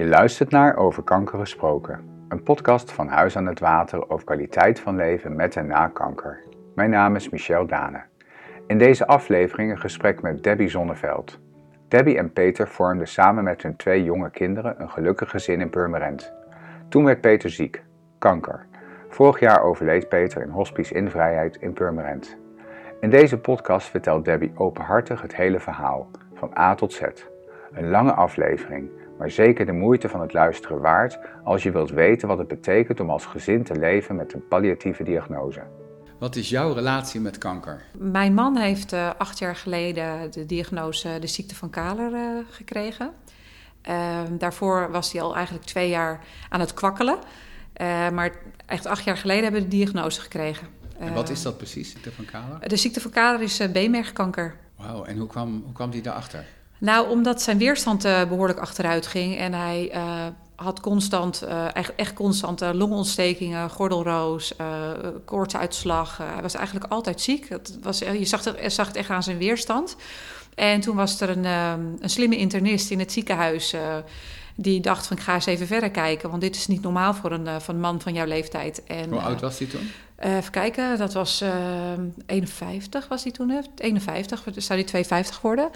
Je luistert naar Over Kanker Gesproken, een podcast van Huis aan het Water over kwaliteit van leven met en na kanker. Mijn naam is Michel Dane. In deze aflevering een gesprek met Debbie Zonneveld. Debbie en Peter vormden samen met hun twee jonge kinderen een gelukkig gezin in Purmerend. Toen werd Peter ziek, kanker. Vorig jaar overleed Peter in hospice in vrijheid in Purmerend. In deze podcast vertelt Debbie openhartig het hele verhaal, van A tot Z. Een lange aflevering, maar zeker de moeite van het luisteren waard als je wilt weten wat het betekent om als gezin te leven met een palliatieve diagnose. Wat is jouw relatie met kanker? Mijn man heeft uh, acht jaar geleden de diagnose de ziekte van Kaler uh, gekregen. Uh, daarvoor was hij al eigenlijk twee jaar aan het kwakkelen. maar echt acht jaar geleden hebben we de diagnose gekregen. En wat is dat precies, ziekte van Kaler? De ziekte van Kaler is beenmergkanker. Wauw, en hoe kwam, hoe kwam die daarachter? Nou, omdat zijn weerstand uh, behoorlijk achteruit ging en hij uh, had constant, uh, echt, echt constant longontstekingen, gordelroos, koortsuitslag. hij was eigenlijk altijd ziek. Het was, je zag het, zag het echt aan zijn weerstand. En toen was er een, een slimme internist in het ziekenhuis die dacht van ik ga eens even verder kijken, want dit is niet normaal voor een, van man van jouw leeftijd. En, Hoe oud was hij toen? even kijken, dat was 51 was hij toen, 51, dus zou hij 52 worden.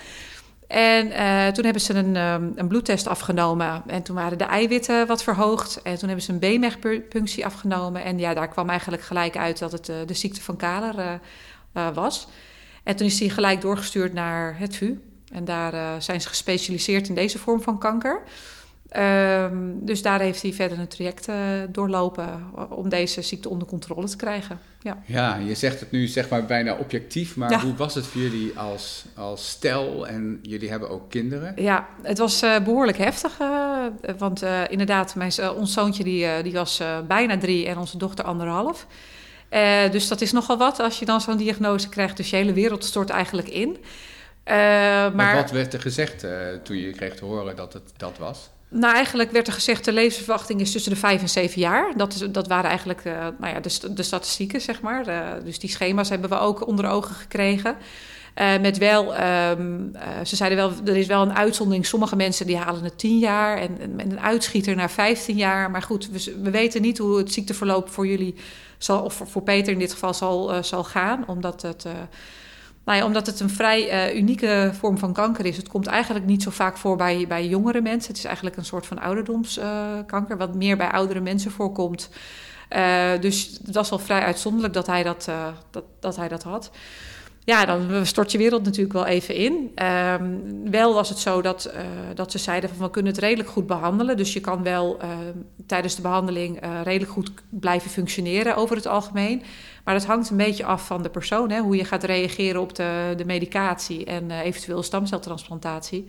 En uh, toen hebben ze een, um, een, bloedtest afgenomen. En toen waren de eiwitten wat verhoogd. En toen hebben ze een beenmergpunctie afgenomen. En ja, daar kwam eigenlijk gelijk uit dat het uh, de ziekte van Kaler uh, was. En toen is hij gelijk doorgestuurd naar het VU. En daar zijn ze gespecialiseerd in deze vorm van kanker. Um, dus daar heeft hij verder een traject uh, doorlopen om deze ziekte onder controle te krijgen. Ja, ja je zegt het nu zeg maar bijna objectief, maar ja. hoe was het voor jullie als, als stel en jullie hebben ook kinderen? Ja, het was uh, behoorlijk heftig, uh, want inderdaad, mijn, ons zoontje die, die was bijna drie en onze dochter anderhalf. dus dat is nogal wat als je dan zo'n diagnose krijgt, dus je hele wereld stort eigenlijk in. maar, maar wat werd er gezegd toen je kreeg te horen dat het dat was? Nou, eigenlijk werd er gezegd de levensverwachting is tussen de vijf en zeven jaar. Dat, is, dat waren eigenlijk uh, nou ja, de, de statistieken, zeg maar. Uh, dus die schema's hebben we ook onder ogen gekregen. Uh, met wel, um, ze zeiden wel, er is wel een uitzondering. Sommige mensen die halen het tien jaar en, en een uitschieter naar 15 jaar. Maar goed, we, we, weten niet hoe het ziekteverloop voor jullie zal, of voor, voor Peter in dit geval zal, zal gaan. Omdat het nou ja, omdat het een vrij uh, unieke vorm van kanker is. Het komt eigenlijk niet zo vaak voor bij, bij jongere mensen. Het is eigenlijk een soort van ouderdomskanker, uh, wat meer bij oudere mensen voorkomt. Uh, dus het was wel vrij uitzonderlijk dat hij dat, dat, dat, hij dat had. Ja, dan stort je wereld natuurlijk wel even in. Um, wel was het zo dat, dat ze zeiden van we kunnen het redelijk goed behandelen. Dus je kan wel tijdens de behandeling redelijk goed blijven functioneren over het algemeen. Maar dat hangt een beetje af van de persoon, hè, hoe je gaat reageren op de, de medicatie en uh, eventueel stamceltransplantatie.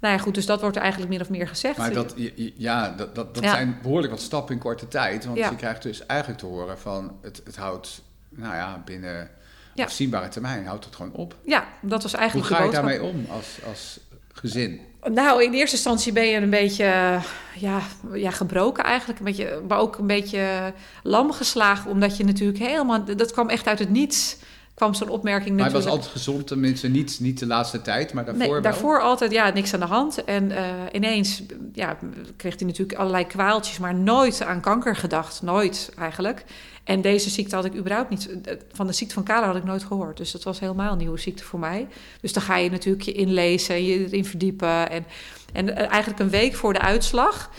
Nou ja, goed, dus dat wordt er eigenlijk min of meer gezegd. Maar dat, ja, dat, dat, dat ja. zijn behoorlijk wat stappen in korte tijd. Want ja. je krijgt dus eigenlijk te horen van het, het houdt, nou ja, binnen ja. afzienbare termijn houdt het gewoon op. Ja, dat was eigenlijk Hoe ga je daarmee om als, als gezin? Nou, in eerste instantie ben je een beetje ja, ja, gebroken eigenlijk. Een beetje, maar ook een beetje lam geslagen. Omdat je natuurlijk helemaal... Dat kwam echt uit het niets kwam zo'n opmerking maar natuurlijk. Maar hij was altijd gezond, tenminste niet, niet de laatste tijd, maar daarvoor nee, daarvoor altijd, ja, niks aan de hand. En uh, ineens ja, kreeg hij natuurlijk allerlei kwaaltjes, maar nooit aan kanker gedacht. Nooit eigenlijk. En deze ziekte had ik überhaupt niet... Van de ziekte van Kaler had ik nooit gehoord. Dus dat was helemaal een nieuwe ziekte voor mij. Dus dan ga je natuurlijk je inlezen, je erin verdiepen. En, en eigenlijk een week voor de uitslag...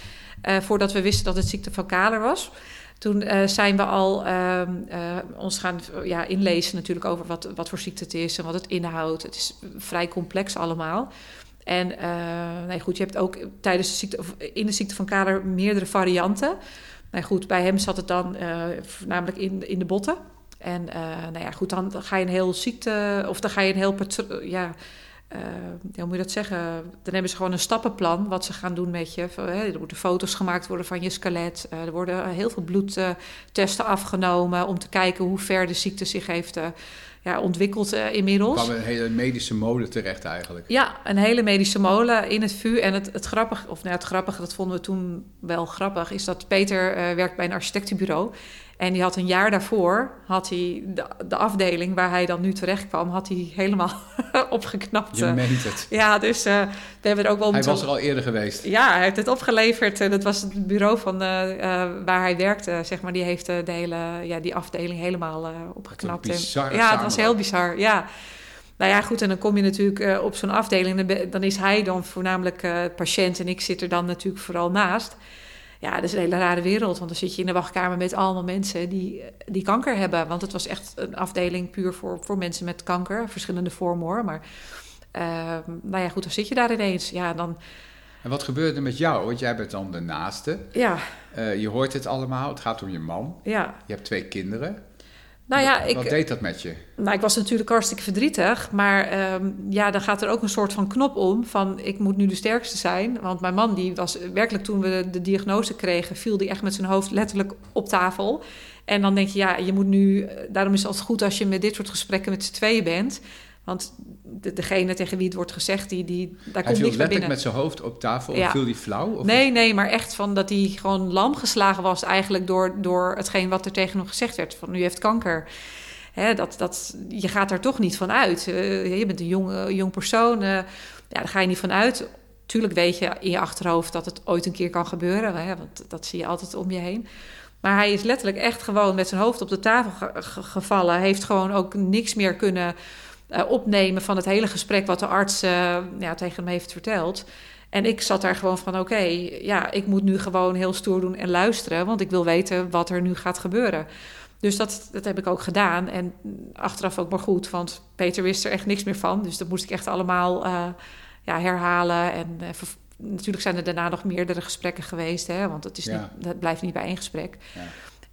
Voordat we wisten dat het ziekte van Kaler was... Toen zijn we al uh, ons gaan ja, inlezen natuurlijk over wat, wat voor ziekte het is en wat het inhoudt. Het is vrij complex allemaal. En nee, goed, je hebt ook tijdens de ziekte, of in de ziekte van Kaler meerdere varianten. Nou goed, bij hem zat het dan voornamelijk in, in de botten. En nou ja, goed, dan ga je een heel ziekte, of dan ga je een heel ja, uh, hoe moet je dat zeggen? Dan hebben ze gewoon een stappenplan wat ze gaan doen met je. Er moeten foto's gemaakt worden van je skelet. Uh, er worden heel veel bloedtesten afgenomen om te kijken hoe ver de ziekte zich heeft uh, ja, ontwikkeld inmiddels. Er kwam een hele medische molen terecht eigenlijk. Ja, een hele medische molen in het VU. En het, het grappige, of nou, het grappige, dat vonden we toen wel grappig, is dat Peter werkt bij een architectenbureau. En die had een jaar daarvoor, had hij de, de afdeling waar hij dan nu terecht kwam, had hij helemaal opgeknapt. Je meent het. Ja, dus uh, we hebben er ook wel... Hij was er al eerder geweest. Ja, hij heeft het opgeleverd. En dat was het bureau van, uh, waar hij werkte, zeg maar. Die heeft de hele, ja, die afdeling helemaal opgeknapt. Bizar, ja, het was heel bizar, ja. Nou ja, goed, en dan kom je natuurlijk op zo'n afdeling. Dan is hij dan voornamelijk patiënt en ik zit er dan natuurlijk vooral naast. Ja, dat is een hele rare wereld. Want dan zit je in de wachtkamer met allemaal mensen die, die kanker hebben. Want het was echt een afdeling puur voor, voor mensen met kanker. Verschillende vormen hoor. Maar uh, nou ja, goed, dan zit je daar ineens. Ja, dan... En wat gebeurt er met jou? Want jij bent dan de naaste. Ja. Uh, je hoort het allemaal. Het gaat om je man. Ja. Je hebt twee kinderen. Nou ja, wat, ik, wat deed dat met je? Nou, ik was natuurlijk hartstikke verdrietig. Maar um, ja, dan gaat er ook een soort van knop om van ik moet nu de sterkste zijn. Want mijn man, die was werkelijk toen we de, diagnose kregen, viel die echt met zijn hoofd letterlijk op tafel. En dan denk je, ja, je moet nu. Daarom is het altijd goed als je met dit soort gesprekken met z'n tweeën bent. Want de, degene tegen wie het wordt gezegd, die, die, daar hij komt niks meer binnen. met zijn hoofd op tafel ja. of viel hij flauw? Of nee, nee, maar echt van dat hij gewoon lam geslagen was eigenlijk door, door hetgeen wat er tegen hem gezegd werd. Van u heeft kanker. Hè, dat, dat, je gaat daar toch niet van uit. Uh, je bent een jong, jong persoon, uh, ja, daar ga je niet van uit. Tuurlijk weet je in je achterhoofd dat het ooit een keer kan gebeuren, hè, want dat zie je altijd om je heen. Maar hij is letterlijk echt gewoon met zijn hoofd op de tafel ge ge gevallen. Heeft gewoon ook niks meer kunnen uh, opnemen van het hele gesprek wat de arts ja, tegen hem heeft verteld. En ik zat daar gewoon van: oké, okay, ja, ik moet nu gewoon heel stoer doen en luisteren, want ik wil weten wat er nu gaat gebeuren. Dus dat, dat heb ik ook gedaan. En achteraf ook maar goed, want Peter wist er echt niks meer van. Dus dat moest ik echt allemaal uh, ja, herhalen. En natuurlijk zijn er daarna nog meerdere gesprekken geweest, hè, want het, is ja. niet, het blijft niet bij één gesprek. Ja.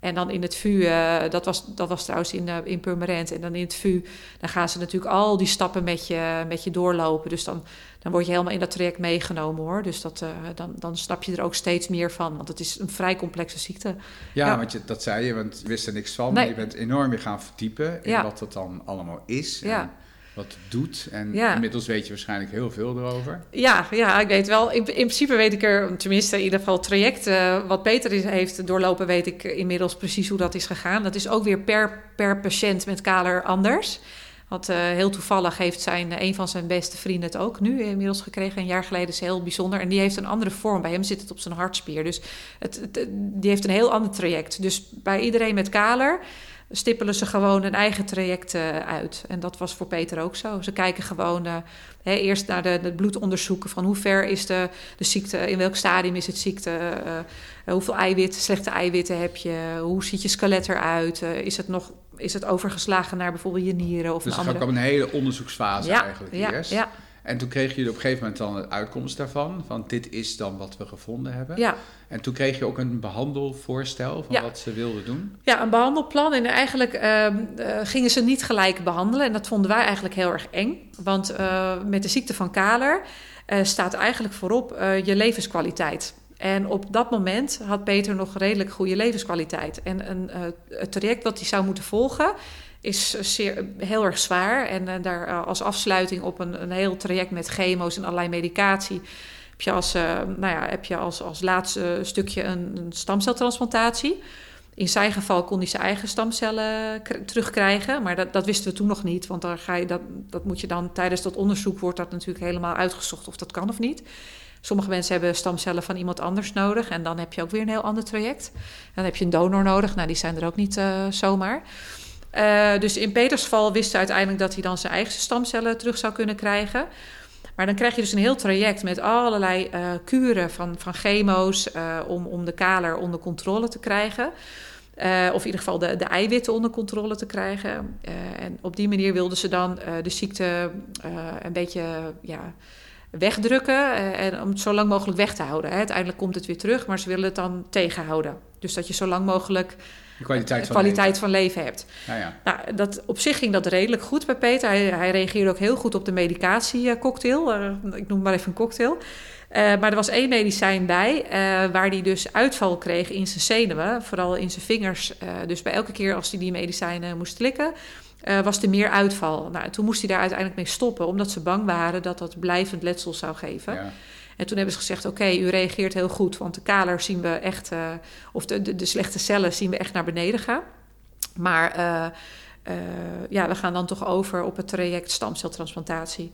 En dan in het VU, uh, dat, was, dat was trouwens in, uh, in Purmerend. En dan in het VU, dan gaan ze natuurlijk al die stappen met je, met je doorlopen. Dus dan, dan word je helemaal in dat traject meegenomen hoor. Dus dat, uh, dan, dan snap je er ook steeds meer van. Want het is een vrij complexe ziekte. Ja, ja. want je, dat zei je, want je wist er niks van. Nee. Maar je bent enorm weer gaan verdiepen in ja. wat dat dan allemaal is. Ja. En wat het doet. En ja. inmiddels weet je waarschijnlijk heel veel erover. Ja, ja ik weet wel. In, in principe weet ik er, tenminste in ieder geval traject uh, wat Peter is, heeft doorlopen, weet ik inmiddels precies hoe dat is gegaan. Dat is ook weer per, per patiënt met kaler anders. Want uh, heel toevallig heeft zijn, een van zijn beste vrienden het ook nu inmiddels gekregen. Een jaar geleden is heel bijzonder. En die heeft een andere vorm. Bij hem zit het op zijn hartspier. Dus het, het, die heeft een heel ander traject. Dus bij iedereen met kaler stippelen ze gewoon een eigen traject uh, uit. En dat was voor Peter ook zo. Ze kijken gewoon uh, hè, eerst naar de, de bloedonderzoeken van hoe ver is de, de ziekte, in welk stadium is het ziekte, uh, hoeveel eiwitten, slechte eiwitten heb je, hoe ziet je skelet eruit, is het nog is het overgeslagen naar bijvoorbeeld je nieren of dus een andere. Dus een hele onderzoeksfase ja, eigenlijk ja, eerst. Ja. En toen kreeg je op een gegeven moment dan de uitkomst daarvan. Van dit is dan wat we gevonden hebben. Ja. En toen kreeg je ook een behandelvoorstel van ja. wat ze wilden doen. Ja, een behandelplan. En eigenlijk uh, uh, gingen ze niet gelijk behandelen. En dat vonden wij eigenlijk heel erg eng. Want uh, met de ziekte van Kaler staat eigenlijk voorop je levenskwaliteit. En op dat moment had Peter nog redelijk goede levenskwaliteit. En een, het traject wat hij zou moeten volgen is zeer, heel erg zwaar. En uh, daar als afsluiting op een, een heel traject met chemo's en allerlei medicatie... heb je als, nou ja, heb je als, als laatste stukje een, een stamceltransplantatie. In zijn geval kon hij zijn eigen stamcellen terugkrijgen. Maar dat, dat wisten we toen nog niet. Want dan ga je dat, dat moet je dan tijdens dat onderzoek... wordt dat natuurlijk helemaal uitgezocht of dat kan of niet... Sommige mensen hebben stamcellen van iemand anders nodig. En dan heb je ook weer een heel ander traject. Dan heb je een donor nodig. Nou, die zijn er ook niet zomaar. Uh, dus in Peters geval wist ze uiteindelijk dat hij dan zijn eigen stamcellen terug zou kunnen krijgen. Maar dan krijg je dus een heel traject met allerlei uh, kuren van, van chemo's uh, om, om de kaler onder controle te krijgen. of in ieder geval de, de eiwitten onder controle te krijgen. en op die manier wilden ze dan de ziekte een beetje ja, wegdrukken en om het zo lang mogelijk weg te houden. Hè. Uiteindelijk komt het weer terug, maar ze willen het dan tegenhouden. Dus dat je zo lang mogelijk de kwaliteit, van, kwaliteit leven. van leven hebt. Ja, ja. Nou, dat, op zich ging dat redelijk goed bij Peter. Hij, hij reageerde ook heel goed op de medicatiecocktail. Uh, ik noem maar even een cocktail. Uh, maar er was één medicijn bij, uh, waar hij dus uitval kreeg in zijn zenuwen, vooral in zijn vingers. dus bij elke keer als hij die medicijnen moest slikken, was er meer uitval. Nou, toen moest hij daar uiteindelijk mee stoppen, omdat ze bang waren dat dat blijvend letsel zou geven. Ja. En toen hebben ze gezegd: Oké, u reageert heel goed, want de kaler zien we echt, of de, de, de, slechte cellen zien we echt naar beneden gaan. Maar ja, we gaan dan toch over op het traject stamceltransplantatie.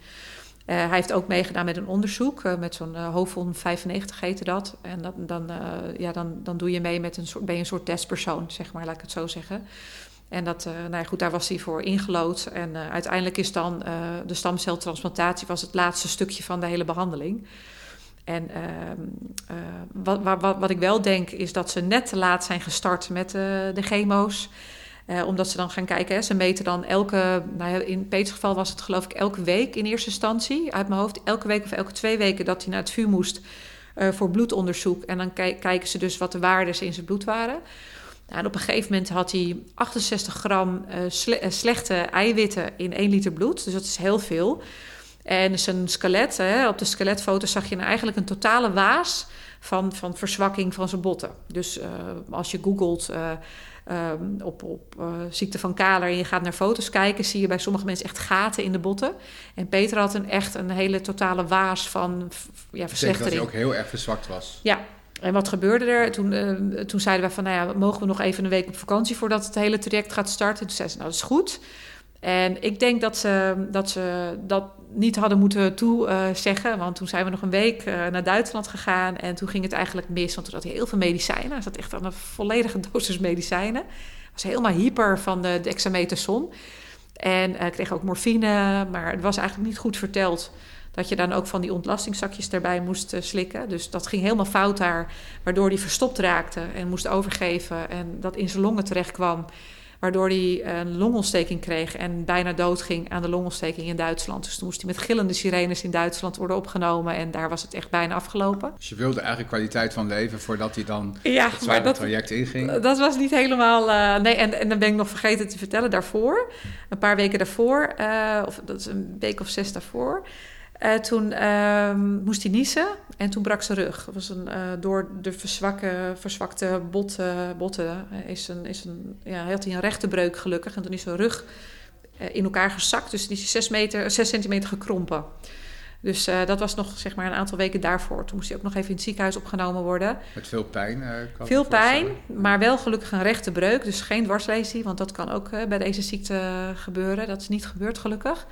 Hij heeft ook meegedaan met een onderzoek, met zo'n uh, HOVON 95 heette dat. En dat, dan, ja, dan, dan doe je mee met een soort, ben je een soort testpersoon, zeg maar, laat ik het zo zeggen. En dat, nou ja, goed, daar was hij voor ingelood. En uiteindelijk is dan de stamceltransplantatie was het laatste stukje van de hele behandeling. En ehm, wat, wat, wat ik wel denk, is dat ze net te laat zijn gestart met de chemo's. Uh, omdat ze dan gaan kijken, hè, ze meten dan elke, nou in Peters geval was het geloof ik elke week in eerste instantie, uit mijn hoofd, elke week of elke twee weken dat hij naar het vuur moest voor bloedonderzoek. En dan kijken ze dus wat de waarden in zijn bloed waren. Nou, en op een gegeven moment had hij 68 gram sle slechte eiwitten in 1 liter bloed, dus dat is heel veel. En zijn skelet, hè, op de skeletfoto zag je nou eigenlijk een totale waas van, van verzwakking van zijn botten. Dus als je googelt um, op, op uh, ziekte van Kaler en je gaat naar foto's kijken, zie je bij sommige mensen echt gaten in de botten. En Peter had een echt een hele totale waas van ja, verslechtering. dat hij ook heel erg verzwakt was. Ja, en wat gebeurde er? Toen, uh, toen zeiden wij van, nou ja, mogen we nog even een week op vakantie voordat het hele traject gaat starten? Toen zei ze, nou dat is goed. En ik denk dat ze dat, ze dat niet hadden moeten toezeggen. want toen zijn we nog een week uh, naar Duitsland gegaan. En toen ging het eigenlijk mis. Want toen had hij heel veel medicijnen. Hij zat echt aan een volledige dosis medicijnen. was helemaal hyper van de dexamethason. En uh, kreeg ook morfine. Maar het was eigenlijk niet goed verteld dat je dan ook van die ontlastingzakjes erbij moest slikken. Dus dat ging helemaal fout daar, waardoor hij verstopt raakte en moest overgeven en dat in zijn longen terecht kwam. Waardoor hij een longontsteking kreeg en bijna doodging aan de longontsteking in Duitsland. Dus toen moest hij met gillende sirenes in Duitsland worden opgenomen. En daar was het echt bijna afgelopen. Dus je wilde eigenlijk kwaliteit van leven voordat hij dan ja, het zware dat, traject inging? Dat was niet helemaal... Uh, nee, en, en dan ben ik nog vergeten te vertellen daarvoor. Een paar weken daarvoor, uh, of dat is een week of zes daarvoor... Uh, toen uh, moest hij niezen en toen brak zijn rug. Dat was een, uh, door de verzwakke, verzwakte bot, botten is een, is een, ja, had hij een rechte breuk gelukkig. En toen is zijn rug in elkaar gezakt. Dus die is 6, meter, 6 centimeter gekrompen. Dus dat was nog zeg maar een aantal weken daarvoor. Toen moest hij ook nog even in het ziekenhuis opgenomen worden. Met veel pijn? veel pijn, maar wel gelukkig een rechte breuk. Dus geen dwarslesie, want dat kan ook bij deze ziekte gebeuren. Dat is niet gebeurd gelukkig.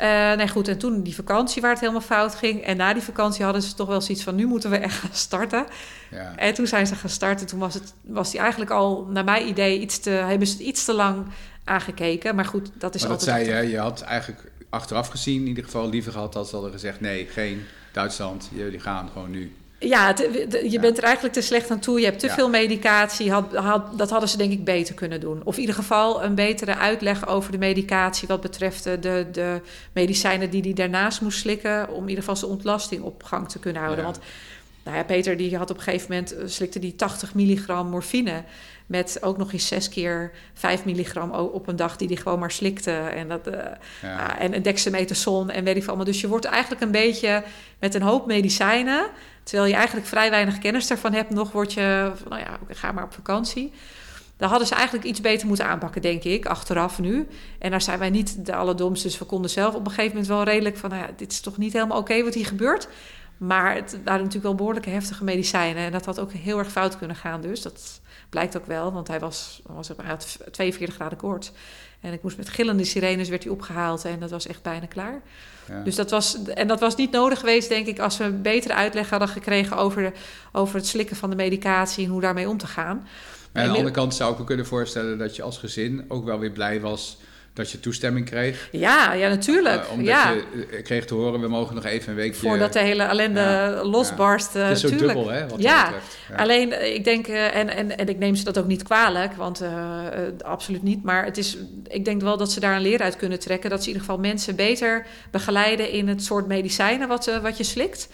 Uh, nee, goed. En toen die vakantie waar het helemaal fout ging. En na die vakantie hadden ze toch wel zoiets van... nu moeten we echt gaan starten. Ja. En toen zijn ze gestart. En toen was, het, was die eigenlijk al, naar mijn idee... Iets te, hebben ze het iets te lang aangekeken. Maar goed, dat is maar altijd... dat zei je, je had eigenlijk achteraf gezien... in ieder geval liever gehad dat ze hadden gezegd... nee, geen Duitsland, jullie gaan gewoon nu ja, je bent er eigenlijk te slecht aan toe. Je hebt te veel medicatie. Had, had, dat hadden ze denk ik beter kunnen doen. Of in ieder geval een betere uitleg over de medicatie... wat betreft de, de medicijnen die hij daarnaast moest slikken... om in ieder geval zijn ontlasting op gang te kunnen houden. Want nou ja, Peter die had op een gegeven moment... Eh, slikte die 80 milligram morfine... met ook nog eens zes keer 5 milligram op een dag... die hij gewoon maar slikte. En, dat, uh, ja. en, en dexamethason en weet ik veel allemaal. Dus je wordt eigenlijk een beetje met een hoop medicijnen Terwijl je eigenlijk vrij weinig kennis daarvan hebt, nog word je van, nou ja, ga maar op vakantie. Daar hadden ze eigenlijk iets beter moeten aanpakken, denk ik, achteraf nu. En daar zijn wij niet de allerdomste, dus we konden zelf op een gegeven moment wel redelijk van, nou ja, dit is toch niet helemaal oké wat hier gebeurt. Maar het waren natuurlijk wel behoorlijke heftige medicijnen. En dat had ook heel erg fout kunnen gaan. Dus dat blijkt ook wel. Want hij was, was hij had 42 graden koorts. En ik moest met gillende sirenes werd hij opgehaald. En dat was echt bijna klaar. Dus dat was, en dat was niet nodig geweest, denk ik, als we een betere uitleg hadden gekregen over, over het slikken van de medicatie en hoe daarmee om te gaan. Maar aan de andere kant zou ik me kunnen voorstellen dat je als gezin ook wel weer blij was dat je toestemming kreeg. Ja, ja natuurlijk. Uh, omdat ja. je uh, kreeg te horen, we mogen nog even een weekje... Voordat de hele ellende ja, losbarst. Ja. het is zo tuurlijk. dubbel, hè, wat ja. ja. alleen ik denk, en, en, en ik neem ze dat ook niet kwalijk, want absoluut niet. Maar het is, ik denk wel dat ze daar een leer uit kunnen trekken. Dat ze in ieder geval mensen beter begeleiden in het soort medicijnen wat, wat je slikt.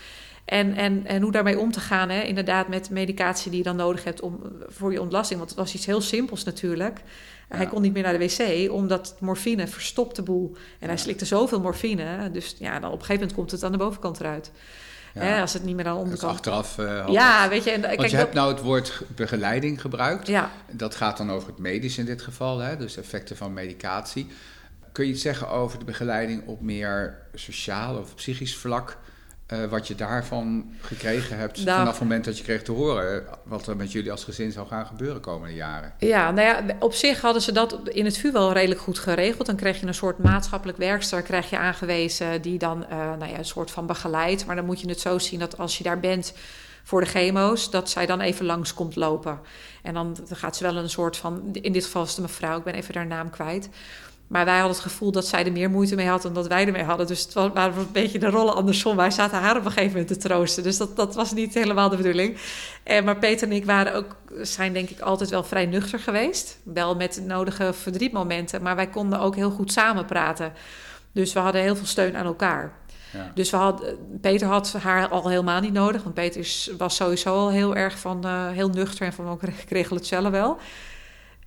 En, en, en hoe daarmee om te gaan, hè? inderdaad, met medicatie die je dan nodig hebt om, voor je ontlasting. Want het was iets heel simpels natuurlijk. Hij kon niet meer naar de wc, omdat morfine verstopt de boel. En hij slikte zoveel morfine, dus ja, dan op een gegeven moment komt het aan de bovenkant eruit. Ja. als het niet meer aan de onderkant... achteraf... Uh, ja, weet je... En, Want je hebt nou het woord begeleiding gebruikt. Ja. Dat gaat dan over het medisch in dit geval, hè? dus effecten van medicatie. Kun je iets zeggen over de begeleiding op meer sociaal of psychisch vlak... uh, wat je daarvan gekregen hebt nou, vanaf het moment dat je kreeg te horen wat er met jullie als gezin zou gaan gebeuren komende jaren. Ja, nou ja, op zich hadden ze dat in het vuur wel redelijk goed geregeld. Dan kreeg je een soort maatschappelijk werkster krijg je aangewezen die dan uh, nou ja, een soort van begeleidt. Maar dan moet je het zo zien dat als je daar bent voor de chemo's, dat zij dan even langs komt lopen. En dan gaat ze wel een soort van, in dit geval is de mevrouw, ik ben even haar naam kwijt. Maar wij hadden het gevoel dat zij er meer moeite mee had dan dat wij ermee hadden. Dus het waren een beetje de rollen andersom. Wij zaten haar op een gegeven moment te troosten. Dus dat, dat was niet helemaal de bedoeling. En, maar Peter en ik waren ook, zijn denk ik altijd wel vrij nuchter geweest. Wel met nodige verdrietmomenten. Maar wij konden ook heel goed samen praten. Dus we hadden heel veel steun aan elkaar. Ja. Dus we had, Peter had haar al helemaal niet nodig. Want Peter is, was sowieso al heel erg van uh, heel nuchter en van ook regel het zelf wel.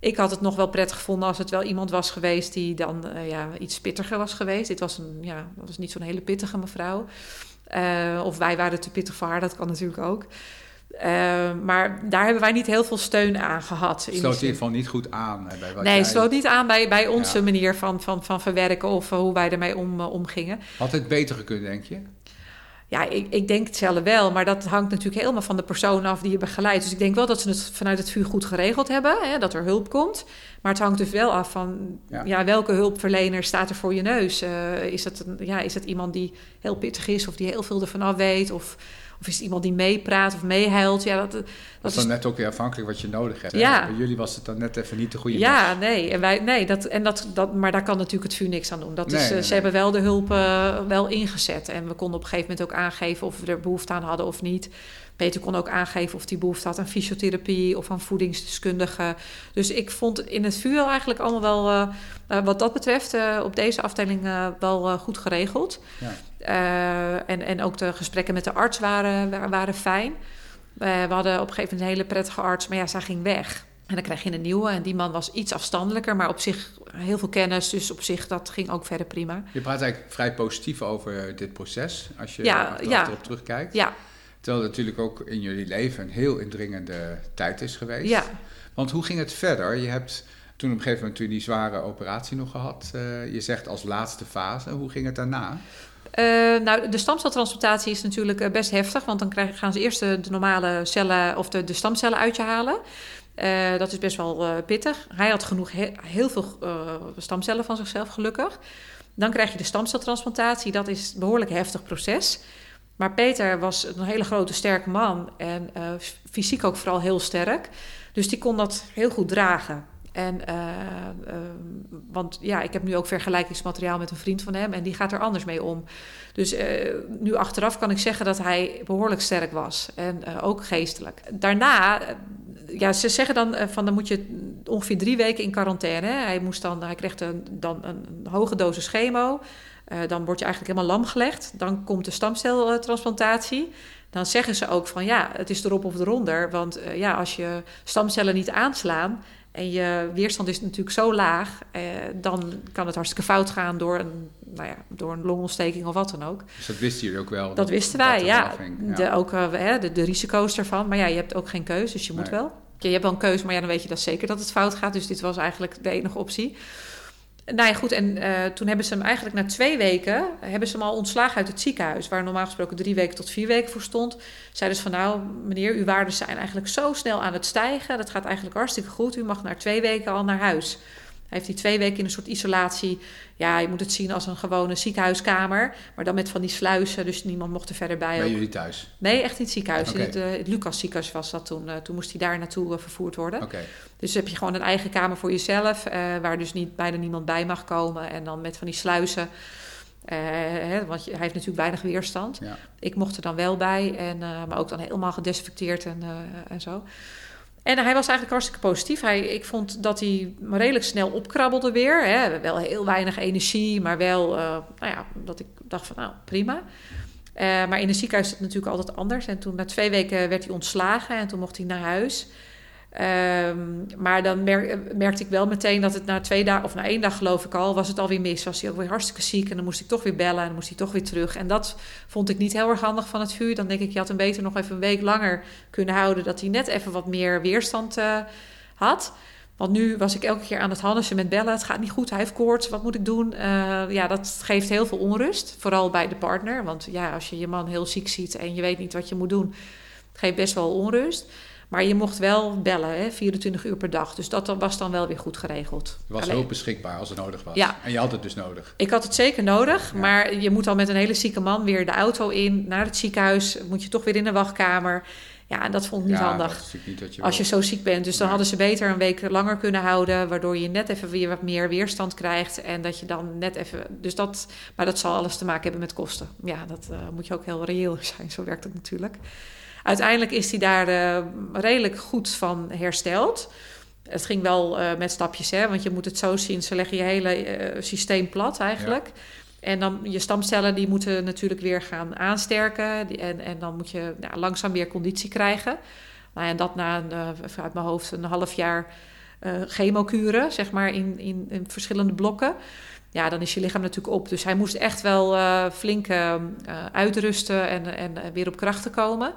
Ik had het nog wel prettig gevonden als het wel iemand was geweest die dan uh, ja, iets pittiger was geweest. Dit was, een, ja, was niet zo'n hele pittige mevrouw. Uh, of wij waren te pittig voor haar, dat kan natuurlijk ook. Uh, maar daar hebben wij niet heel veel steun aan gehad. Sloot in ieder geval niet goed aan bij wat Nee, jij... sloot niet aan bij, bij onze ja. manier van, van, van verwerken of hoe wij ermee om, omgingen. Had het beter gekund, denk je? Ja, ik, ik denk het zelf wel, maar dat hangt natuurlijk helemaal van de persoon af die je begeleidt. Dus ik denk wel dat ze het vanuit het vuur goed geregeld hebben, hè, dat er hulp komt. Maar het hangt dus wel af van ja. ja welke hulpverlener staat er voor je neus. Uh, is, dat een, ja, is dat iemand die heel pittig is of die heel veel ervan af weet? Of of is het iemand die meepraat of meehuilt? Ja, dat, dat, dat is dan net ook weer afhankelijk wat je nodig hebt. Ja. Bij jullie was het dan net even niet de goede Ja, nee. En wij, nee dat, en dat, dat, maar daar kan natuurlijk het vuur niks aan doen. Dat is, nee, nee, ze hebben wel de hulp uh, wel ingezet. En we konden op een gegeven moment ook aangeven of we er behoefte aan hadden of niet. Peter kon ook aangeven of hij behoefte had aan fysiotherapie of aan voedingsdeskundigen. Dus ik vond in het vuur eigenlijk allemaal wel, uh, uh, wat dat betreft, uh, op deze afdeling wel goed geregeld. Ja. en, en ook de gesprekken met de arts waren, waren fijn. we hadden op een gegeven moment een hele prettige arts, maar ja, zij ging weg. En dan krijg je een nieuwe. En die man was iets afstandelijker, maar op zich heel veel kennis. Dus op zich, dat ging ook verder prima. Je praat eigenlijk vrij positief over dit proces, als je ja, ja. erop terugkijkt. Ja, Terwijl het natuurlijk ook in jullie leven een heel indringende tijd is geweest. Ja. Want hoe ging het verder? Je hebt toen op een gegeven moment die zware operatie nog gehad. Uh, je zegt als laatste fase. Hoe ging het daarna? Uh, nou, de stamceltransplantatie is natuurlijk best heftig. Want dan krijgen, gaan ze eerst de, de normale cellen of de, de stamcellen uit je halen. Uh, dat is best wel pittig. Hij had genoeg he, heel veel stamcellen van zichzelf, gelukkig. Dan krijg je de stamceltransplantatie. Dat is een behoorlijk heftig proces. Maar Peter was een hele grote, sterke man en uh, fysiek ook vooral heel sterk. Dus die kon dat heel goed dragen. En, uh, uh, want ja, ik heb nu ook vergelijkingsmateriaal met een vriend van hem en die gaat er anders mee om. Dus nu achteraf kan ik zeggen dat hij behoorlijk sterk was en ook geestelijk. Daarna, ja, ze zeggen dan van dan moet je ongeveer drie weken in quarantaine. Hij, moest dan, hij kreeg dan een hoge dosis chemo. Uh, dan word je eigenlijk helemaal lam gelegd. Dan komt de stamceltransplantatie. Dan zeggen ze ook van ja, het is erop of eronder. Want uh, ja, als je stamcellen niet aanslaan en je weerstand is natuurlijk zo laag, uh, dan kan het hartstikke fout gaan door een, nou ja, door een longontsteking of wat dan ook. Dus dat wisten jullie ook wel? Dat, dat wisten wij, ja. ja. De, ook de, de, risico's ervan. Maar ja, je hebt ook geen keus, dus je moet nee. wel. Je hebt wel een keuze, maar ja, dan weet je dat zeker dat het fout gaat. Dus dit was eigenlijk de enige optie. Nou ja, goed. En uh, toen hebben ze hem eigenlijk na twee weken... hebben ze hem al ontslagen uit het ziekenhuis... waar normaal gesproken drie weken tot vier weken voor stond. Zeiden ze van nou, meneer, uw waarden zijn eigenlijk zo snel aan het stijgen... dat gaat eigenlijk hartstikke goed. U mag na twee weken al naar huis. Hij heeft die twee weken in een soort isolatie. Ja, je moet het zien als een gewone ziekenhuiskamer. Maar dan met van die sluizen, dus niemand mocht er verder bij. Bij jullie thuis? Nee, echt in het ziekenhuis. Okay. In het, uh, het Lucas ziekenhuis was dat toen. Uh, toen moest hij daar naartoe uh, vervoerd worden. Okay. Dus heb je gewoon een eigen kamer voor jezelf. waar dus niet, bijna niemand bij mag komen. En dan met van die sluizen. Hè, want hij heeft natuurlijk weinig weerstand. Ja. Ik mocht er dan wel bij. En, maar ook dan helemaal gedesinfecteerd en, en zo. En hij was eigenlijk hartstikke positief. Hij, ik vond dat hij redelijk snel opkrabbelde weer. Hè. Wel heel weinig energie, maar wel, uh, nou ja, dat ik dacht van, nou, prima. Uh, maar in een ziekenhuis is het natuurlijk altijd anders. En toen na twee weken werd hij ontslagen en toen mocht hij naar huis. Um, maar dan mer merkte ik wel meteen dat het na twee dagen, of na één dag geloof ik al, was het alweer mis. Was hij ook weer hartstikke ziek en dan moest ik toch weer bellen en dan moest hij toch weer terug. En dat vond ik niet heel erg handig van het vuur. Dan denk ik, je had hem beter nog even een week langer kunnen houden, dat hij net even wat meer weerstand uh, had. Want nu was ik elke keer aan het hannissen met bellen. Het gaat niet goed, hij heeft koorts, wat moet ik doen? ja, dat geeft heel veel onrust. Vooral bij de partner. Want ja, als je je man heel ziek ziet en je weet niet wat je moet doen... geeft best wel onrust. Maar je mocht wel bellen, hè, 24 uur per dag. Dus dat was dan wel weer goed geregeld. Je was Alleen, beschikbaar als het nodig was. Ja. En je had het dus nodig. Ik had het zeker nodig. Maar je moet al met een hele zieke man weer de auto in, naar het ziekenhuis. Moet je toch weer in de wachtkamer. Ja, en dat vond ik niet handig. Niet je als je zo ziek bent. Dus dan hadden ze beter een week langer kunnen houden. Waardoor je net even weer wat meer weerstand krijgt. En dat je dan net even. Dus dat. Maar dat zal alles te maken hebben met kosten. Ja, dat uh, moet je ook heel reëel zijn. Zo werkt het natuurlijk. Uiteindelijk is hij daar uh, redelijk goed van hersteld. Het ging wel uh, met stapjes, hè, want je moet het zo zien. Ze leggen je hele uh, systeem plat eigenlijk. En dan je stamcellen die moeten natuurlijk weer gaan aansterken. Die, en, en dan moet je nou, langzaam weer conditie krijgen. Nou, en dat na een, uit mijn hoofd een half jaar chemokuren, zeg maar, in, in, in, verschillende blokken. Ja, dan is je lichaam natuurlijk op. Dus hij moest echt wel flink uitrusten en, en weer op krachten komen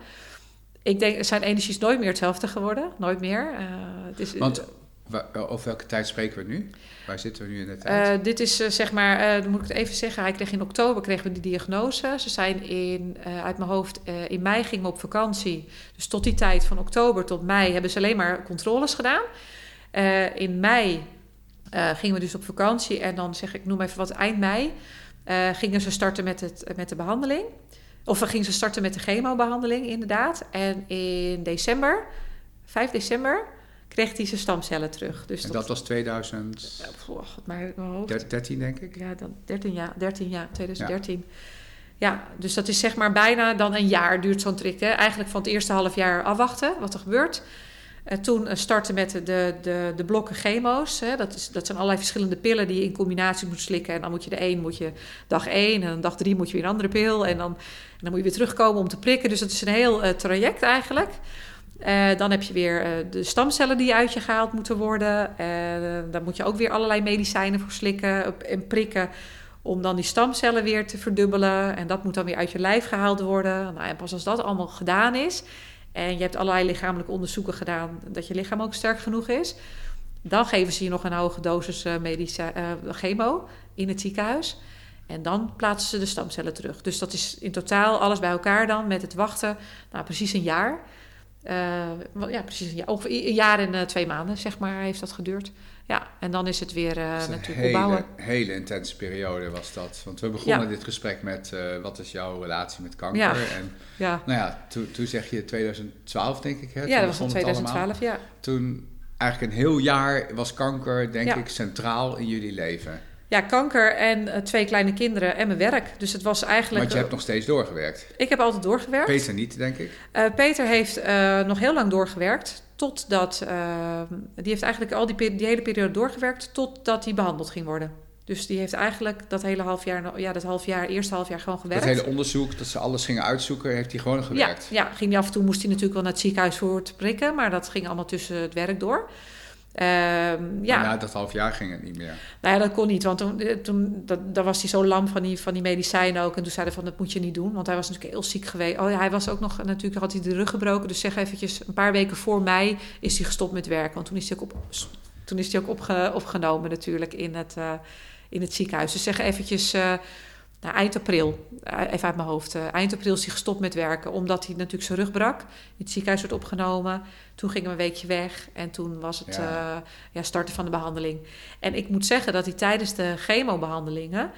ik denk, zijn energie is nooit meer hetzelfde geworden. Nooit meer. Uh, het is, Want over welke tijd spreken we nu? Waar zitten we nu in de tijd? Uh, dit is uh, zeg maar, dan moet ik het even zeggen. Hij kreeg in oktober kregen we die diagnose. Ze zijn in, uit mijn hoofd, in mei gingen we op vakantie. Dus tot die tijd van oktober tot mei hebben ze alleen maar controles gedaan. in mei gingen we dus op vakantie. En dan zeg ik, noem even wat, eind mei gingen ze starten met, het, met de behandeling. Of we gingen ze starten met de chemobehandeling, inderdaad. En in december, 5 december, kreeg hij zijn stamcellen terug. Dus en dat, was 2000... God, maar 13, denk ik? Ja, dan 13 jaar, 13 jaar 2013. Ja. ja. dus dat is zeg maar bijna dan een jaar duurt zo'n trick. Hè? Eigenlijk van het eerste half jaar afwachten wat er gebeurt. En toen eh, starten met de, de, de blokken chemo's. Hè. Dat, is, dat zijn allerlei verschillende pillen die je in combinatie moet slikken. En dan moet je de een moet je dag één en dag drie moet je weer een andere pil. En dan, dan moet je weer terugkomen om te prikken. Dus dat is een heel uh, traject eigenlijk. Uh, dan heb je weer de stamcellen die uit je gehaald moeten worden. Dan moet je ook weer allerlei medicijnen voor slikken en prikken. Om dan die stamcellen weer te verdubbelen. En dat moet dan weer uit je lijf gehaald worden. Nou, en pas als dat allemaal gedaan is en je hebt allerlei lichamelijke onderzoeken gedaan dat je lichaam ook sterk genoeg is. Dan geven ze je nog een hoge dosis uh, uh, chemo in het ziekenhuis. En dan plaatsen ze de stamcellen terug. Dus dat is in totaal alles bij elkaar dan met het wachten. Nou, precies een jaar. Uh, ja, precies een jaar. Een jaar en twee maanden, zeg maar, heeft dat geduurd. Ja, en dan is het weer uh, natuurlijk hele, opbouwen. Een hele intense periode was dat. Want we begonnen dit gesprek met uh, wat is jouw relatie met kanker? Ja. En ja. nou ja, toen, toen zeg je 2012 denk ik. Hè? Ja, dat was in 2012, ja. Toen eigenlijk een heel jaar was kanker denk ik centraal in jullie leven. Ja, kanker en uh, twee kleine kinderen en mijn werk. Dus het was eigenlijk... Want je hebt nog steeds doorgewerkt. Ik heb altijd doorgewerkt. Peter niet, denk ik. Peter heeft nog heel lang doorgewerkt Totdat, uh, die heeft eigenlijk al die, die hele periode doorgewerkt totdat hij behandeld ging worden. Dus die heeft eigenlijk dat hele half jaar, ja, dat half jaar, eerste half jaar gewoon gewerkt. Het hele onderzoek, dat ze alles gingen uitzoeken, heeft hij gewoon gewerkt? Ja, ja ging hij af en toe moest hij natuurlijk wel naar het ziekenhuis voor te prikken, maar dat ging allemaal tussen het werk door. Uh, ja. na dat half jaar ging het niet meer. Nou ja, dat kon niet, want toen, eh, toen dat, dan was hij zo lam van die, van die medicijnen ook. En toen zei hij van, dat moet je niet doen, want hij was natuurlijk heel ziek geweest. Oh ja, hij was ook nog, natuurlijk had hij de rug gebroken. Dus zeg eventjes, een paar weken voor mei is hij gestopt met werken. Want toen is hij ook, op, toen is hij ook opge, opgenomen natuurlijk in het, uh, in het ziekenhuis. Dus zeg eventjes... Uh, nou, eind april, eh, even uit mijn hoofd. Uh, eind april is hij gestopt met werken, omdat hij natuurlijk zijn rug brak. In het ziekenhuis werd opgenomen. Toen gingen we een weekje weg en toen was het ja. Uh, ja, starten van de behandeling. En ik moet zeggen dat hij tijdens de chemobehandelingen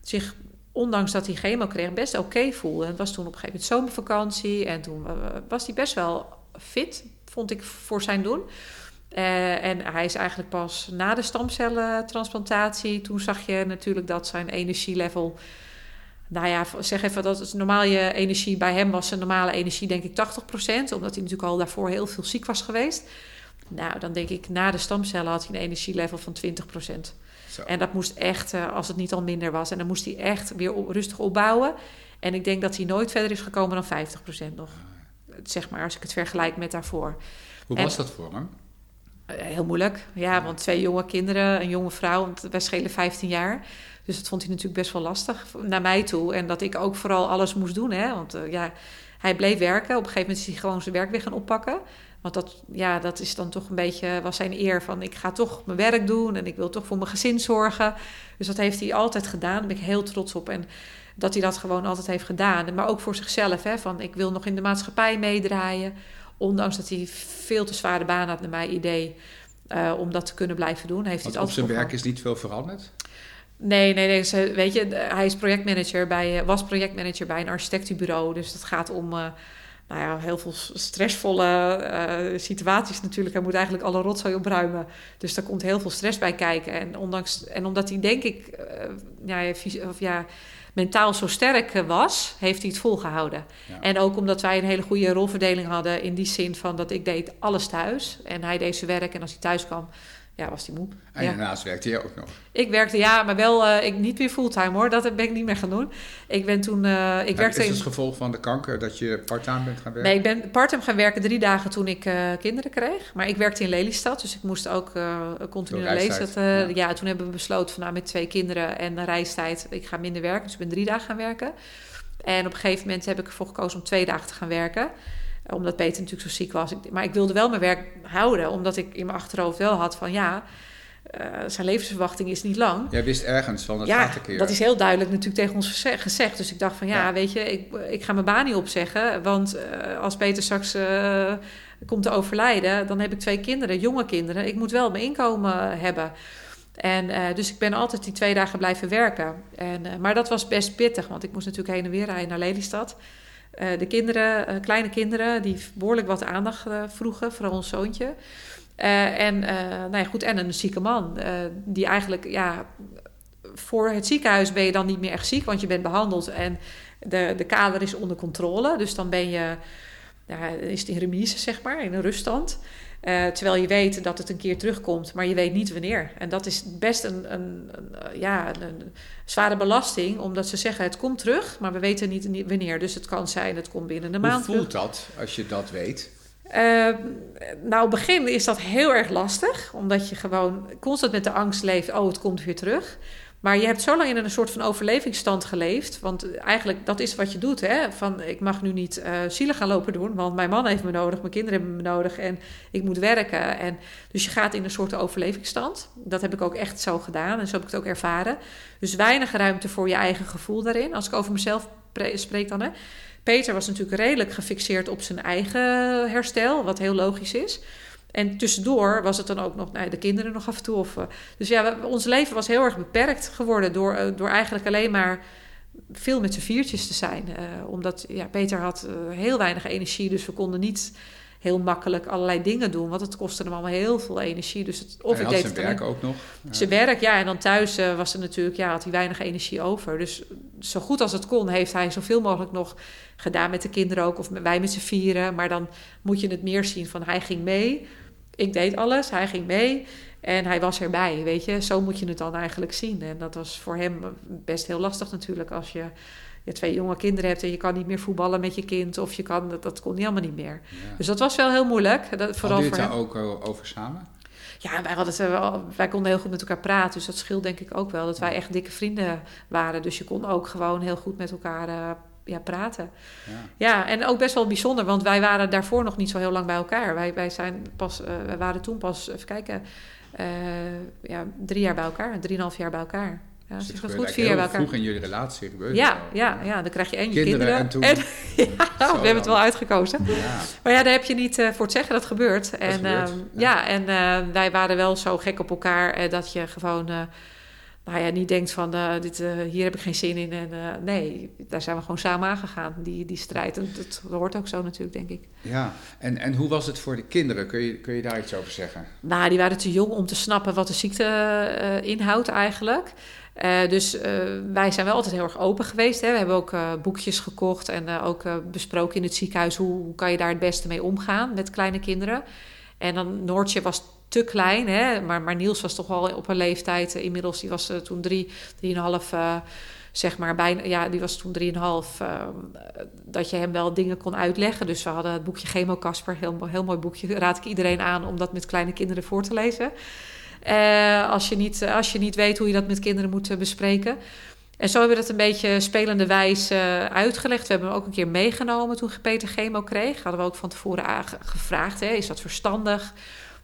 zich, ondanks dat hij chemo kreeg, best oké voelde. En het was toen op een gegeven moment zomervakantie en toen was hij best wel fit, vond ik, voor zijn doen. en hij is eigenlijk pas na de stamcellentransplantatie. Toen zag je natuurlijk dat zijn energielevel nou ja, zeg even dat het normaal je energie bij hem was, een normale energie, denk ik 80%, omdat hij natuurlijk al daarvoor heel veel ziek was geweest. Nou, dan denk ik, na de stamcellen had hij een energielevel van 20%. Zo. En dat moest echt, eh, als het niet al minder was, en dan moest hij echt weer rustig opbouwen. En ik denk dat hij nooit verder is gekomen dan 50% nog. Zeg maar, als ik het vergelijk met daarvoor. Hoe was dat voor hem? Eh, heel moeilijk, ja, want twee jonge kinderen, een jonge vrouw, want wij schelen 15 jaar. Dus dat vond hij natuurlijk best wel lastig naar mij toe. En dat ik ook vooral alles moest doen. Hè? Want uh, ja, hij bleef werken. Op een gegeven moment is hij gewoon zijn werk weer gaan oppakken. Want dat, ja, dat is dan toch een beetje, was zijn eer van ik ga toch mijn werk doen en ik wil toch voor mijn gezin zorgen. Dus dat heeft hij altijd gedaan. Daar ben ik heel trots op. En dat hij dat gewoon altijd heeft gedaan. Maar ook voor zichzelf. Hè, van ik wil nog in de maatschappij meedraaien. Ondanks dat hij veel te zware baan had, naar mijn idee. Uh, om dat te kunnen blijven doen. Heeft Want hij op zijn werk is niet veel veranderd? Nee, nee, nee. Weet je, hij is projectmanager bij, eh, was projectmanager bij een architectenbureau. Dus dat gaat om uh, nou ja, heel veel stressvolle uh, situaties natuurlijk. Hij moet eigenlijk alle rotzooi opruimen. Dus daar komt heel veel stress bij kijken. En, ondanks, en omdat hij denk ik ja, of ja, mentaal zo sterk was, heeft hij het volgehouden. En ook omdat wij een hele goede rolverdeling hadden in die zin van dat ik deed alles thuis. En hij deed zijn werk en als hij thuis kwam ja, was die moe. En daarnaast werkte je ook nog? Ik werkte, ja, maar wel uh, ik, niet meer fulltime hoor. Dat ben ik niet meer gaan doen. Ik ben toen... Uh, ik werkte is het in... gevolg van de kanker dat je parttime bent gaan werken? Nee, ik ben parttime gaan werken drie dagen toen ik uh, kinderen kreeg. Maar ik werkte in Lelystad, dus ik moest ook continu lezen. Ja. ja, toen hebben we besloten van nou met twee kinderen en reistijd... ik ga minder werken, dus ik ben drie dagen gaan werken. En op een gegeven moment heb ik ervoor gekozen om twee dagen te gaan werken omdat Peter natuurlijk zo ziek was. Maar ik wilde wel mijn werk houden, omdat ik in mijn achterhoofd wel had van ja, uh, zijn levensverwachting is niet lang. Jij wist ergens van het ja, gaat keer. dat is heel duidelijk natuurlijk tegen ons gezegd. Dus ik dacht van ja, weet je, ik, ik ga mijn baan niet opzeggen. Want uh, als Peter straks uh, komt te overlijden, dan heb ik twee kinderen, jonge kinderen. Ik moet wel mijn inkomen hebben. En dus ik ben altijd die twee dagen blijven werken. En, maar dat was best pittig, want ik moest natuurlijk heen en weer rijden naar Lelystad. Uh, de kinderen, uh, kleine kinderen, die behoorlijk wat aandacht uh, vroegen, vooral ons zoontje. en, nou ja, goed, en een zieke man, die eigenlijk, ja, voor het ziekenhuis ben je dan niet meer echt ziek, want je bent behandeld en de, de kader is onder controle. Dus dan ben je, ja, is in remise, zeg maar, in een ruststand. Uh, terwijl je weet dat het een keer terugkomt, maar je weet niet wanneer. En dat is best een, een, een ja, een, zware belasting, omdat ze zeggen het komt terug, maar we weten niet wanneer. Dus het kan zijn, het komt binnen een maand. Hoe voelt dat als je dat weet? Uh, nou, begin is dat heel erg lastig, omdat je gewoon constant met de angst leeft: oh, het komt weer terug. Maar je hebt zo lang in een soort van overlevingsstand geleefd. Want eigenlijk, dat is wat je doet. Hè? Van, ik mag nu niet uh, zielig gaan lopen doen. Want mijn man heeft me nodig, mijn kinderen hebben me nodig. En ik moet werken. En, dus je gaat in een soort overlevingsstand. Dat heb ik ook echt zo gedaan. En zo heb ik het ook ervaren. Dus weinig ruimte voor je eigen gevoel daarin. Als ik over mezelf spreek dan. Hè. Peter was natuurlijk redelijk gefixeerd op zijn eigen herstel. Wat heel logisch is. En tussendoor was het dan ook nog nou, de kinderen nog af en toe. Of, uh, dus ja, ons leven was heel erg beperkt geworden door, uh, door eigenlijk alleen maar veel met z'n viertjes te zijn. Uh, omdat ja, Peter had heel weinig energie, dus we konden niet heel makkelijk allerlei dingen doen. Want het kostte hem allemaal heel veel energie. Dus het, of ik deed zijn werk ook nog. Zijn werk, ja. En dan thuis was er natuurlijk, ja, had hij weinig energie over. Dus zo goed als het kon, heeft hij zoveel mogelijk nog gedaan met de kinderen ook. Of wij met z'n vieren. Maar dan moet je het meer zien van hij ging mee ik deed alles, hij ging mee en hij was erbij, weet je. Zo moet je het dan eigenlijk zien. En dat was voor hem best heel lastig natuurlijk als je, je twee jonge kinderen hebt en je kan niet meer voetballen met je kind of je kan, dat, dat kon niet allemaal niet meer. Dus dat was wel heel moeilijk. Dat, vooral Hadden je het daar ook eh, over samen? Ja, wij, hadden het, wij konden heel goed met elkaar praten. Dus dat scheelt denk ik ook wel. Dat wij echt dikke vrienden waren. Dus je kon ook gewoon heel goed met elkaar uh, ja, praten. Ja. ja, en ook best wel bijzonder, want wij waren daarvoor nog niet zo heel lang bij elkaar. Wij, wij, zijn pas, uh, wij waren toen pas, even kijken, uh, ja, drie jaar bij elkaar, drieënhalf jaar bij elkaar. Ja, dus het goed, vier jaar bij elkaar. vroeg in jullie relatie gebeurd. Ja, ja, ja, dan krijg je en je kinderen. En, toen, en ja, we hebben het wel uitgekozen. Ja. Maar ja, daar heb je niet uh, voor het zeggen, dat gebeurt. Dat en, gebeurt. Uh, ja. ja. en wij waren wel zo gek op elkaar dat je gewoon nou ja, niet denkt van uh, dit, uh, hier heb ik geen zin in. En uh, nee, daar zijn we gewoon samen aangegaan, die, die strijd. En dat, hoort ook zo natuurlijk, denk ik. Ja, en, en hoe was het voor de kinderen? Kun je, kun je daar iets over zeggen? Nou, die waren te jong om te snappen wat de ziekte inhoudt eigenlijk. dus wij zijn wel altijd heel erg open geweest. Hè. We hebben ook boekjes gekocht en ook besproken in het ziekenhuis... Hoe, hoe kan je daar het beste mee omgaan met kleine kinderen. En dan Noortje was te klein. Hè? Maar, maar Niels was toch wel op een leeftijd. Uh, inmiddels, die was uh, toen drie, drieënhalf, uh, zeg maar. Bijna, ja, die was toen drieënhalf. dat je hem wel dingen kon uitleggen. Dus we hadden het boekje Chemo Casper. Heel, heel mooi boekje. Raad ik iedereen aan om dat met kleine kinderen voor te lezen. als, je niet, als je niet weet hoe je dat met kinderen moet bespreken. En zo hebben we dat een beetje spelende wijze uitgelegd. We hebben hem ook een keer meegenomen toen Peter chemo kreeg. Hadden we ook van tevoren gevraagd, hè, is dat verstandig?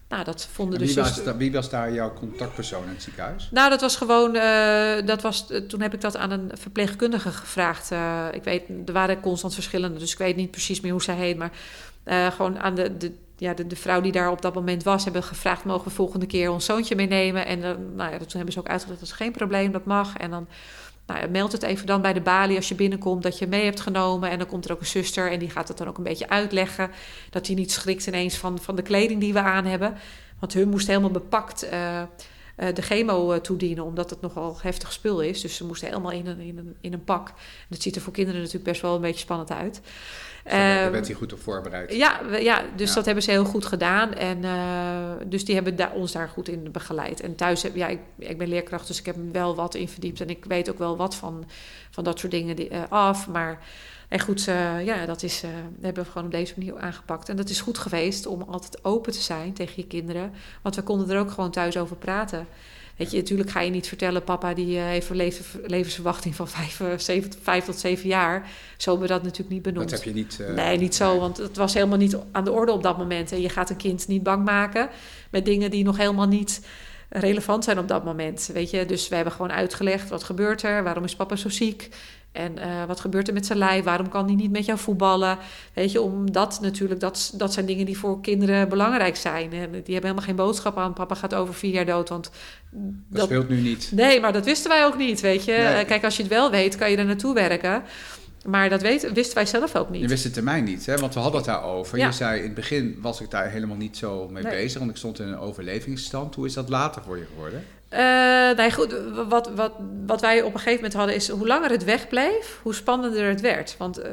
Nou, dat vonden wie, was wie was daar jouw contactpersoon in het ziekenhuis? Nou, dat was gewoon, uh, dat was, toen heb ik dat aan een verpleegkundige gevraagd. Uh, ik weet, er waren constant verschillende, dus ik weet niet precies meer hoe zij heet. Maar gewoon aan de, de, ja, de, de, vrouw die daar op dat moment was, hebben gevraagd: mogen we volgende keer ons zoontje meenemen? En nou ja, toen hebben ze ook uitgelegd: dat is geen probleem, dat mag. En dan nou, meld het even dan bij de balie als je binnenkomt dat je mee hebt genomen. En dan komt er ook een zuster en die gaat het dan ook een beetje uitleggen. Dat hij niet schrikt ineens van, van de kleding die we aan hebben. Want hun moest helemaal bepakt uh, de chemo uh, toedienen, omdat het nogal heftig spul is. Dus ze moesten helemaal in een, in een, in een pak. Dat ziet er voor kinderen natuurlijk best wel een beetje spannend uit. Daar ehm, werd hij goed op voorbereid. Ja, ja dus dat hebben ze heel goed gedaan. En uh, dus die hebben da ons daar goed in begeleid. En thuis, heb, ja, ik, ik ben leerkracht, dus ik heb me wel wat in verdiept. En ik weet ook wel wat van, van dat soort dingen die, uh, af. Maar en goed, uh, ja, dat is, hebben we gewoon op deze manier aangepakt. En dat is goed geweest om altijd open te zijn tegen je kinderen. Want we konden er ook gewoon thuis over praten. Weet je, natuurlijk ga je niet vertellen, papa die uh, heeft een levensverwachting van vijf, uh, zeven, vijf, tot zeven jaar. Zo hebben we dat natuurlijk niet benoemd. Dat heb je niet... Uh, nee, niet zo, want het was helemaal niet aan de orde op dat moment. En je gaat een kind niet bang maken met dingen die nog helemaal niet relevant zijn op dat moment. Weet je, dus we hebben gewoon uitgelegd wat gebeurt er, waarom is papa zo ziek. En uh, wat gebeurt er met zijn lijf? Waarom kan hij niet met jou voetballen? Weet je, omdat natuurlijk, dat, dat zijn dingen die voor kinderen belangrijk zijn. En die hebben helemaal geen boodschap aan. Papa gaat over vier jaar dood, want... Dat, dat speelt nu niet. Nee, maar dat wisten wij ook niet, weet je. Nee. Kijk, als je het wel weet, kan je er naartoe werken. Maar dat weet, wisten wij zelf ook niet. Je wist de termijn niet, hè? want we hadden het daarover. Ja. Je zei in het begin was ik daar helemaal niet zo mee nee. bezig, want ik stond in een overlevingsstand. Hoe is dat later voor je geworden? Uh, nee, goed, wat, wat, wat wij op een gegeven moment hadden is... hoe langer het wegbleef, hoe spannender het werd. Want uh,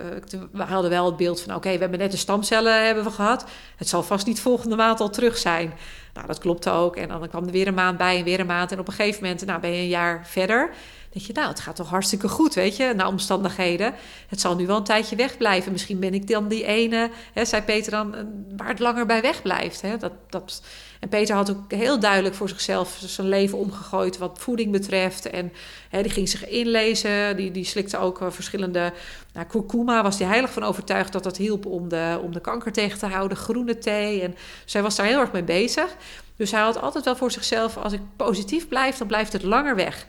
we hadden wel het beeld van... oké, we hebben net de stamcellen hebben we gehad. Het zal vast niet volgende maand al terug zijn. Nou, dat klopte ook. En dan kwam er weer een maand bij en weer een maand. En op een gegeven moment nou, ben je een jaar verder denk je, nou, het gaat toch hartstikke goed, weet je, naar omstandigheden. Het zal nu wel een tijdje wegblijven. Misschien ben ik dan die ene, hè, zei Peter dan, waar het langer bij wegblijft. Dat, dat... En Peter had ook heel duidelijk voor zichzelf zijn leven omgegooid wat voeding betreft. En die ging zich inlezen, die, die slikte ook uh, verschillende... Nou, kurkuma was hij heilig van overtuigd dat dat hielp om de, om de kanker tegen te houden. Groene thee. En zij was daar heel erg mee bezig. Dus hij had altijd wel voor zichzelf, als ik positief blijf, dan blijft het langer weg.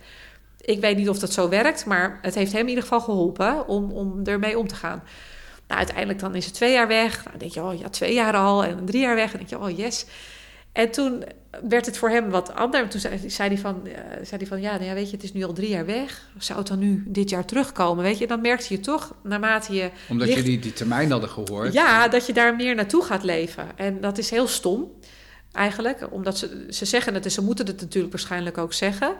Ik weet niet of dat zo werkt, maar het heeft hem in ieder geval geholpen om, om ermee om te gaan. Nou, uiteindelijk dan is het twee jaar weg. Nou, dan denk je, oh ja, twee jaar al en drie jaar weg. En dan denk je, oh yes. En toen werd het voor hem wat anders. Toen zei, zei, hij, van, uh, zei hij van, ja, nou ja, weet je, het is nu al drie jaar weg. Zou het dan nu dit jaar terugkomen? Weet je, dan merkte je toch, naarmate je... Omdat ligt, jullie die termijn hadden gehoord. Ja, dat je daar meer naartoe gaat leven. En dat is heel stom, eigenlijk. Omdat ze, ze zeggen het en ze moeten het natuurlijk waarschijnlijk ook zeggen.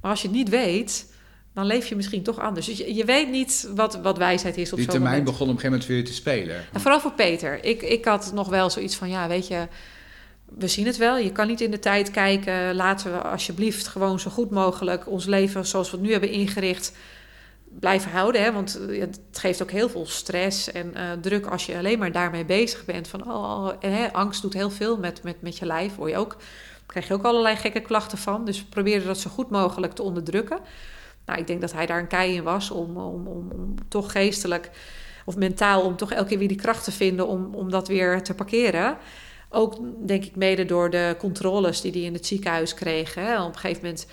Maar als je het niet weet, dan leef je misschien toch anders. Dus je, je weet niet wat, wat wijsheid is op Die termijn begon op een gegeven moment weer te spelen. En vooral voor Peter. Ik, ik had nog wel zoiets van, ja, weet je... We zien het wel. Je kan niet in de tijd kijken. Laten we alsjeblieft gewoon zo goed mogelijk ons leven zoals we het nu hebben ingericht blijven houden. Hè? Want het geeft ook heel veel stress en uh, druk als je alleen maar daarmee bezig bent. Van, oh, oh hè, angst doet heel veel met, met, met je lijf, hoor je ook krijg je ook allerlei gekke klachten van. Dus we probeerden dat zo goed mogelijk te onderdrukken. Nou, ik denk dat hij daar een kei in was om, om, om, om toch geestelijk of mentaal... om toch elke keer weer die kracht te vinden om, om dat weer te parkeren. Ook denk ik mede door de controles die hij in het ziekenhuis kreeg. Hè. Op een gegeven moment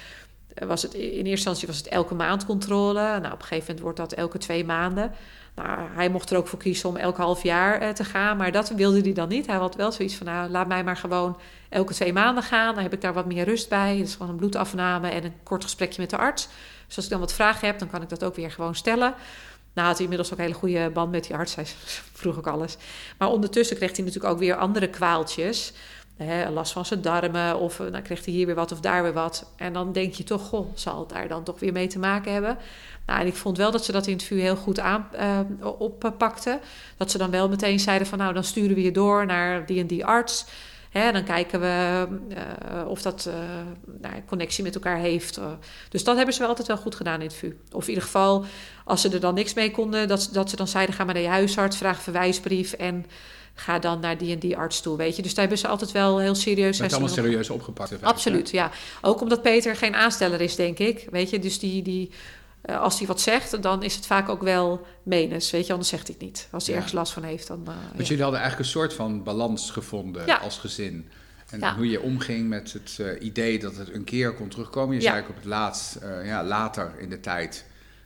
was het in eerste instantie was het elke maand controle. Nou, op een gegeven moment wordt dat elke twee maanden. Nou, hij mocht er ook voor kiezen om elk half jaar uh, te gaan, maar dat wilde hij dan niet. Hij had wel zoiets van, nou, laat mij maar gewoon elke twee maanden gaan. Dan heb ik daar wat meer rust bij. Dus gewoon een bloedafname en een kort gesprekje met de arts. Dus als ik dan wat vragen heb, dan kan ik dat ook weer gewoon stellen. Nou had hij inmiddels ook een hele goede band met die arts. Hij vroeg ook alles. Maar ondertussen kreeg hij natuurlijk ook weer andere kwaaltjes. Last van zijn darmen of dan kreeg hij hier weer wat of daar weer wat. En dan denk je toch, goh, zal het daar dan toch weer mee te maken hebben? Nou, en ik vond wel dat ze dat in het vuur heel goed aan, uh, oppakten. Dat ze dan wel meteen zeiden van, nou, dan sturen we je door naar die en die arts. Hè, dan kijken we uh, of dat uh, nou, connectie met elkaar heeft. dus dat hebben ze wel altijd wel goed gedaan in het VU. Of in ieder geval, als ze er dan niks mee konden, dat, dat ze dan zeiden: ga maar naar je huisarts, vraag een verwijsbrief en ga dan naar die en die arts toe, weet je. Dus daar hebben ze altijd wel heel serieus... Het allemaal serieus opgepakt. Absoluut, ja. Ook omdat Peter geen aansteller is, denk ik, weet je. Dus die, die uh, als hij wat zegt, dan is het vaak ook wel menens. Weet je, anders zegt hij het niet. Als hij ergens last van heeft, dan. Uh, Want jullie hadden eigenlijk een soort van balans gevonden als gezin. En hoe je omging met het idee dat het een keer kon terugkomen. Je zei ook op het laatst, ja, later in de tijd,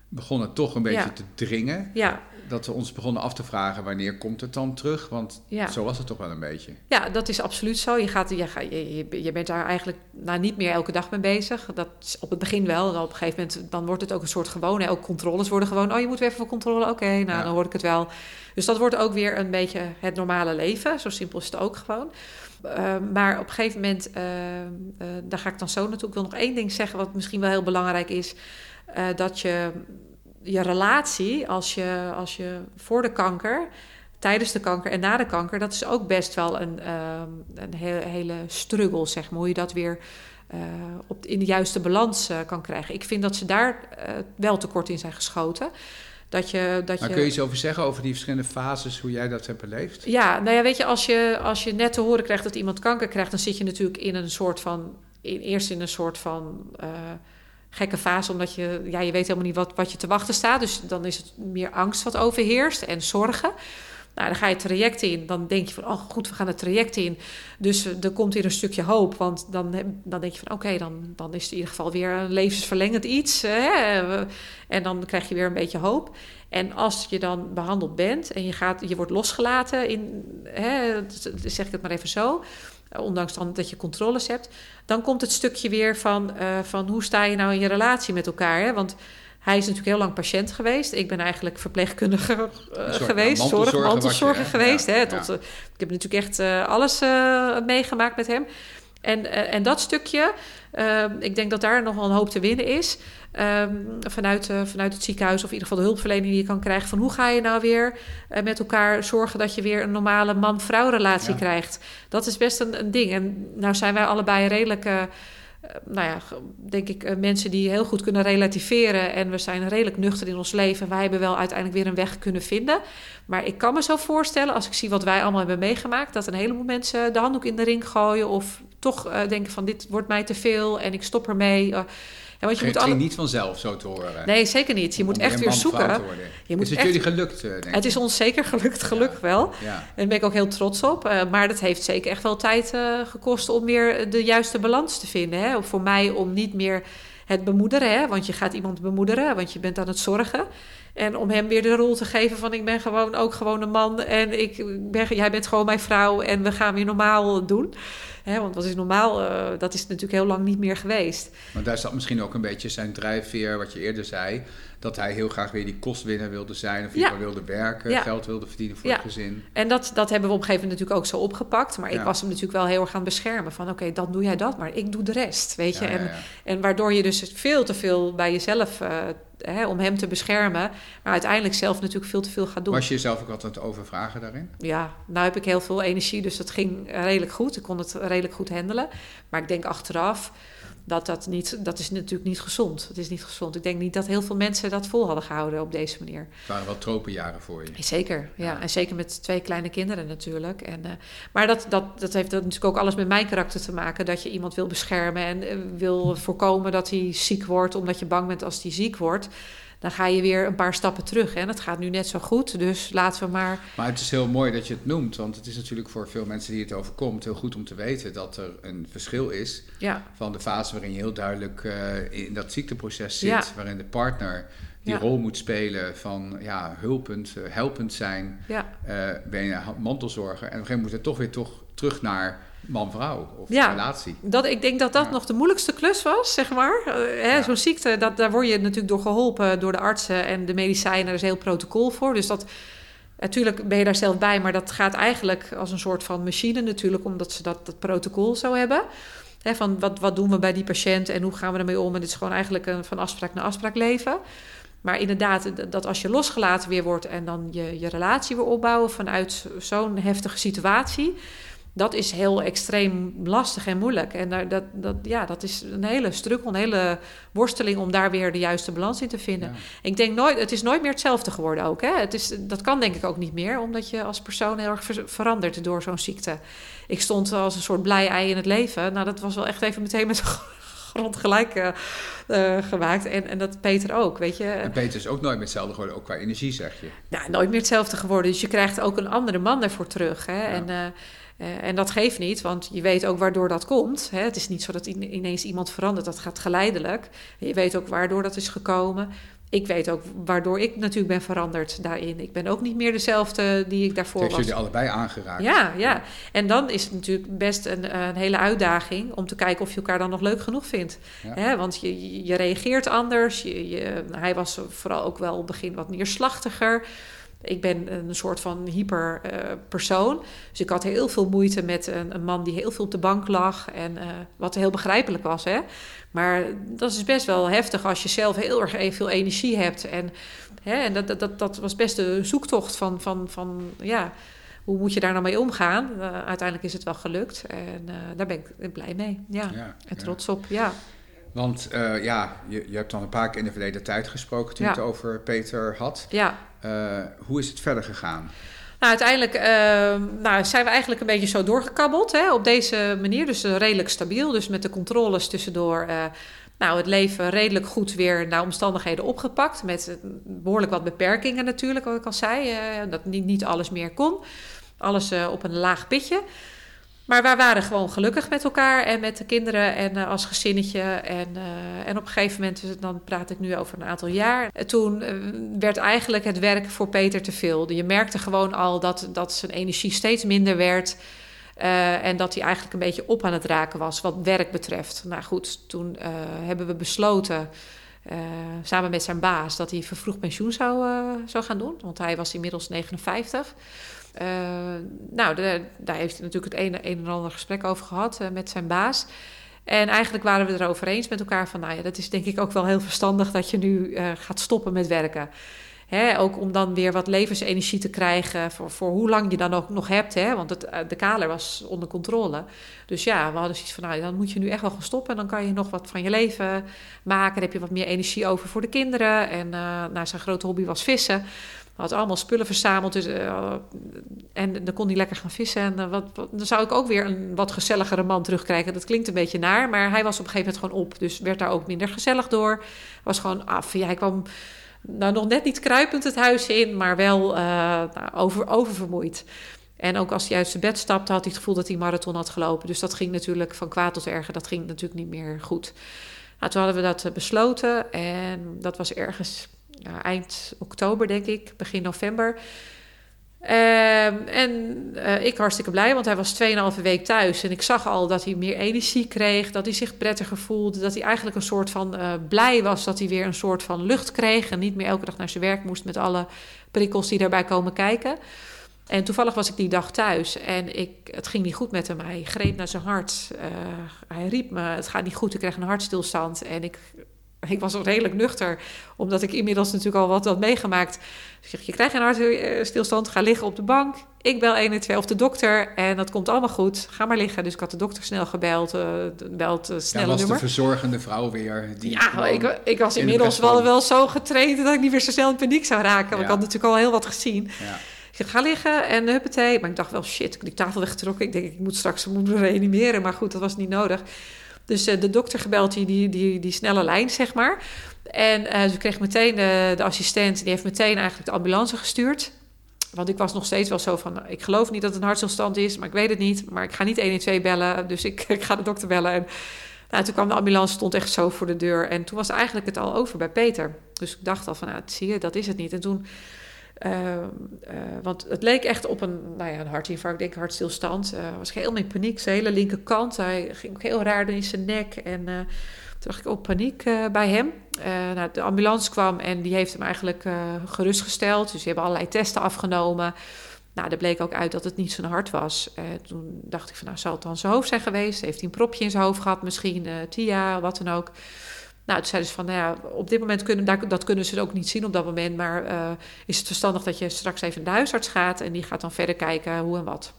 begon het toch een beetje te dringen. Ja dat we ons begonnen af te vragen wanneer komt het dan terug? Want ja. zo was het toch wel een beetje. Ja, dat is absoluut zo. Je, gaat, je, je, je bent daar eigenlijk nou, niet meer elke dag mee bezig. Dat is op het begin wel. Dan op een gegeven moment dan wordt het ook een soort gewoon. Ook controles worden gewoon. Oh, je moet weer even voor controle. Oké, nou dan hoor ik het wel. Dus dat wordt ook weer een beetje het normale leven. Zo simpel is het ook gewoon. Uh, maar op een gegeven moment, uh, uh, daar ga ik dan zo naartoe. Ik wil nog één ding zeggen, wat misschien wel heel belangrijk is. dat je je relatie, als je, als je voor de kanker, tijdens de kanker en na de kanker, dat is ook best wel een, uh, een hele struggle, zeg maar, hoe je dat weer uh, op, in de juiste balans uh, kan krijgen. Ik vind dat ze daar uh, wel tekort in zijn geschoten. Dat je, dat maar je... kun je iets over zeggen over die verschillende fases, hoe jij dat hebt beleefd? Ja, nou ja, weet je, als je, als je net te horen krijgt dat iemand kanker krijgt, dan zit je natuurlijk in een soort van, in, eerst in een soort van gekke fase, omdat je, ja, je weet helemaal niet wat, wat je te wachten staat. Dus dan is het meer angst wat overheerst en zorgen. Nou, dan ga je het traject in. Dan denk je van, oh goed, we gaan het traject in. Dus eh, er komt weer een stukje hoop. Want dan, dan denk je van, oké, dan, dan is het in ieder geval weer een levensverlengend iets. Hè? En dan krijg je weer een beetje hoop. En als je dan behandeld bent en je, gaat, je wordt losgelaten, in, hè, zeg ik het maar even zo ondanks dan dat je controles hebt, dan komt het stukje weer van, uh, van hoe sta je nou in je relatie met elkaar. Hè? Want hij is natuurlijk heel lang patiënt geweest. Ik ben eigenlijk verpleegkundige uh, geweest, zorg, mantelzorger geweest. hè, tot, ja. ik heb natuurlijk echt alles meegemaakt met hem. En, en dat stukje, ik denk dat daar nog wel een hoop te winnen is. Um, vanuit, uh, vanuit het ziekenhuis of in ieder geval de hulpverlening die je kan krijgen. Van hoe ga je nou weer uh, met elkaar zorgen dat je weer een normale man-vrouw relatie ja. krijgt. Dat is best een, een, ding. En nou zijn wij allebei redelijk... Uh, nou ja, denk ik, mensen die heel goed kunnen relativeren. En we zijn redelijk nuchter in ons leven. Wij hebben wel uiteindelijk weer een weg kunnen vinden. Maar ik kan me zo voorstellen, als ik zie wat wij allemaal hebben meegemaakt, dat een heleboel mensen de handdoek in de ring gooien. Of toch uh, denken van dit wordt mij te veel en ik stop ermee. Uh, ja, want je het moet alle... niet vanzelf zo te horen. Nee, zeker niet. Je moet echt weer zoeken. Je moet is het echt... jullie gelukt? Denk het is ons zeker gelukt, gelukkig ja. wel. Ja. En daar ben ik ook heel trots op. Uh, maar dat heeft zeker echt wel tijd gekost om weer de juiste balans te vinden. Hè? Voor mij om niet meer het bemoederen, hè? want je gaat iemand bemoederen, want je bent aan het zorgen. En om hem weer de rol te geven van ik ben gewoon ook gewoon een man en ik ben, jij bent gewoon mijn vrouw en we gaan weer normaal doen. Hè, want wat is normaal, uh, dat is natuurlijk heel lang niet meer geweest. Maar daar zat misschien ook een beetje zijn drijfveer, wat je eerder zei. Dat hij heel graag weer die kostwinner wilde zijn. Of ja. wilde werken, ja. geld wilde verdienen voor ja. het gezin. En dat, dat hebben we op een gegeven moment natuurlijk ook zo opgepakt. Maar ik was hem natuurlijk wel heel erg aan het beschermen. Van oké, okay, dan doe jij dat, maar ik doe de rest. Weet je? En, en waardoor je dus veel te veel bij jezelf... Uh, Hè, om hem te beschermen. Maar uiteindelijk zelf natuurlijk veel te veel gaat doen. Was je jezelf ook altijd overvragen daarin? Ja, nou heb ik heel veel energie, dus dat ging redelijk goed. Ik kon het redelijk goed handelen. Maar ik denk achteraf dat dat niet, dat is natuurlijk niet gezond. Het is niet gezond. Ik denk niet dat heel veel mensen dat vol hadden gehouden op deze manier. Het waren wel tropenjaren voor je. Zeker, ja. ja. En zeker met twee kleine kinderen natuurlijk. En, uh, maar dat, dat, dat heeft natuurlijk ook alles met mijn karakter te maken. Dat je iemand wil beschermen en uh, wil voorkomen dat hij ziek wordt... omdat je bang bent als hij ziek wordt dan ga je weer een paar stappen terug. En het gaat nu net zo goed, dus laten we maar. Maar het is heel mooi dat je het noemt, want het is natuurlijk voor veel mensen die het overkomt heel goed om te weten dat er een verschil is ja. van de fase waarin je heel duidelijk uh, in dat ziekteproces zit, ja. waarin de partner die ja. rol moet spelen van ja, hulpend, uh, helpend zijn, ja. uh, ben je mantelzorger. En op een gegeven moment moet het toch weer toch terug naar man-vrouw of ja, relatie. Dat, ik denk dat dat ja. nog de moeilijkste klus was, zeg maar. Uh, hè, ja. Zo'n ziekte, dat, daar word je natuurlijk door geholpen door de artsen en de medicijnen. Er is heel protocol voor. Dus dat, natuurlijk ben je daar zelf bij, maar dat gaat eigenlijk als een soort van machine natuurlijk, omdat ze dat, dat protocol zo hebben. Hè, van wat, wat doen we bij die patiënt en hoe gaan we ermee om? En het is gewoon eigenlijk een van afspraak naar afspraak leven. Maar inderdaad, dat als je losgelaten weer wordt en dan je, je relatie weer opbouwen vanuit zo'n heftige situatie dat is heel extreem lastig en moeilijk. En dat, dat, ja, dat is een hele strukkel, een hele worsteling om daar weer de juiste balans in te vinden. Ja. Ik denk nooit, het is nooit meer hetzelfde geworden ook. Hè? Het is, dat kan denk ik ook niet meer, omdat je als persoon heel erg ver, verandert door zo'n ziekte. Ik stond als een soort blij ei in het leven. Nou, dat was wel echt even meteen met grond gelijk gemaakt. En, en dat Peter ook, weet je. En Peter is ook nooit meer hetzelfde geworden, ook qua energie, zeg je. Nou, nooit meer hetzelfde geworden. Dus je krijgt ook een andere man ervoor terug. Hè? En uh, en dat geeft niet, want je weet ook waardoor dat komt. Hè? Het is niet zo dat ineens iemand verandert, dat gaat geleidelijk. Je weet ook waardoor dat is gekomen. Ik weet ook waardoor ik natuurlijk ben veranderd daarin. Ik ben ook niet meer dezelfde die ik daarvoor was. Heeft jullie allebei aangeraakt. Ja, ja. En dan is het natuurlijk best een, een hele uitdaging om te kijken of je elkaar dan nog leuk genoeg vindt. Hè? Want je, je reageert anders. Je, je, hij was vooral ook wel op het begin wat neerslachtiger. Ik ben een soort van hyper uh, persoon. Dus ik had heel veel moeite met een, een, man die heel veel op de bank lag. En uh, wat heel begrijpelijk was. Hè? Maar dat is best wel heftig als je zelf heel erg veel energie hebt. En, hè, en dat, dat, dat was best de zoektocht van, van, van ja, hoe moet je daar nou mee omgaan? Uh, uiteindelijk is het wel gelukt. En daar ben ik blij mee. Ja, ja en trots op. Ja. Want ja, je, je hebt dan een paar keer in de verleden tijd gesproken toen je het over Peter had. Ja. Uh, hoe is het verder gegaan? Nou, uiteindelijk uh, nou, zijn we eigenlijk een beetje zo doorgekabbeld hè, op deze manier. Dus redelijk stabiel. Dus met de controles tussendoor. Nou, het leven redelijk goed weer naar omstandigheden opgepakt. Met behoorlijk wat beperkingen natuurlijk, wat ik al zei. dat niet, niet alles meer kon. Alles op een laag pitje. Maar wij waren gewoon gelukkig met elkaar en met de kinderen en uh, als gezinnetje. En, uh, en op een gegeven moment, dus dan praat ik nu over een aantal jaar. Eh, toen werd eigenlijk het werk voor Peter te veel. Je merkte gewoon al dat, dat zijn energie steeds minder werd. en dat hij eigenlijk een beetje op aan het raken was wat werk betreft. Nou goed, toen hebben we besloten. samen met zijn baas dat hij vervroegd pensioen zou, zou gaan doen. Want hij was inmiddels 59. Uh, nou, de, daar heeft hij natuurlijk het een, een en ander gesprek over gehad uh, met zijn baas. En eigenlijk waren we erover eens met elkaar van, nou ja, dat is denk ik ook wel heel verstandig dat je nu uh, gaat stoppen met werken. Hè, ook om dan weer wat levensenergie te krijgen voor, voor hoe lang je dan ook nog hebt. Hè, want het, de kaler was onder controle. Dus ja, we hadden zoiets van, nou, dan moet je nu echt wel gaan stoppen. En dan kan je nog wat van je leven maken. Dan heb je wat meer energie over voor de kinderen. En nou, zijn grote hobby was vissen had allemaal spullen verzameld. Dus, uh, en dan kon hij lekker gaan vissen. En uh, wat, dan zou ik ook weer een wat gezelligere man terugkrijgen. Dat klinkt een beetje naar, maar hij was op een gegeven moment gewoon op. Dus werd daar ook minder gezellig door. Was gewoon af. Ja, hij kwam nou, nog net niet kruipend het huis in, maar wel uh, over, oververmoeid. En ook als hij uit zijn bed stapte, had hij het gevoel dat hij marathon had gelopen. Dus dat ging natuurlijk van kwaad tot erger. Dat ging natuurlijk niet meer goed. Nou, toen hadden we dat besloten en dat was ergens eind oktober, denk ik, begin november. Ehm, en uh, ik hartstikke blij, want hij was 2,5 week thuis. En ik zag al dat hij meer energie kreeg, dat hij zich prettiger voelde. Dat hij eigenlijk een soort van uh, blij was dat hij weer een soort van lucht kreeg. En niet meer elke dag naar zijn werk moest met alle prikkels die daarbij komen kijken. En toevallig was ik die dag thuis en ik, het ging niet goed met hem. Hij greep naar zijn hart. Uh, hij riep me, het gaat niet goed, ik krijg een hartstilstand. En ik ik was ook redelijk nuchter, omdat ik inmiddels natuurlijk al wat had meegemaakt. Dus zeg, je krijgt een hartstilstand, ga liggen op de bank. Ik bel 112 of de dokter en dat komt allemaal goed. Ga maar liggen. Dus ik had de dokter snel gebeld, uh, belt uh, snelle ja, was nummer. de verzorgende vrouw weer. Die ja, ik, ik was inmiddels wel, wel zo getraind dat ik niet meer zo snel in paniek zou raken. Want ik had natuurlijk al heel wat gezien. Ja. Ik zeg, ga liggen en huppatee. Maar ik dacht wel, shit, ik die tafel weggetrokken. Ik denk, ik moet straks moeten reanimeren. Maar goed, dat was niet nodig. Dus uh, de dokter gebeld, die, die, die, die snelle lijn, zeg maar. En uh, ze kreeg meteen de, de assistent, die heeft meteen eigenlijk de ambulance gestuurd. Want ik was nog steeds wel zo van, ik geloof niet dat het een hartstilstand is, maar ik weet het niet. Maar ik ga niet 112 bellen, dus ik, ik ga de dokter bellen. En nou, toen kwam de ambulance, stond echt zo voor de deur. En toen was eigenlijk het al over bij Peter. Dus ik dacht al van, nou, zie je, dat is het niet. En toen uh, uh, want het leek echt op een, nou ja, een hartinfarct, denk ik, hartstilstand. Uh, was helemaal in paniek, zijn hele linkerkant. Hij ging ook heel raar in zijn nek. En toen dacht ik ook paniek bij hem. nou, de ambulance kwam en die heeft hem eigenlijk gerustgesteld. Dus die hebben allerlei testen afgenomen. Nou, er bleek ook uit dat het niet zijn hart was. toen dacht ik van, nou, zal het dan zijn hoofd zijn geweest? Heeft hij een propje in zijn hoofd gehad misschien? TIA, wat dan ook. Nou, toen zeiden ze van, nou ja, op dit moment kunnen, dat kunnen ze ook niet zien op dat moment. Maar uh, is het verstandig dat je straks even naar de huisarts gaat en die gaat dan verder kijken hoe en wat.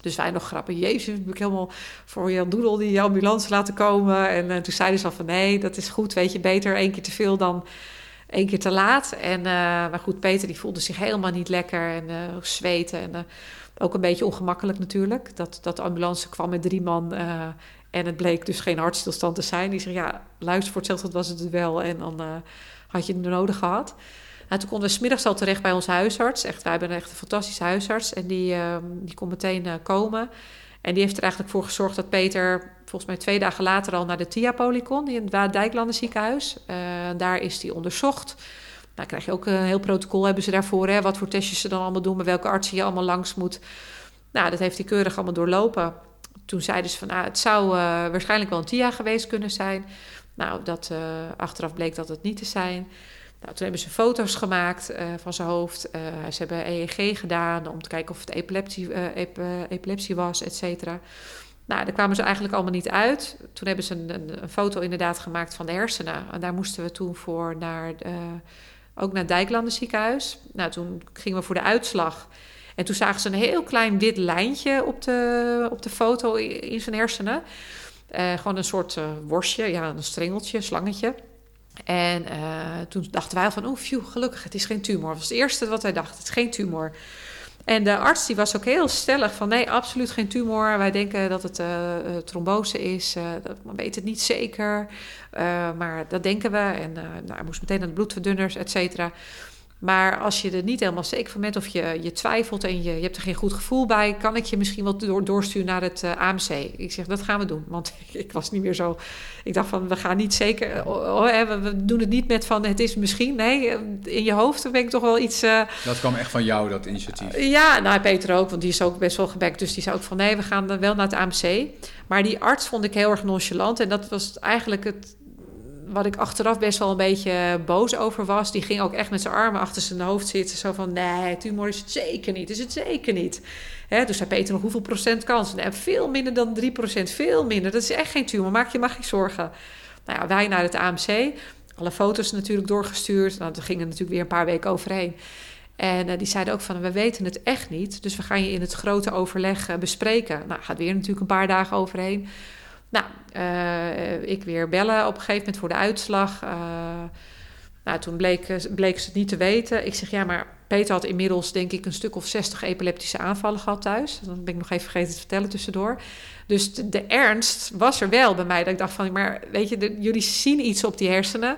Dus wij nog grappen, jezus, heb ik helemaal voor Jan Doedel die ambulance laten komen. En uh, toen zeiden ze al van, nee, dat is goed, weet je, beter één keer te veel dan één keer te laat. En, uh, maar goed, Peter die voelde zich helemaal niet lekker en zweten en ook een beetje ongemakkelijk natuurlijk. Dat, dat de ambulance kwam met drie man En het bleek dus geen hartstilstand te zijn. Die zei, ja, luister, voor hetzelfde was het wel. En dan uh, had je het nodig gehad. Nou, toen konden we smiddags al terecht bij onze huisarts. Echt, wij hebben echt een fantastische huisarts. En die, uh, die kon meteen uh, komen. En die heeft er eigenlijk voor gezorgd dat Peter... volgens mij twee dagen later al naar de TIA-poly kon... in het Dijklanden ziekenhuis. daar is hij onderzocht... Nou, krijg je ook een heel protocol hebben ze daarvoor. Hè, wat voor testjes ze dan allemaal doen, met welke artsen je allemaal langs moet. Nou, dat heeft hij keurig allemaal doorlopen. Toen zeiden ze van, ah, het zou uh, waarschijnlijk wel een TIA geweest kunnen zijn. Nou, dat uh, achteraf bleek dat het niet te zijn. Nou, toen hebben ze foto's gemaakt uh, van zijn hoofd. ze hebben EEG gedaan om te kijken of het epilepsie, ep epilepsie was, et cetera. Nou, daar kwamen ze eigenlijk allemaal niet uit. Toen hebben ze een, een, een, foto inderdaad gemaakt van de hersenen. En daar moesten we toen voor naar ook naar het Dijklanden ziekenhuis. Nou, toen gingen we voor de uitslag. En toen zagen ze een heel klein wit lijntje op de, op de foto in zijn hersenen. Uh, gewoon een soort uh, worstje, ja, een strengeltje, slangetje. En uh, toen dachten wij van, oh, phew, gelukkig, het is geen tumor. Dat was het eerste wat wij dachten, het is geen tumor. En de arts die was ook heel stellig van nee, absoluut geen tumor. Wij denken dat het trombose is. Uh, we weten het niet zeker. Maar dat denken we. En nou, hij moest meteen aan de bloedverdunners, et cetera. Maar als je er niet helemaal zeker van bent of je, je twijfelt en je, je hebt er geen goed gevoel bij, kan ik je misschien wel door, doorsturen naar het uh, AMC. Ik zeg, dat gaan we doen. Want ik was niet meer zo. Ik dacht van, we gaan niet zeker. Oh, oh, we, doen het niet met van het is misschien. Nee, in je hoofd ben ik toch wel iets. Uh, dat kwam echt van jou, dat initiatief. ja, nou, Peter ook, want die is ook best wel gebekt. Dus die zei ook van nee, we gaan dan wel naar het AMC. Maar die arts vond ik heel erg nonchalant. En dat was eigenlijk het, wat ik achteraf best wel een beetje boos over was. Die ging ook echt met zijn armen achter zijn hoofd zitten. Zo van, nee, tumor is het zeker niet. Is het zeker niet. Dus zei Peter nog hoeveel procent kans? Veel minder dan 3 procent. Veel minder. Dat is echt geen tumor. Maak je maar geen zorgen. Nou ja, wij naar het AMC. Alle foto's natuurlijk doorgestuurd. Nou, er gingen natuurlijk weer een paar weken overheen. En uh, die zeiden ook van, we weten het echt niet. Dus we gaan je in het grote overleg uh, bespreken. Nou, gaat weer natuurlijk een paar dagen overheen. Nou, uh, ik weer bellen op een gegeven moment voor de uitslag. Uh, nou, toen bleek, bleek ze het niet te weten. Ik zeg, ja, maar Peter had inmiddels denk ik een stuk of 60 epileptische aanvallen gehad thuis. Dat ben ik nog even vergeten te vertellen tussendoor. Dus de, ernst was er wel bij mij. Dat ik dacht van, maar weet je, jullie zien iets op die hersenen.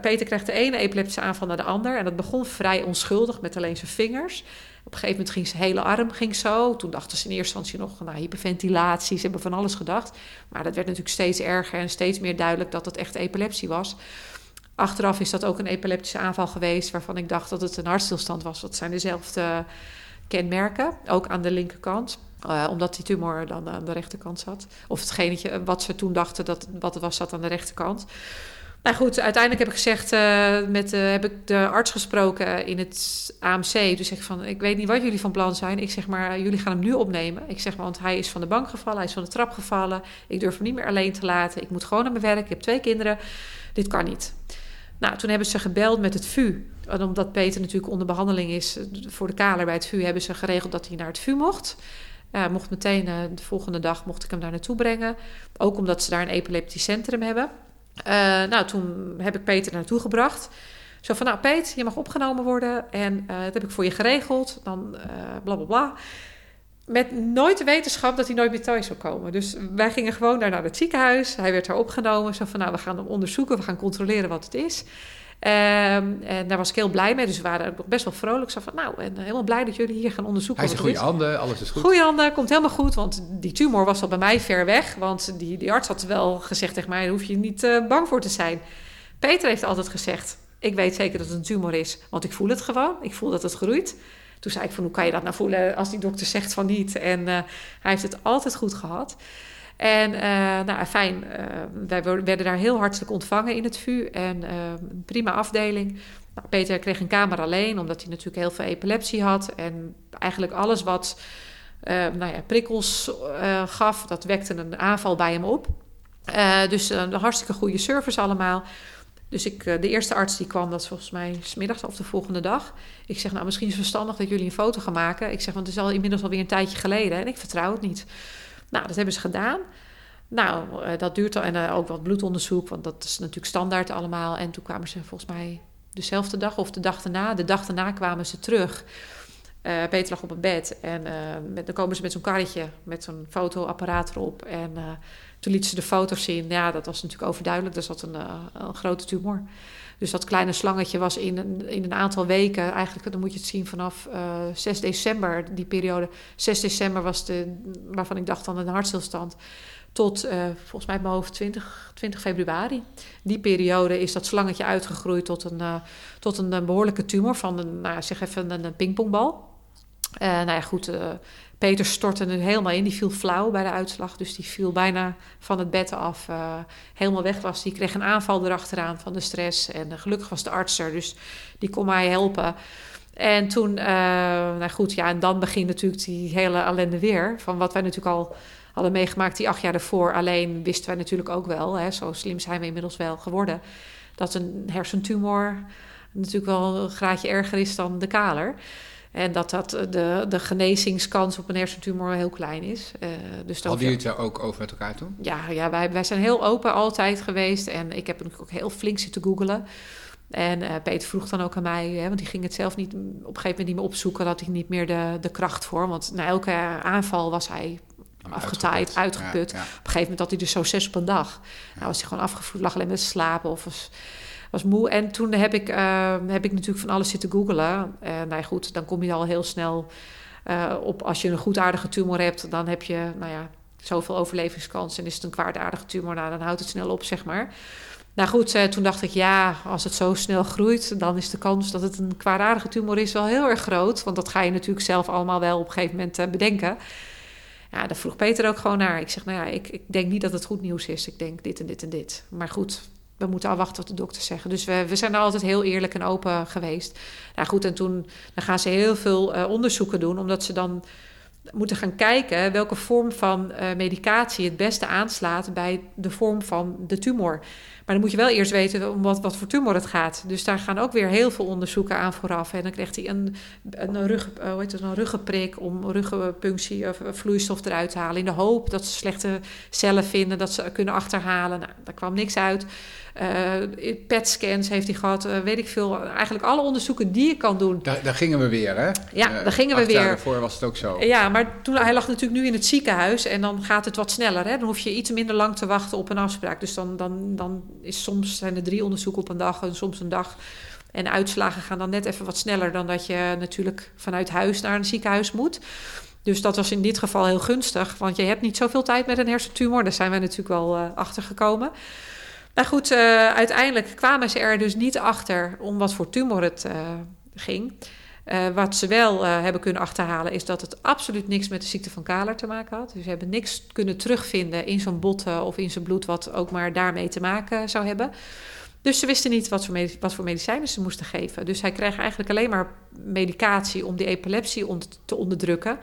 Peter kreeg de ene epileptische aanval naar de ander. En dat begon vrij onschuldig met alleen zijn vingers. Op een gegeven moment ging zijn hele arm ging zo. Toen dachten ze in eerste instantie nog naar hyperventilatie. Ze hebben van alles gedacht. Maar dat werd natuurlijk steeds erger en steeds meer duidelijk dat het echt epilepsie was. Achteraf is dat ook een epileptische aanval geweest waarvan ik dacht dat het een hartstilstand was. Dat zijn dezelfde kenmerken, ook aan de linkerkant. Uh, omdat die tumor dan aan de rechterkant zat. Of hetgene wat ze toen dachten dat wat het was, zat aan de rechterkant. Nou goed, uiteindelijk heb ik gezegd, uh, met, uh, heb ik de arts gesproken in het AMC. Dus zeg van, ik weet niet wat jullie van plan zijn. Ik zeg maar, jullie gaan hem nu opnemen. Ik zeg maar, want hij is van de bank gevallen, hij is van de trap gevallen. Ik durf hem niet meer alleen te laten. Ik moet gewoon naar mijn werk, ik heb twee kinderen. Dit kan niet. Nou, toen hebben ze gebeld met het VU. En omdat Peter natuurlijk onder behandeling is voor de kaler bij het VU... hebben ze geregeld dat hij naar het VU mocht. Uh, mocht meteen de volgende dag mocht ik hem daar naartoe brengen. Ook omdat ze daar een epileptisch centrum hebben... Uh, nou, toen heb ik Peter naartoe gebracht. Zo van, nou Peet, je mag opgenomen worden en uh, dat heb ik voor je geregeld. Dan uh, bla bla bla. Met nooit de wetenschap dat hij nooit meer thuis zou komen. Dus wij gingen gewoon daar naar het ziekenhuis. Hij werd daar opgenomen. Zo van, nou, we gaan hem onderzoeken. We gaan controleren wat het is. Um, en daar was ik heel blij mee. Dus we waren ook best wel vrolijk. Zo van, nou, en helemaal blij dat jullie hier gaan onderzoeken. Hij is goede handen, alles is goed. Goede handen, komt helemaal goed. Want die tumor was al bij mij ver weg. Want die, die arts had wel gezegd tegen mij, daar hoef je niet uh, bang voor te zijn. Peter heeft altijd gezegd, ik weet zeker dat het een tumor is. Want ik voel het gewoon. Ik voel dat het groeit. Toen zei ik van, hoe kan je dat nou voelen als die dokter zegt van niet? En uh, hij heeft het altijd goed gehad. En uh, nou, fijn, uh, wij werden daar heel hartelijk ontvangen in het VU. En een prima afdeling. Nou, Peter kreeg een kamer alleen, omdat hij natuurlijk heel veel epilepsie had. En eigenlijk alles wat nou ja, prikkels gaf, dat wekte een aanval bij hem op. dus een hartstikke goede service allemaal. Dus ik, de eerste arts die kwam, dat is volgens mij smiddags of de volgende dag. Ik zeg, nou misschien is het verstandig dat jullie een foto gaan maken. Ik zeg, want het is al inmiddels alweer een tijdje geleden en ik vertrouw het niet. Nou, dat hebben ze gedaan. Nou, uh, dat duurt al. En uh, ook wat bloedonderzoek, want dat is natuurlijk standaard allemaal. En toen kwamen ze volgens mij dezelfde dag of de dag daarna. De dag daarna kwamen ze terug. Peter lag op een bed en met, dan komen ze met zo'n karretje met zo'n fotoapparaat erop. En toen lieten ze de foto's zien. Ja, dat was natuurlijk overduidelijk. Er zat een, een grote tumor. Dus dat kleine slangetje was in een, in een aantal weken, eigenlijk, dan moet je het zien vanaf uh, 6 december, die periode. 6 december was de, waarvan ik dacht dan een hartstilstand tot uh, volgens mij mijn hoofd 20, 20 februari. Die periode is dat slangetje uitgegroeid tot een, uh, tot een, behoorlijke tumor van nou, zeg even een, een pingpongbal. Nou ja, goed, Peter stortte er helemaal in. Die viel flauw bij de uitslag. Dus die viel bijna van het bed af. helemaal weg was. Die kreeg een aanval erachteraan van de stress. En gelukkig was de arts er. Dus die kon mij helpen. En toen, nou goed, ja, en dan begint natuurlijk die hele ellende weer. Van wat wij natuurlijk al hadden meegemaakt die acht jaar ervoor. Alleen wisten wij natuurlijk ook wel, hè, zo slim zijn we inmiddels wel geworden, dat een hersentumor natuurlijk wel een graadje erger is dan de kaler. En dat, dat de, de genezingskans op een hersentumor heel klein is. Uh, dus Hadden jullie het er ook over met elkaar toen? Ja, ja wij, wij zijn heel open altijd geweest. En ik heb natuurlijk ook heel flink zitten googelen. En uh, Peter vroeg dan ook aan mij, hè, want die ging het zelf niet op een gegeven moment niet meer opzoeken. Dat hij niet meer de, de kracht voor. Want na elke aanval was hij afgetaaid, uitgeput. Op een gegeven moment had hij dus zo zes op een dag. Nou was hij gewoon afgevoerd, lag alleen met slapen of was, was moe. En toen heb ik, uh, heb ik natuurlijk van alles zitten googelen. Uh, nou goed, dan kom je al heel snel uh, op... als je een goedaardige tumor hebt, dan heb je, nou ja... zoveel overlevingskans en is het een kwaadaardige tumor... nou, dan houdt het snel op, zeg maar... Nou goed, toen dacht ik, ja, als het zo snel groeit, dan is de kans dat het een kwaadaardige tumor is wel heel erg groot. Want dat ga je natuurlijk zelf allemaal wel op een gegeven moment bedenken. Ja, daar vroeg Peter ook gewoon naar. Ik zeg, nou ja, ik, ik denk niet dat het goed nieuws is. Ik denk dit en dit en dit. Maar goed, we moeten afwachten wat de dokters zeggen. Dus we, we zijn er altijd heel eerlijk en open geweest. Nou goed, en toen dan gaan ze heel veel uh, onderzoeken doen, omdat ze dan moeten gaan kijken welke vorm van uh, medicatie het beste aanslaat bij de vorm van de tumor. Maar dan moet je wel eerst weten om wat, wat voor tumor het gaat. Dus daar gaan ook weer heel veel onderzoeken aan vooraf. En dan krijgt hij een, een, rug, uh, hoe heet het, een ruggenprik om ruggenpunctie of vloeistof eruit te halen. In de hoop dat ze slechte cellen vinden, dat ze kunnen achterhalen. Nou, daar kwam niks uit. Uh, PET-scans heeft hij gehad, uh, weet ik veel. Eigenlijk alle onderzoeken die je kan doen. Daar, daar gingen we weer, hè? Ja, uh, daar gingen we weer. Daarvoor was het ook zo. Ja, maar toen, hij lag natuurlijk nu in het ziekenhuis en dan gaat het wat sneller. Hè? Dan hoef je iets minder lang te wachten op een afspraak. Dus dan, dan, dan is soms zijn er drie onderzoeken op een dag en soms een dag. En uitslagen gaan dan net even wat sneller dan dat je natuurlijk vanuit huis naar een ziekenhuis moet. Dus dat was in dit geval heel gunstig, want je hebt niet zoveel tijd met een hersentumor. Daar zijn wij natuurlijk wel uh, achter gekomen. Maar goed, uh, uiteindelijk kwamen ze er dus niet achter om wat voor tumor het uh, ging. Uh, wat ze wel hebben kunnen achterhalen is dat het absoluut niks met de ziekte van Kaler te maken had. Dus ze hebben niks kunnen terugvinden in zijn botten of in zijn bloed wat ook maar daarmee te maken zou hebben. Dus ze wisten niet wat voor, wat voor medicijnen ze moesten geven. Dus hij kreeg eigenlijk alleen maar medicatie om die epilepsie te onderdrukken.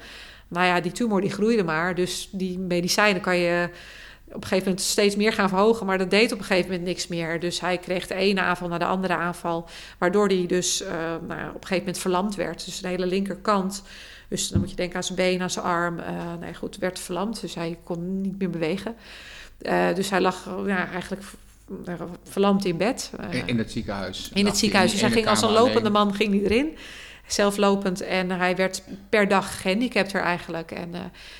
Nou ja, die tumor die groeide maar. Dus die medicijnen kan je op een gegeven moment steeds meer gaan verhogen, maar dat deed op een gegeven moment niks meer. Dus hij kreeg de ene aanval naar de andere aanval, waardoor hij dus uh, nou, op een gegeven moment verlamd werd. Dus de hele linkerkant, dus dan moet je denken aan zijn been, aan zijn arm, uh, nee, goed, werd verlamd. Dus hij kon niet meer bewegen. Uh, dus hij lag ja, eigenlijk verlamd in bed. In, in, het ziekenhuis? In het ziekenhuis. Dus hij ging als een lopende man ging hij erin zelflopend. En hij werd per dag gehandicapter eigenlijk. En uh,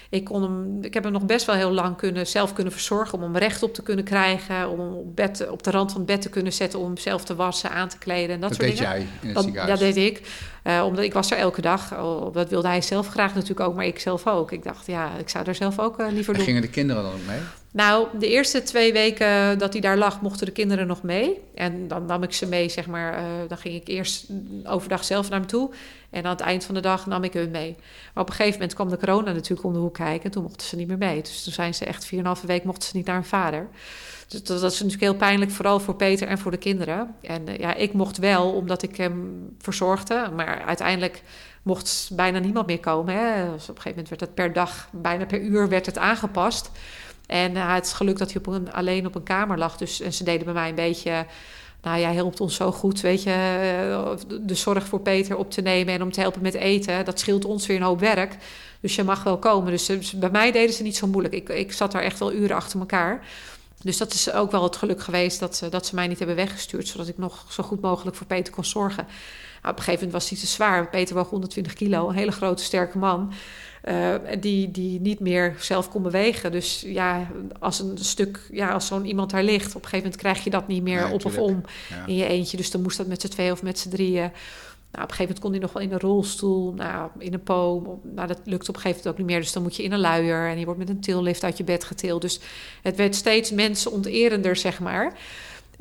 ik, kon hem, ik heb hem nog best wel heel lang kunnen, zelf kunnen verzorgen... om hem rechtop te kunnen krijgen, om hem op, bed, op de rand van het bed te kunnen zetten... om hem zelf te wassen, aan te kleden en dat, dat soort deed dingen. jij in het dat, ziekenhuis? Dat deed ik. Uh, omdat ik was er elke dag. Oh, dat wilde hij zelf graag natuurlijk ook, maar ik zelf ook. Ik dacht, ja, ik zou er zelf ook uh, liever en doen. gingen de kinderen dan ook mee? Nou, de eerste twee weken dat hij daar lag, mochten de kinderen nog mee. En dan nam ik ze mee, zeg maar. Uh, dan ging ik eerst overdag zelf naar hem toe. En aan het eind van de dag nam ik hun mee. Maar op een gegeven moment kwam de corona natuurlijk om de hoek kijken. Toen mochten ze niet meer mee. Dus toen zijn ze echt 4,5 week mochten ze niet naar hun vader. Dus dat, dat, is natuurlijk heel pijnlijk, vooral voor Peter en voor de kinderen. En uh, ja, ik mocht wel, omdat ik hem verzorgde. Maar uiteindelijk mocht bijna niemand meer komen. Hè. Dus op een gegeven moment werd het per dag, bijna per uur, werd het aangepast. En uh, het is geluk dat hij op een, alleen op een kamer lag. Dus, en ze deden bij mij een beetje... Nou, jij helpt ons zo goed, weet je, uh, de zorg voor Peter op te nemen en om te helpen met eten. Dat scheelt ons weer een hoop werk. Dus je mag wel komen. Dus, dus bij mij deden ze niet zo moeilijk. Ik, ik zat daar echt wel uren achter elkaar. Dus dat is ook wel het geluk geweest dat ze, dat ze mij niet hebben weggestuurd, zodat ik nog zo goed mogelijk voor Peter kon zorgen. Nou, op een gegeven moment was hij te zwaar. Peter woog 120 kilo, een hele grote, sterke man. Uh, die, die niet meer zelf kon bewegen. Dus ja, als een stuk, ja, als zo'n iemand daar ligt, op een gegeven moment krijg je dat niet meer op of om in je eentje. Dus dan moest dat met z'n twee of met z'n drieën. Nou, op een gegeven moment kon hij nog wel in een rolstoel, nou, in een poom. Nou, dat lukt op een gegeven moment ook niet meer. Dus dan moet je in een luier en je wordt met een tillift uit je bed getild. Dus het werd steeds mensenonterender, zeg maar.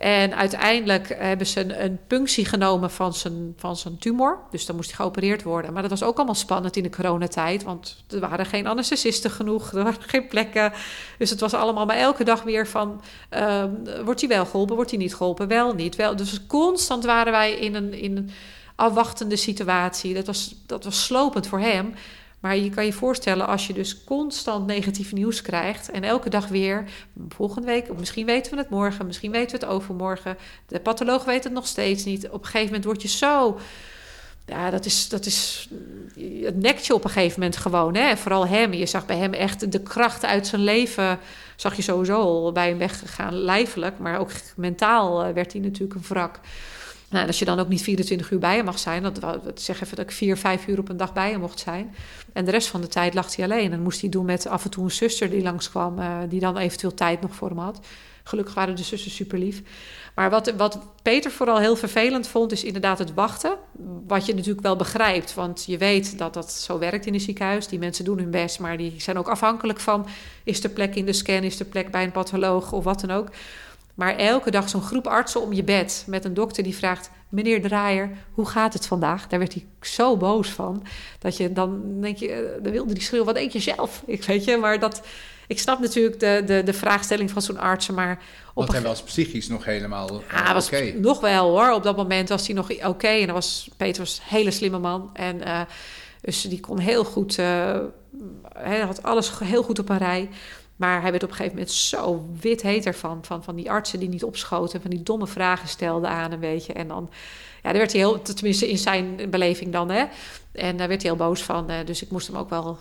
En uiteindelijk hebben ze een, punctie genomen van zijn, van zijn tumor. Dus dan moest hij geopereerd worden. Maar dat was ook allemaal spannend in de coronatijd. Want er waren geen anesthesisten genoeg. Er waren geen plekken. Dus het was allemaal maar elke dag weer van... Uh, wordt hij wel geholpen? Wordt hij niet geholpen? Wel, niet, wel. Dus constant waren wij in een... In een afwachtende situatie. Dat was, dat was slopend voor hem. Maar je kan je voorstellen als je dus constant negatief nieuws krijgt en elke dag weer, volgende week, misschien weten we het morgen, misschien weten we het overmorgen, de patholoog weet het nog steeds niet. Op een gegeven moment word je zo, ja, dat is, dat is, het nekt je op een gegeven moment gewoon. Hè? Vooral hem, je zag bij hem echt de kracht uit zijn leven, zag je sowieso al bij hem weggegaan, lijfelijk, maar ook mentaal eh, werd hij natuurlijk een wrak. Nou, als je dan ook niet 24 uur bij hem mag zijn, dat, zeg even dat ik vier, vijf uur op een dag bij hem mocht zijn. En de rest van de tijd lag hij alleen. En moest hij doen met af en toe een zuster die langskwam, uh, die dan eventueel tijd nog voor hem had. Gelukkig waren de zussen super lief. Maar wat, wat Peter vooral heel vervelend vond, is inderdaad het wachten. Wat je natuurlijk wel begrijpt, want je weet dat dat zo werkt in een ziekenhuis. Die mensen doen hun best, maar die zijn ook afhankelijk van: is er plek in de scan, is er plek bij een patholoog of wat dan ook. Maar elke dag zo'n groep artsen om je bed met een dokter die vraagt: Meneer Draaier, hoe gaat het vandaag? Daar werd hij zo boos van. Dat je dan denk je, eh, dan wilde die schreeuwen: Wat denk je zelf? Ik weet je, maar dat. Ik snap natuurlijk de, de, de vraagstelling van zo'n artsen, maar... Op Want hij was psychisch nog helemaal uh, ja, was nog wel hoor. Op dat moment was hij nog oké. En dan was Peter was een hele slimme man. En uh, dus die kon heel goed... Uh, hij had alles heel goed op een rij. Maar hij werd op een gegeven moment zo wit heet ervan. Van, van die artsen die niet opschoten. Van die domme vragen stelden aan een beetje. En dan, ja, daar werd hij heel, tenminste in zijn beleving dan, hè. En daar werd hij heel boos van. Eh, dus ik moest hem ook wel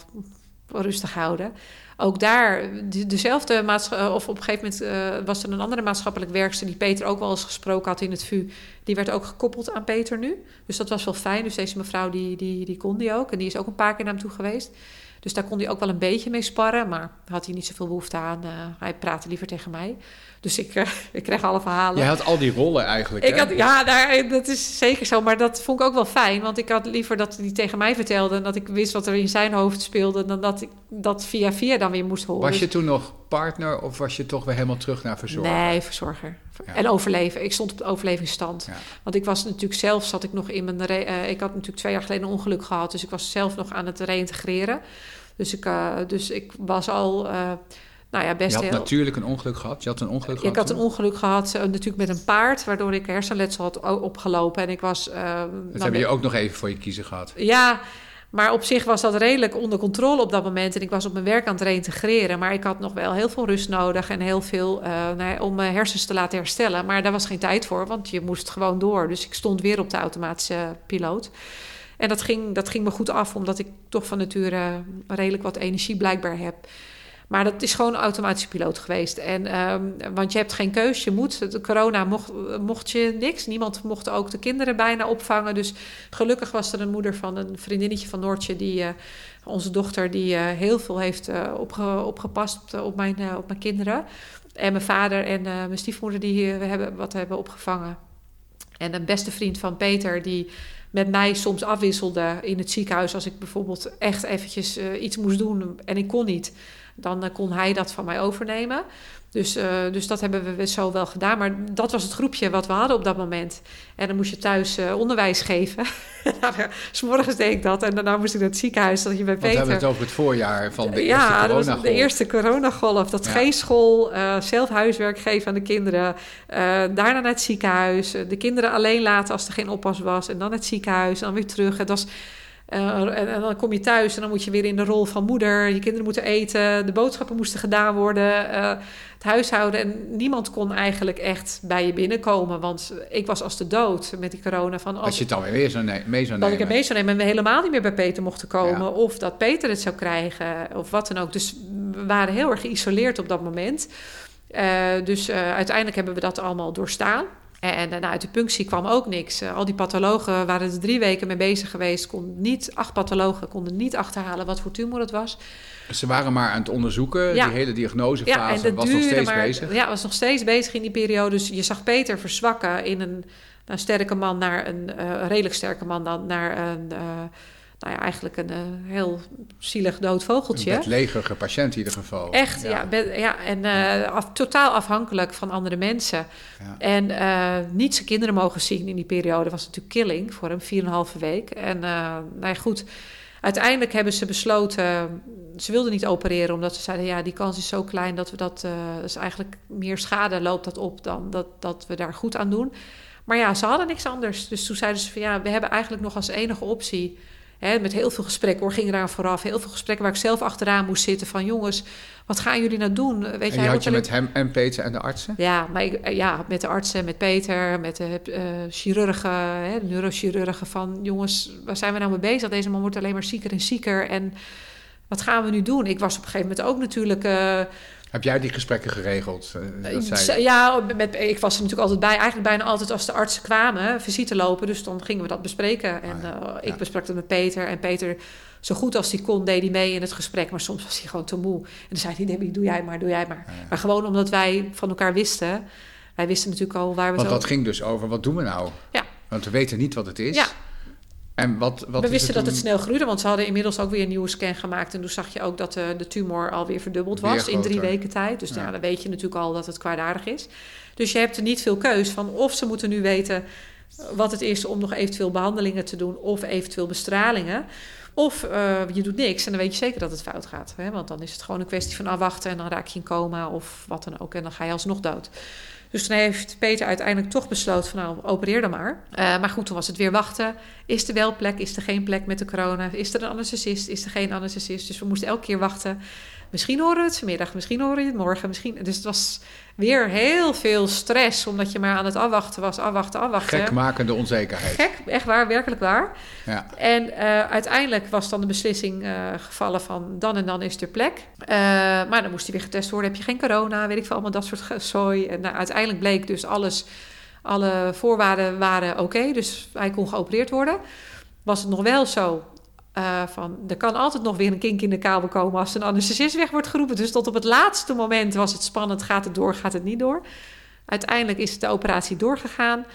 rustig houden. Ook daar, dezelfde maatschappij, of op een gegeven moment uh, was er een andere maatschappelijk werkster die Peter ook wel eens gesproken had in het VU. Die werd ook gekoppeld aan Peter nu. Dus dat was wel fijn. Dus deze mevrouw die, die, die kon die ook. En die is ook een paar keer naar hem toe geweest. Dus daar kon hij ook wel een beetje mee sparren, maar had hij niet zoveel behoefte aan. Uh, hij praatte liever tegen mij. Dus ik, uh, ik kreeg alle verhalen. Jij had al die rollen eigenlijk. Ik Had, ja, daar, dat is zeker zo. Maar dat vond ik ook wel fijn. Want ik had liever dat hij tegen mij vertelde. En dat ik wist wat er in zijn hoofd speelde. Dan dat ik dat via via dan weer moest horen. Was je dus toen nog partner of was je toch weer helemaal terug naar verzorger? Nee, verzorger. En overleven. Ik stond op de overlevingsstand. Want ik was natuurlijk zelf, zat ik nog in mijn... Uh, ik had natuurlijk twee jaar geleden een ongeluk gehad. Dus ik was zelf nog aan het reïntegreren. Dus ik, uh, dus ik was al... Uh, nou ja, best je had natuurlijk een ongeluk gehad. Je had een ongeluk ik gehad. Ik had een ongeluk gehad, natuurlijk met een paard, waardoor ik hersenletsel had opgelopen. En ik was. Uh, dat heb je ook nog even voor je kiezen gehad. Ja, maar op zich was dat redelijk onder controle op dat moment. En ik was op mijn werk aan het reintegreren. Maar ik had nog wel heel veel rust nodig en heel veel uh, nou, om mijn hersens te laten herstellen. Maar daar was geen tijd voor, want je moest gewoon door. Dus ik stond weer op de automatische piloot. En dat ging, dat ging me goed af, omdat ik toch van nature redelijk wat energie blijkbaar heb. Maar dat is gewoon automatische piloot geweest. En, um, want je hebt geen keus, je moet. De corona mocht, je niks. Niemand mocht ook de kinderen bijna opvangen. Dus gelukkig was er een moeder van een vriendinnetje van Noortje... die uh, onze dochter, die uh, heel veel heeft opge, opgepast op, op, mijn, op mijn kinderen. En mijn vader en mijn stiefmoeder die hebben, wat hebben opgevangen. En een beste vriend van Peter, die met mij soms afwisselde in het ziekenhuis. Als ik bijvoorbeeld echt eventjes iets moest doen en ik kon niet, dan uh, kon hij dat van mij overnemen. Dus, uh, dus dat hebben we zo wel gedaan. Maar dat was het groepje wat we hadden op dat moment. En dan moest je thuis uh, onderwijs geven. S'morgens deed ik dat. En daarna moest ik naar het ziekenhuis. Dat je bij Peter... We hebben het over het voorjaar van de eerste ja, coronagolf. Ja, de eerste coronagolf. Dat ja. geen school, uh, zelf huiswerk geven aan de kinderen. daarna naar het ziekenhuis. De kinderen alleen laten als er geen oppas was. En dan het ziekenhuis. En dan weer terug. Het was... Uh, en, dan kom je thuis en dan moet je weer in de rol van moeder. Je kinderen moeten eten, de boodschappen moesten gedaan worden, uh, het huishouden. En niemand kon eigenlijk echt bij je binnenkomen. Want ik was als de dood met die corona. Van als, als je het dan weer mee zou, nemen. Dat ik het mee zou nemen en we helemaal niet meer bij Peter mochten komen. Ja. Of dat Peter het zou krijgen of wat dan ook. Dus we waren heel erg geïsoleerd op dat moment. dus uiteindelijk hebben we dat allemaal doorstaan. En, en uit de punctie kwam ook niks. al die pathologen waren er drie weken mee bezig geweest. Kon niet, acht pathologen konden niet achterhalen wat voor tumor het was. Ze waren maar aan het onderzoeken, die hele diagnosefase ja, was nog steeds maar, bezig. Ja, was nog steeds bezig in die periode. Dus je zag Peter verzwakken in een, een sterke man naar een uh, redelijk sterke man dan naar een... Uh, nou ja, eigenlijk een uh, heel zielig dood vogeltje. Een legerige patiënt in ieder geval. Echt, ja. ja, ja en af, totaal afhankelijk van andere mensen. Ja. En niet zijn kinderen mogen zien in die periode was natuurlijk killing voor hem, 4,5 week. En nou ja, goed, uiteindelijk hebben ze besloten ze wilden niet opereren omdat ze zeiden: ja, die kans is zo klein dat we dat. Uh, dus eigenlijk meer schade loopt dat op dan dat, dat we daar goed aan doen. Maar ja, ze hadden niks anders. Dus toen zeiden ze van ja, we hebben eigenlijk nog als enige optie. Met heel veel gesprekken ging eraan vooraf. Heel veel gesprekken waar ik zelf achteraan moest zitten. Van jongens, wat gaan jullie nou doen? Weet en je, had je met hem en Peter en de artsen? Ja, maar ik, eh, ja met de artsen, met Peter, met de uh, chirurgen, hè, de neurochirurgen. Van jongens, waar zijn we nou mee bezig? Deze man wordt alleen maar zieker en zieker. En wat gaan we nu doen? Ik was op een gegeven moment ook natuurlijk. Uh, heb jij die gesprekken geregeld? Uh, ja, met, ik was er natuurlijk altijd bij. Eigenlijk bijna altijd als de artsen kwamen, visite lopen. Dus dan gingen we dat bespreken. En ah, ik besprak het met Peter. En Peter, zo goed als hij kon, deed hij mee in het gesprek. Maar soms was hij gewoon te moe. En dan zei hij, Debbie, doe jij maar, doe jij maar. Maar gewoon omdat wij van elkaar wisten. Wij wisten natuurlijk al waar we Want zo... dat ging dus over, wat doen we nou? Ja. Want we weten niet wat het is. Ja. En wat, wat we wisten dat het snel groeide, want ze hadden inmiddels ook weer een nieuwe scan gemaakt. En toen zag je ook dat de, de tumor alweer verdubbeld was in drie weken tijd. Dus ja. dan weet je natuurlijk al dat het kwaadaardig is. Dus je hebt er niet veel keus van of ze moeten nu weten wat het is om nog eventueel behandelingen te doen of eventueel bestralingen. Of uh, je doet niks en dan weet je zeker dat het fout gaat. Hè? Want dan is het gewoon een kwestie van afwachten en dan raak je in coma of wat dan ook. En dan ga je alsnog dood. Dus toen heeft Peter uiteindelijk toch besloten van nou, opereer dan maar. Uh, maar goed, toen was het weer wachten. Is er wel plek? Is er geen plek met de corona? Is er een anesthesist? Is er geen anesthesist? Dus we moesten elke keer wachten. Misschien horen we het vanmiddag, misschien horen we het morgen. Misschien... Dus het was weer heel veel stress, omdat je maar aan het afwachten was. Afwachten, afwachten. Gekmakende onzekerheid. Gek, echt waar, werkelijk waar. Ja. En uh, uiteindelijk was dan de beslissing uh, gevallen van dan en dan is er plek. Uh, maar dan moest hij weer getest worden. Heb je geen corona, weet ik veel, allemaal dat soort zooi. En nou, uiteindelijk bleek dus alles, alle voorwaarden waren oké. dus hij kon geopereerd worden. Was het nog wel zo uh, van, er kan altijd nog weer een kink in de kabel komen als een anesthesist weg wordt geroepen. Dus tot op het laatste moment was het spannend. Gaat het door, gaat het niet door? Uiteindelijk is de operatie doorgegaan.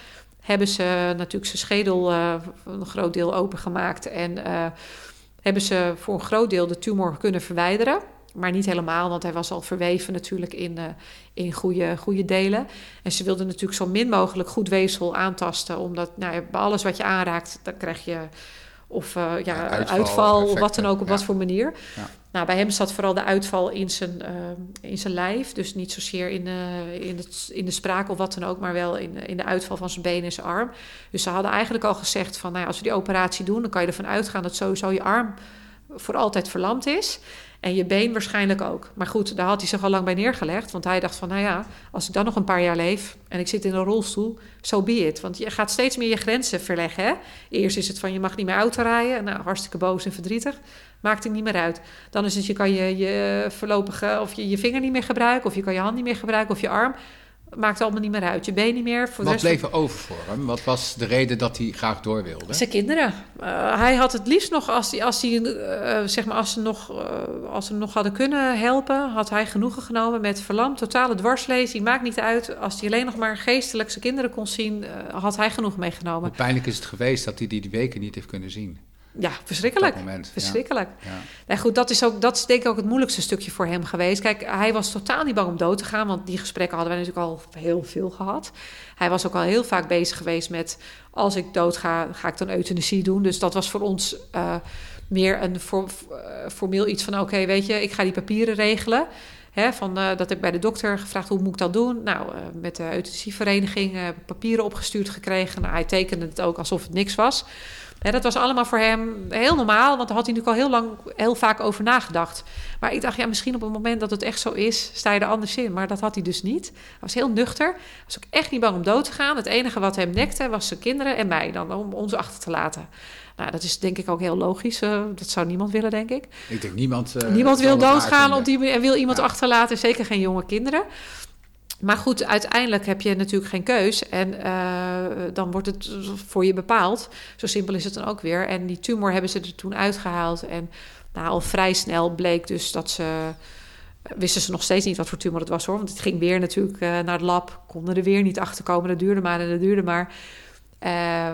Hebben ze natuurlijk zijn schedel uh, een groot deel opengemaakt. En uh, hebben ze voor een groot deel de tumor kunnen verwijderen. Maar niet helemaal, want hij was al verweven natuurlijk in, in goede, goede delen. En ze wilden natuurlijk zo min mogelijk goed weefsel aantasten. Omdat nou, bij alles wat je aanraakt, dan krijg je of uh, ja, uitval, of wat dan ook, op wat voor manier. Ja. Nou, bij hem zat vooral de uitval in zijn, uh, in zijn lijf. Dus niet zozeer in, uh, in, het, in de spraak of wat dan ook, maar wel in, in de uitval van zijn been en zijn arm. Dus ze hadden eigenlijk al gezegd van, nou ja, als we die operatie doen, dan kan je ervan uitgaan dat sowieso je arm voor altijd verlamd is. En je been waarschijnlijk ook. Maar goed, daar had hij zich al lang bij neergelegd. Want hij dacht van, nou ja, als ik dan nog een paar jaar leef... en ik zit in een rolstoel, so be it. Want je gaat steeds meer je grenzen verleggen. Hè? Eerst is het van, je mag niet meer auto rijden. Nou, hartstikke boos en verdrietig. Maakt het niet meer uit. Dan is het, je kan je, je voorlopige... of je je vinger niet meer gebruiken... of je kan je hand niet meer gebruiken of je arm maakt allemaal niet meer uit. Je been niet meer. Voor Wat bleef er over voor hem? Wat was de reden dat hij graag door wilde? Zijn kinderen. Uh, hij had het liefst nog, als, als, hij, uh, zeg maar, als, ze nog, uh, als ze hem nog hadden kunnen helpen, had hij genoegen genomen met verlamd, totale dwarslezing. Maakt niet uit. Als hij alleen nog maar geestelijk zijn kinderen kon zien, had hij genoeg meegenomen. Hoe pijnlijk is het geweest dat hij die, die weken niet heeft kunnen zien? Ja, verschrikkelijk. Moment, verschrikkelijk. Ja. Nee, goed, dat is, ook, dat is denk ik ook het moeilijkste stukje voor hem geweest. Kijk, hij was totaal niet bang om dood te gaan, want die gesprekken hadden wij natuurlijk al heel veel gehad. Hij was ook al heel vaak bezig geweest met: als ik dood ga, ga ik dan euthanasie doen. Dus dat was voor ons uh, meer een uh, formeel iets van: oké, weet je, ik ga die papieren regelen. Hè, van, uh, dat heb ik bij de dokter gevraagd, hoe moet ik dat doen? Nou, met de euthanasievereniging papieren opgestuurd gekregen. Nou, hij tekende het ook alsof het niks was dat was allemaal voor hem heel normaal, want daar had hij natuurlijk al heel lang, heel vaak over nagedacht. Maar ik dacht, ja, misschien op het moment dat het echt zo is, sta je er anders in. Maar dat had hij dus niet. Hij was heel nuchter. Hij was ook echt niet bang om dood te gaan. Het enige wat hem nekte was zijn kinderen en mij dan, om ons achter te laten. Nou, dat is denk ik ook heel logisch. Uh, dat zou niemand willen, denk ik. Ik denk niemand. Uh, niemand wil doodgaan op die, en wil iemand achterlaten, zeker geen jonge kinderen. Maar goed, uiteindelijk heb je natuurlijk geen keus. En uh, dan wordt het voor je bepaald. Zo simpel is het dan ook weer. En die tumor hebben ze er toen uitgehaald. En nou, al vrij snel bleek dus dat ze wisten ze nog steeds niet wat voor tumor het was hoor. Want het ging weer natuurlijk uh, naar het lab. Konden er weer niet achter komen. Dat duurde maar en dat duurde maar.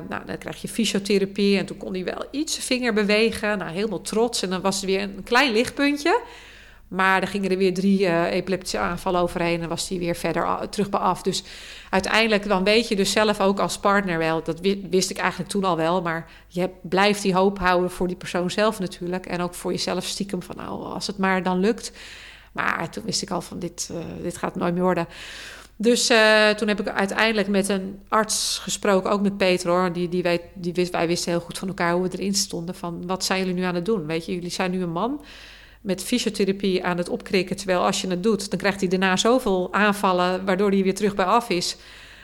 Nou, dan krijg je fysiotherapie. En toen kon hij wel iets zijn vinger bewegen. Nou, helemaal trots. En dan was er weer een klein lichtpuntje. Maar dan gingen er weer drie uh, epileptische aanvallen overheen. En was hij weer verder terug. Dus uiteindelijk dan weet je dus zelf ook als partner wel. Dat wist ik eigenlijk toen al wel. Maar je blijft die hoop houden voor die persoon zelf natuurlijk. En ook voor jezelf stiekem van nou, als het maar dan lukt. Maar toen wist ik al van dit, uh, dit gaat nooit meer worden. Dus uh, toen heb ik uiteindelijk met een arts gesproken, ook met Peter hoor. Die, die weet, die wist, wij wisten heel goed van elkaar hoe we erin stonden. Van wat zijn jullie nu aan het doen? Weet je, jullie zijn nu een man met fysiotherapie aan het opkrikken. Terwijl als je het doet, dan krijgt hij daarna zoveel aanvallen, waardoor hij weer terug bij af is.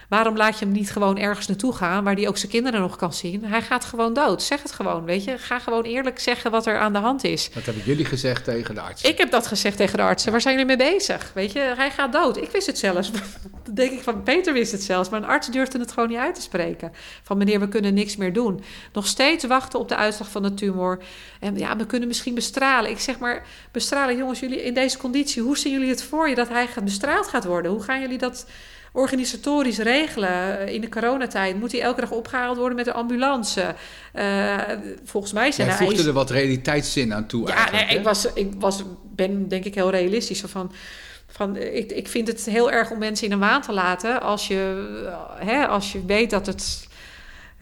Waarom laat je hem niet gewoon ergens naartoe gaan waar hij ook zijn kinderen nog kan zien? Hij gaat gewoon dood. Zeg het gewoon, weet je. Ga gewoon eerlijk zeggen wat er aan de hand is. Dat hebben jullie gezegd tegen de arts? Ik heb dat gezegd tegen de artsen. Waar zijn jullie mee bezig? Weet je, hij gaat dood. Ik wist het zelfs. Dan denk ik van, Peter wist het zelfs. Maar een arts durfde het gewoon niet uit te spreken. Van meneer, we kunnen niks meer doen. Nog steeds wachten op de uitslag van de tumor. En ja, we kunnen misschien bestralen. Ik zeg maar, bestralen, jongens, jullie in deze conditie. Hoe zien jullie het voor je dat hij bestraald gaat worden? Hoe gaan jullie dat organisatorisch regelen. In de coronatijd moet hij elke dag opgehaald worden met een ambulance. Uh, volgens mij zijn Jij voegde er wat realiteitszin aan toe ja, nee, ik, was, ik was, ben denk ik heel realistisch. Van, van, ik, ik vind het heel erg om mensen in een waan te laten... als je, hè, als je weet dat het...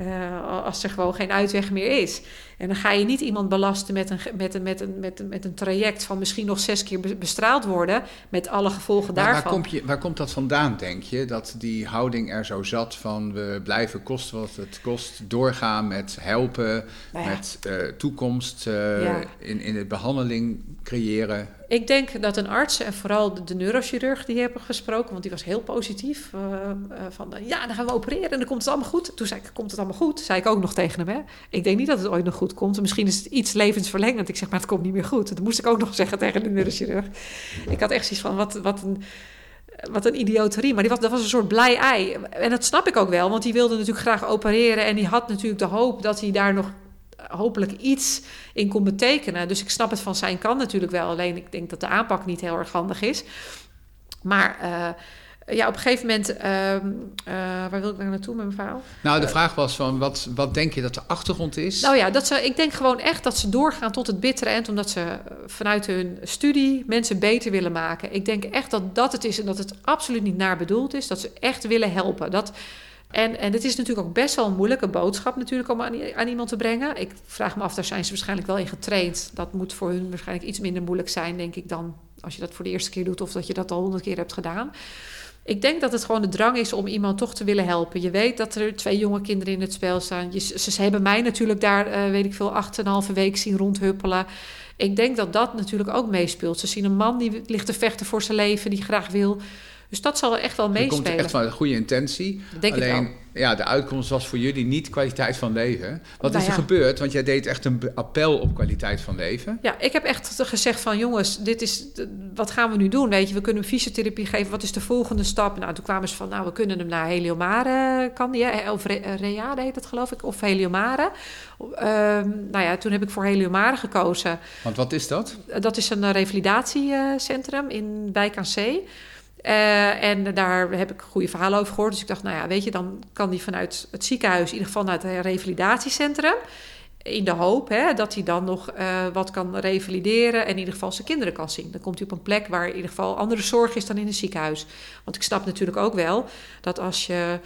Uh, als er gewoon geen uitweg meer is. En dan ga je niet iemand belasten met een, met een, met een, met een, met een traject van misschien nog zes keer bestraald worden, met alle gevolgen daarvan. Waar, komt je, waar komt dat vandaan, denk je? Dat die houding er zo zat van we blijven kosten wat het kost, doorgaan met helpen, nou met uh, toekomst uh, in, in de behandeling creëren. Ik denk dat een arts en vooral de, neurochirurg die hebben gesproken, want die was heel positief. Uh, van ja, dan gaan we opereren en dan komt het allemaal goed. Toen zei ik, komt het allemaal goed? Zei ik ook nog tegen hem. Hè? Ik denk niet dat het ooit nog goed goed komt. Misschien is het iets levensverlengend. Ik zeg, maar het komt niet meer goed. Dat moest ik ook nog zeggen tegen de neurochirurg. Ik had echt zoiets van, wat, wat een... Wat een idioterie. Maar die was, dat was een soort blij ei. En dat snap ik ook wel, want die wilde natuurlijk graag opereren. En die had natuurlijk de hoop dat hij daar nog hopelijk iets in kon betekenen. Dus ik snap het van zijn kant natuurlijk wel. Alleen ik denk dat de aanpak niet heel erg handig is. Maar uh, ja, op een gegeven moment, uh, uh, waar wil ik nou naartoe met mijn verhaal? Nou, de vraag was van, wat, wat denk je dat de achtergrond is? Nou ja, dat ze, ik denk gewoon echt dat ze doorgaan tot het bittere eind, omdat ze eh, vanuit hun studie mensen beter willen maken. Ik denk echt dat dat het is en dat het absoluut niet naar bedoeld is, dat ze echt willen helpen. Dat, en, en het is natuurlijk ook best wel een moeilijke boodschap natuurlijk om aan, iemand te brengen. Ik vraag me af, daar zijn ze waarschijnlijk wel in getraind. Dat moet voor hun waarschijnlijk iets minder moeilijk zijn, denk ik, dan als je dat voor de eerste keer doet of dat je dat al honderd keer hebt gedaan. Ik denk dat het gewoon de drang is om iemand toch te willen helpen. Je weet dat er twee jonge kinderen in het spel staan. Ze, hebben mij natuurlijk daar, uh, weet ik veel, acht en een halve week zien rondhuppelen. Ik denk dat dat natuurlijk ook meespeelt. Ze zien een man die ligt te vechten voor zijn leven, die graag wil. Dus dat zal echt wel meespelen. Er komt echt van een goede intentie. Denk Alleen, ja, de uitkomst was voor jullie niet kwaliteit van leven. Wat nou is er gebeurd? Want jij deed echt een appel op kwaliteit van leven. Ja, ik heb echt gezegd van jongens, dit is, wat gaan we nu doen? Weet je, we kunnen fysiotherapie geven. Wat is de volgende stap? Nou, toen kwamen ze van, nou, we kunnen hem naar Heliomare, kan die, of Reade heet het geloof ik, of Heliomare. Ehm, nou ja, toen heb ik voor Heliomare gekozen. Want wat is dat? Dat is een revalidatiecentrum in Wijk aan Zee. Uh, en daar heb ik goede verhalen over gehoord. Dus ik dacht, nou ja, weet je, dan kan die vanuit het ziekenhuis, in ieder geval naar het revalidatiecentrum. In de hoop hè, dat hij dan nog uh, wat kan revalideren en in ieder geval zijn kinderen kan zien. Dan komt hij op een plek waar in ieder geval andere zorg is dan in een ziekenhuis. Want ik snap natuurlijk ook wel dat als je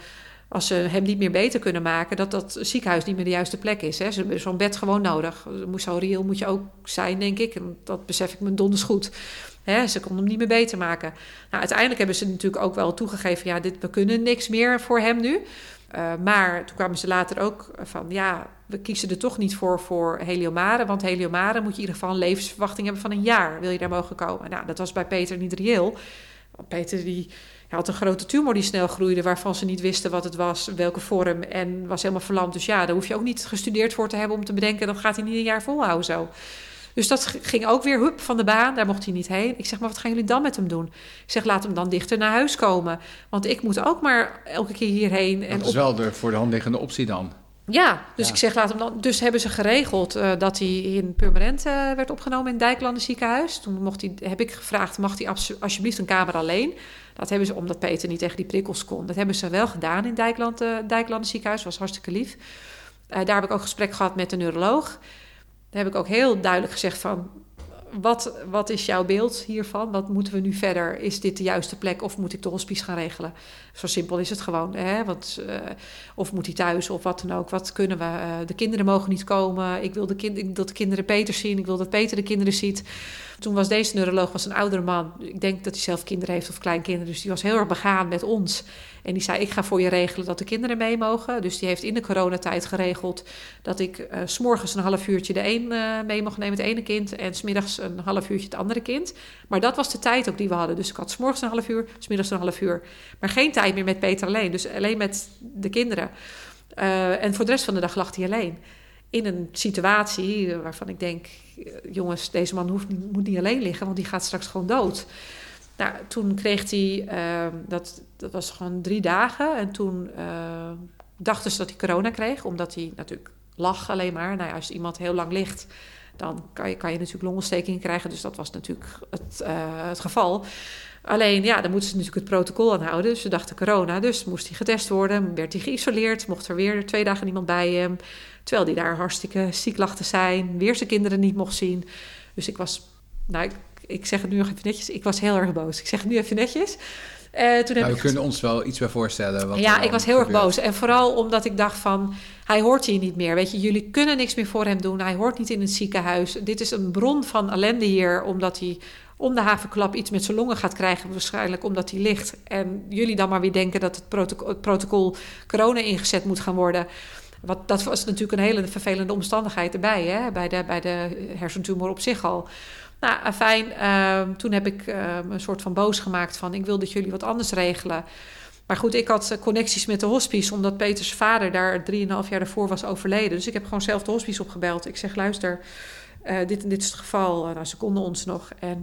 als ze hem niet meer beter kunnen maken, dat dat ziekenhuis niet meer de juiste plek is. Ze hebben zo'n bed gewoon nodig. Zo reëel moet je ook zijn, denk ik. En dat besef ik me donders goed. Hè, ze konden hem niet meer beter maken. Nou, uiteindelijk hebben ze natuurlijk ook wel toegegeven... ja, dit, we kunnen niks meer voor hem nu. Uh, maar toen kwamen ze later ook van... ja, we kiezen er toch niet voor voor heliomare... want heliomare moet je in ieder geval een levensverwachting hebben van een jaar... wil je daar mogen komen. Nou, dat was bij Peter niet reëel. Want Peter die had een grote tumor die snel groeide... waarvan ze niet wisten wat het was, welke vorm... en was helemaal verlamd. Dus ja, daar hoef je ook niet gestudeerd voor te hebben... om te bedenken, dat gaat hij niet een jaar volhouden zo... Dus dat ging ook weer hup van de baan. Daar mocht hij niet heen. Ik zeg, maar wat gaan jullie dan met hem doen? Ik zeg, laat hem dan dichter naar huis komen. Want ik moet ook maar elke keer hierheen. En dat is wel de voor de hand liggende optie dan. Ja, dus ik zeg laat hem dan. Dus hebben ze geregeld uh, dat hij in permanent uh, werd opgenomen in Dijklanden ziekenhuis. Toen mocht hij, heb ik gevraagd: mag hij alsjeblieft een kamer alleen? Dat hebben ze, omdat Peter niet tegen die prikkels kon. Dat hebben ze wel gedaan in Dijkland, uh, Dijklanden ziekenhuis. was hartstikke lief. daar heb ik ook gesprek gehad met de neuroloog. Daar heb ik ook heel duidelijk gezegd van wat, wat is jouw beeld hiervan? Wat moeten we nu verder? Is dit de juiste plek of moet ik de hospice gaan regelen? Zo simpel is het gewoon. Hè? Want, uh, of moet hij thuis of wat dan ook? Wat kunnen we? Uh, de kinderen mogen niet komen. Ik wil, de kind, dat de kinderen Peter zien. Ik wil dat Peter de kinderen ziet. Toen was deze neuroloog was een oudere man. Ik denk dat hij zelf kinderen heeft of kleinkinderen. Dus die was heel erg begaan met ons. En die zei, ik ga voor je regelen dat de kinderen mee mogen. Dus die heeft in de coronatijd geregeld dat ik uh, s'morgens een half uurtje de een uh, mee mocht nemen, het ene kind. En smiddags een half uurtje het andere kind. Maar dat was de tijd ook die we hadden. Dus ik had s'morgens een half uur, smiddags een half uur. Maar geen tijd meer met Peter alleen. Dus alleen met de kinderen. Uh, en voor de rest van de dag lag hij alleen in een situatie waarvan ik denk: jongens, deze man hoeft, moet niet alleen liggen, want die gaat straks gewoon dood. Nou, toen kreeg hij, uh, dat, dat was gewoon drie dagen. En toen uh, dachten ze dat hij corona kreeg, omdat hij natuurlijk lag alleen maar. Nou ja, als iemand heel lang ligt, dan kan je, kan je natuurlijk longontsteking krijgen. Dus dat was natuurlijk het, uh, het geval. Alleen, ja, dan moeten ze natuurlijk het protocol aanhouden. Dus ze dachten corona, dus moest hij getest worden. Werd hij geïsoleerd, mocht er weer twee dagen niemand bij hem. Terwijl hij daar hartstikke ziek lag te zijn. Weer zijn kinderen niet mocht zien. Dus ik was, nou, ik zeg het nu nog even netjes. Ik was heel erg boos. Ik zeg het nu even netjes. Uh, toen nou, we kunnen ons wel iets bij voorstellen. Wat ja, ik was heel erg boos. En vooral omdat ik dacht van, hij hoort hier niet meer. Weet je, jullie kunnen niks meer voor hem doen. Hij hoort niet in het ziekenhuis. Dit is een bron van ellende hier, omdat hij om de havenklap iets met zijn longen gaat krijgen. Waarschijnlijk omdat hij ligt. En jullie dan maar weer denken dat het protocol, het protocol corona ingezet moet gaan worden. Wat, dat was natuurlijk een hele vervelende omstandigheid erbij, hè? Bij, de, bij de hersentumor op zich al. Nou, fijn. Uh, toen heb ik uh, een soort van boos gemaakt van... ik wil dat jullie wat anders regelen. Maar goed, ik had connecties met de hospice... omdat Peters vader daar drieënhalf jaar daarvoor was overleden. Dus ik heb gewoon zelf de hospice opgebeld. Ik zeg, luister, uh, dit, dit is het geval. nou, ze konden ons nog. En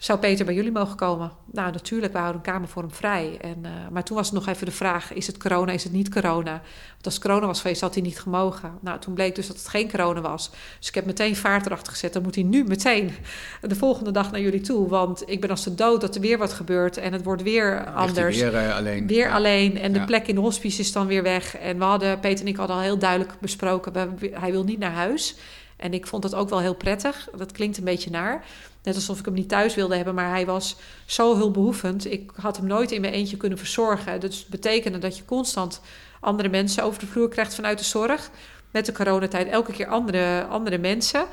zou Peter bij jullie mogen komen? Nou, natuurlijk, we houden een kamer voor hem vrij. En, uh, maar toen was het nog even de vraag, is het corona, is het niet corona? Want als corona was geweest, had hij niet gemogen. Nou, toen bleek dus dat het geen corona was. Dus ik heb meteen vaart erachter gezet. Dan moet hij nu meteen de volgende dag naar jullie toe. Want ik ben als de dood dat er weer wat gebeurt en het wordt weer anders. Weer uh, alleen. Weer ja. alleen. En de plek in de hospice is dan weer weg. En we hadden, Peter en ik hadden al heel duidelijk besproken, hij wil niet naar huis. En ik vond dat ook wel heel prettig. Dat klinkt een beetje naar. Net alsof ik hem niet thuis wilde hebben, maar hij was zo hulpbehoevend. Ik had hem nooit in mijn eentje kunnen verzorgen. Dus het betekende dat je constant andere mensen over de vloer krijgt vanuit de zorg. Met de coronatijd elke keer andere, andere mensen.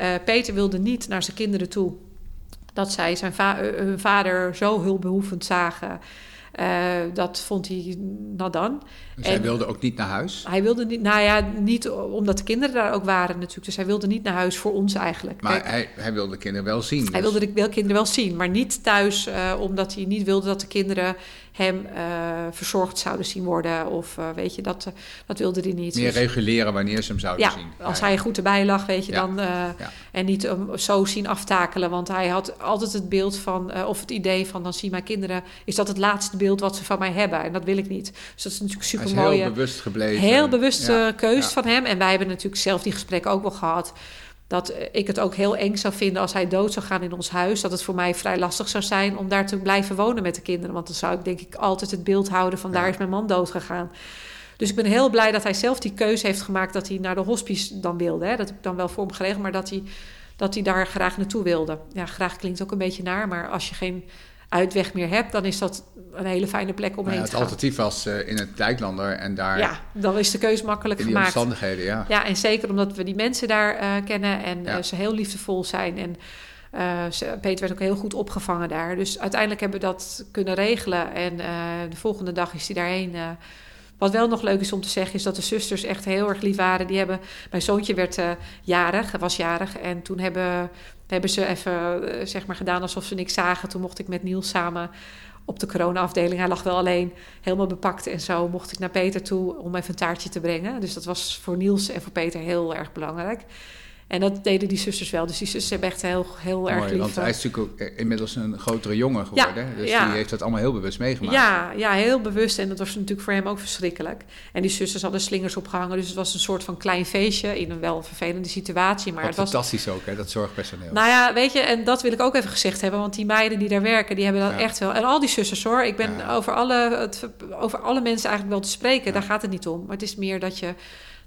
Uh, Peter wilde niet naar zijn kinderen toe dat zij zijn hun vader zo hulpbehoevend zagen. Uh, dat vond hij nadan. Dus en hij wilde ook niet naar huis? Hij wilde niet, nou ja, niet omdat de kinderen daar ook waren natuurlijk. Dus hij wilde niet naar huis voor ons eigenlijk. Maar Kijk, hij, hij wilde de kinderen wel zien. Dus. Hij wilde de kinderen wel zien, maar niet thuis, uh, omdat hij niet wilde dat de kinderen hem uh, verzorgd zouden zien worden. Of uh, weet je, dat, dat wilde hij niet. Meer dus, reguleren wanneer ze hem zouden ja, zien. Als hij goed erbij lag, weet je ja. dan. En niet hem zo zien aftakelen. Want hij had altijd het beeld van, of het idee van: dan zien mijn kinderen, is dat het laatste beeld wat ze van mij hebben. En dat wil ik niet. Dus dat is natuurlijk super mooi. Heel bewust gebleven. Heel bewuste keus van hem. En wij hebben natuurlijk zelf die gesprekken ook wel gehad. Dat ik het ook heel eng zou vinden als hij dood zou gaan in ons huis. Dat het voor mij vrij lastig zou zijn om daar te blijven wonen met de kinderen. Want dan zou ik denk ik altijd het beeld houden van daar is mijn man dood gegaan. Dus ik ben heel blij dat hij zelf die keuze heeft gemaakt dat hij naar de hospice dan wilde. Hè. Dat heb ik dan wel voor hem geregeld, maar dat hij, dat hij daar graag naartoe wilde. Ja, graag klinkt ook een beetje naar, maar als je geen uitweg meer hebt, dan is dat een hele fijne plek om nou heen ja, te gaan. Het alternatief was uh, in het Dijklander en daar... Ja, dan is de keus makkelijk in die gemaakt. omstandigheden, ja. Ja, en zeker omdat we die mensen daar uh, kennen en ja. uh, ze heel liefdevol zijn. En ze, Peter werd ook heel goed opgevangen daar. Dus uiteindelijk hebben we dat kunnen regelen. En de volgende dag is hij daarheen... Wat wel nog leuk is om te zeggen, is dat de zusters echt heel erg lief waren. Die hebben, mijn zoontje werd jarig, was jarig. En toen hebben hebben ze even zeg maar, gedaan alsof ze niks zagen. Toen mocht ik met Niels samen op de corona-afdeling. Hij lag wel alleen, helemaal bepakt en zo. Mocht ik naar Peter toe om even een taartje te brengen. Dus dat was voor Niels en voor Peter heel erg belangrijk. En dat deden die zusters wel. Dus die zusters hebben echt heel, heel erg lief. Want hij is natuurlijk ook inmiddels een grotere jongen geworden. dus die heeft dat allemaal heel bewust meegemaakt. Ja, ja, heel bewust. En dat was natuurlijk voor hem ook verschrikkelijk. En die zusters hadden slingers opgehangen. Dus het was een soort van klein feestje in een wel vervelende situatie. Maar Wat het fantastisch ook, hè, dat zorgpersoneel. Nou ja, weet je, en dat wil ik ook even gezegd hebben. Want die meiden die daar werken, die hebben dat echt wel. En al die zusters hoor. Ik ben over, alle, het, over alle mensen eigenlijk wel te spreken. Daar gaat het niet om. Maar het is meer dat je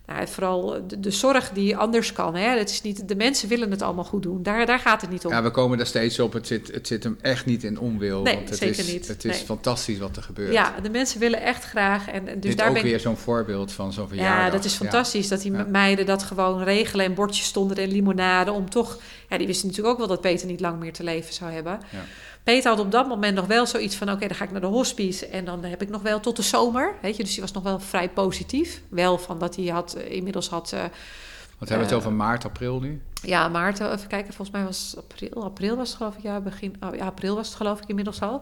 nou, vooral de, de, zorg die anders kan. Hè? Het is niet, de mensen willen het allemaal goed doen. Daar, daar gaat het niet om. Ja, we komen daar steeds op. Het zit, het zit hem echt niet in onwil. Nee, want het zeker is, niet. Het is fantastisch wat er gebeurt. Ja, de mensen willen echt graag. En, dus Dit daar ook ben weer zo'n voorbeeld van zo'n verjaardag. Ja, dat is fantastisch. Dat die meiden dat gewoon regelen. En bordjes stonden en limonade. Om toch... Ja, die wisten natuurlijk ook wel dat Peter niet lang meer te leven zou hebben. Ja. Peter had op dat moment nog wel zoiets van... oké, dan ga ik naar de hospice en dan heb ik nog wel tot de zomer. Weet je, dus hij was nog wel vrij positief. Wel van dat hij had, inmiddels had... Uh, Wat hebben we het over maart, april nu? Ja, maart, even kijken, volgens mij was april. April was het geloof ik, ja, begin... Oh, ja, april was het geloof ik inmiddels al.